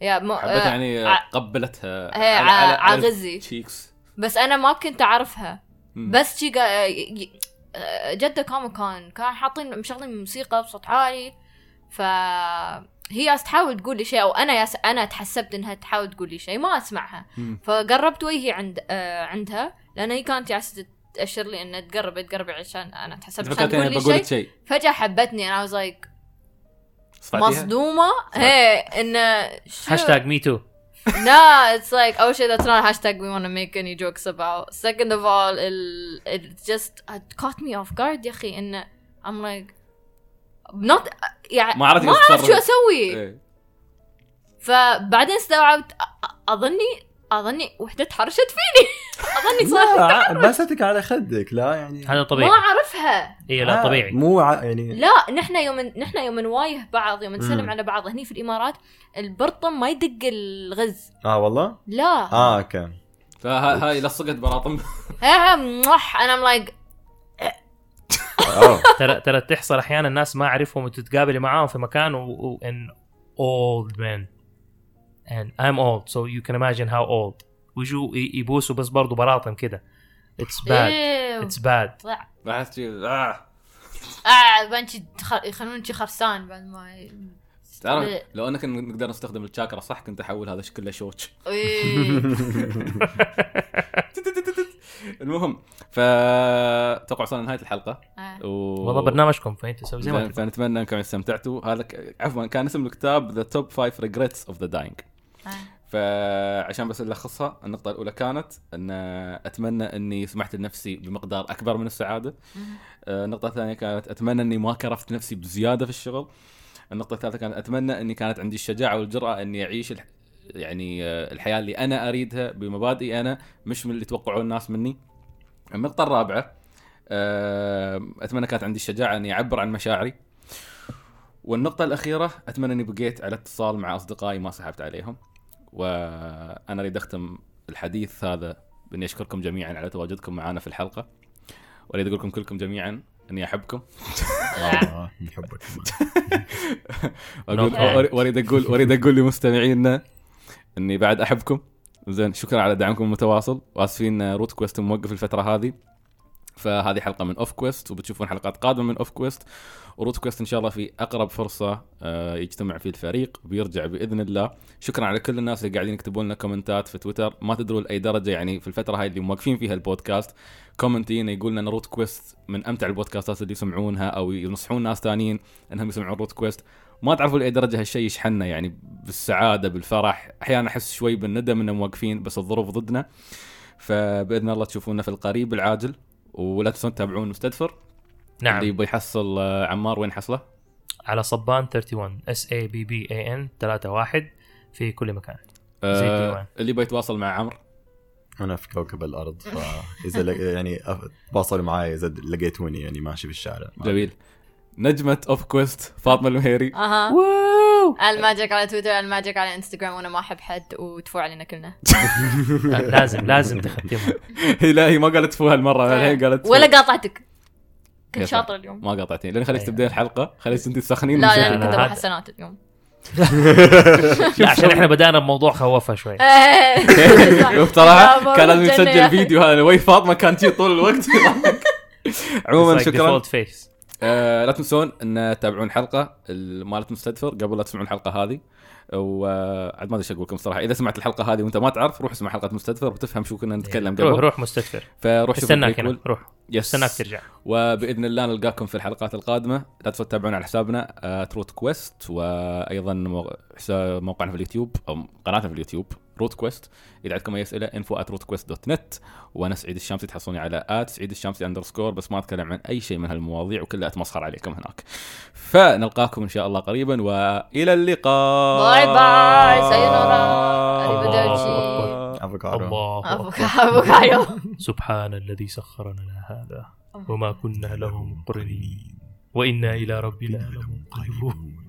B: يا مو
A: حبتها
B: آه،
A: يعني
B: ع-
A: قبلتها.
B: هي ع- على غزي
A: cheeks
B: بس أنا ما كنت أعرفها.
A: مم.
B: بس شي قا- ي- آه، جدة Comic Con كان حاطين مشغلين موسيقى بصوت عالي. ف هي تحاول تقول لي شيء أو أنا ياس أنا تحسبت إنها تحاول تقول لي شيء ما أسمعها
A: مم.
B: فقربت وجهي عند آه عندها لأن هي كانت ياس تأشر لي إنها تقربي تقربي عشان أنا تحسبت عشان
A: فكرت
B: تقول لي شيء
A: لك شيء
B: فجأة حبتني أنا was
A: like؟
B: مصدومة هي انه
D: hashtag Me Too
B: no, it's like oh shit, that's not a hashtag we want to make any jokes about. Second of all, it, it just it caught me off guard يا أخي انه I'm like not يعني
A: ما عرفت
B: ما
A: تتصرف.
B: شو أسوي.
A: إيه.
B: فبعدين استوعبت أ- أ- اظني أظني وحدة تحرشت فيني. (laughs) أظني صار
C: لا باستك على خدك لا يعني
D: هذا
B: ما
D: طبيعي
B: اعرفها
D: اي لا
C: آه،
D: طبيعي.
C: مو ع... يعني
B: لا نحن يوم نحن يوم نوايه بعض يوم نسلم. على بعض هني في الإمارات البرطم ما يدق الغز.
C: آه والله؟
B: لا.
C: آه okay.
A: فهاي لصقت براطم.
B: ها أنا I'm
C: like (laughs)
D: ترى ترى تحصل أحيانا الناس ما أعرفهم وتتقابلي معاهم في مكان و, and old men and I'm old so you can imagine how old. ويجوا يبوسوا بس برضو براطم كده. It's bad.
B: إيوه.
D: It's bad.
A: بحس آه.
B: آه بنشي يخلون شي خرسان بعد ما
A: تعرف. لو أنك نقدر نستخدم الشاكرا صح كنت أحول هذا كله شوتش.
B: إيه. (laughs) (laughs)
A: المهم فتوقع وصلنا لنهاية الحلقة
B: آه.
A: و...
D: والله برنامجكم فإنت سوي زي ما
A: فنتمنى إنكم استمتعتوا هذا ك... عفوا كان اسم الكتاب The Top 5 Regrets of the
B: Dying.
A: فعشان بس نلخصها النقطة الأولى كانت أن أتمنى أني سمحت لنفسي بمقدار أكبر من السعادة. آه، النقطة الثانية كانت أتمنى أني ما كرفت نفسي بزيادة في الشغل. النقطة الثالثة كانت أتمنى أني كانت عندي الشجاعة والجرأة أني أعيش. يعني آه، الحياة اللي أنا أريدها بمبادئي أنا مش من اللي يتوقعون الناس مني. النقطة الرابعة آه، أتمنى كانت عندي الشجاعة أني أعبر عن مشاعري. والنقطة الأخيرة أتمنى أني بقيت على اتصال مع أصدقائي ما سحبت عليهم. وأنا أريد أختم الحديث هذا بأني أشكركم جميعا على تواجدكم معنا في الحلقة وأريد أقول لكم كلكم جميعا أني أحبكم
C: آه، نحبك (laughs)
A: وأريد أقول وأريد أقول لمستمعينا إني بعد أحبكم. زين شكرا على دعمكم المتواصل. وآسفين روت كويست موقف الفترة هذه. فهذه حلقة من OffQuest وبتشوفون حلقات قادمة من OffQuest وروت كويست إن شاء الله في أقرب فرصة آه، يجتمع فيه الفريق بيرجع بإذن الله. شكرا على كل الناس اللي قاعدين يكتبون لنا كومنتات في تويتر ما تدروا لأي درجة يعني في الفترة هاي اللي موقفين فيها البودكاست كومنتين يقول لنا روت كويست من أمتع البودكاستات اللي يسمعونها أو ينصحون ناس ثانيين إنهم يسمعون روت كويست ما تعرفوا لأي درجة هالشيء يشحننا يعني بالسعادة بالفرح. أحيانا أحس شوي بالندم إنهم واقفين بس الظروف ضدنا. فبإذن الله تشوفونا في القريب العاجل. ولا تنسون تتابعون مستدفر؟ اللي
D: نعم.
A: يبغى يحصل آه، عمار وين حصله؟
D: على صبان 31 S A B B A N 31 في كل مكان.
A: آه،. اللي يبغى يتواصل مع عمرو
C: أنا في كوكب الأرض فاذا لق- (laughs) يعني تواصلوا معي إذا لقيتوني يعني ماشي في الشارع.
A: جميل. نجمة OffQuest فاطمة المهيري.
B: أها. الماجيك على تويتر الماجيك على انستغرام وأنا ما أحب حد وتفو علينا كلنا. (laughs)
D: لازم لازم تختمها.
A: هي لا هي ما قالت فوها المرة الحين قالت
B: ولا قاطعتك. كنت. شاطرة اليوم.
A: ما قاطعتين لأن خليك. تبدين الحلقة. خليك انت تسخنين
B: لا. لا
D: لا،
B: كنت
D: هذا-
B: حسنات اليوم. (laughs)
D: لا عشان إحنا بدأنا بموضوع خوفه شوي. (laughs)
B: لا،
A: كان لازم
B: أخي.
A: فيديو هذا. وي فاطمة كان تي طول الوقت. عموما شكرا. آه لا تنسون إن تتابعون الحلقة ال- مالت مستدفر قبل لا تسمعون الحلقة هذه. وعاد ما أدري إيش أقول لكم صراحة. إذا سمعت الحلقة هذه وأنت ما تعرف روح اسمع حلقة مستدفر وتفهم شو كنا نتكلم
D: روح
A: قبل.
D: روح مستدفر.
A: فروح
D: استناك هنا. روح.
A: يس
D: استناك ترجع.
A: وبإذن الله نلقاكم في الحلقات القادمة. لا تنسوا تتابعونا على حسابنا آه، تروت كويست وأيضا موقعنا في اليوتيوب أو قناتنا في اليوتيوب. روت كويست إذا عندكم أي أسئلة info at كويست dot net وأنا سعيد الشامسي تحصلوني على at سعيد الشامسي underscore بس ما اتكلم عن أي شيء من هالمواضيع وكلها أتمسخر عليكم هناك. فنلقاكم إن شاء الله قريبا وإلى اللقاء.
B: bye
D: bye.
B: さ
C: よ
D: なら. (laughs)
B: افوكادو (laughs)
D: سبحان الذي سخر لنا هذا وما كنا له مقرنين وإنا إلى ربنا لمنقلبون. (laughs)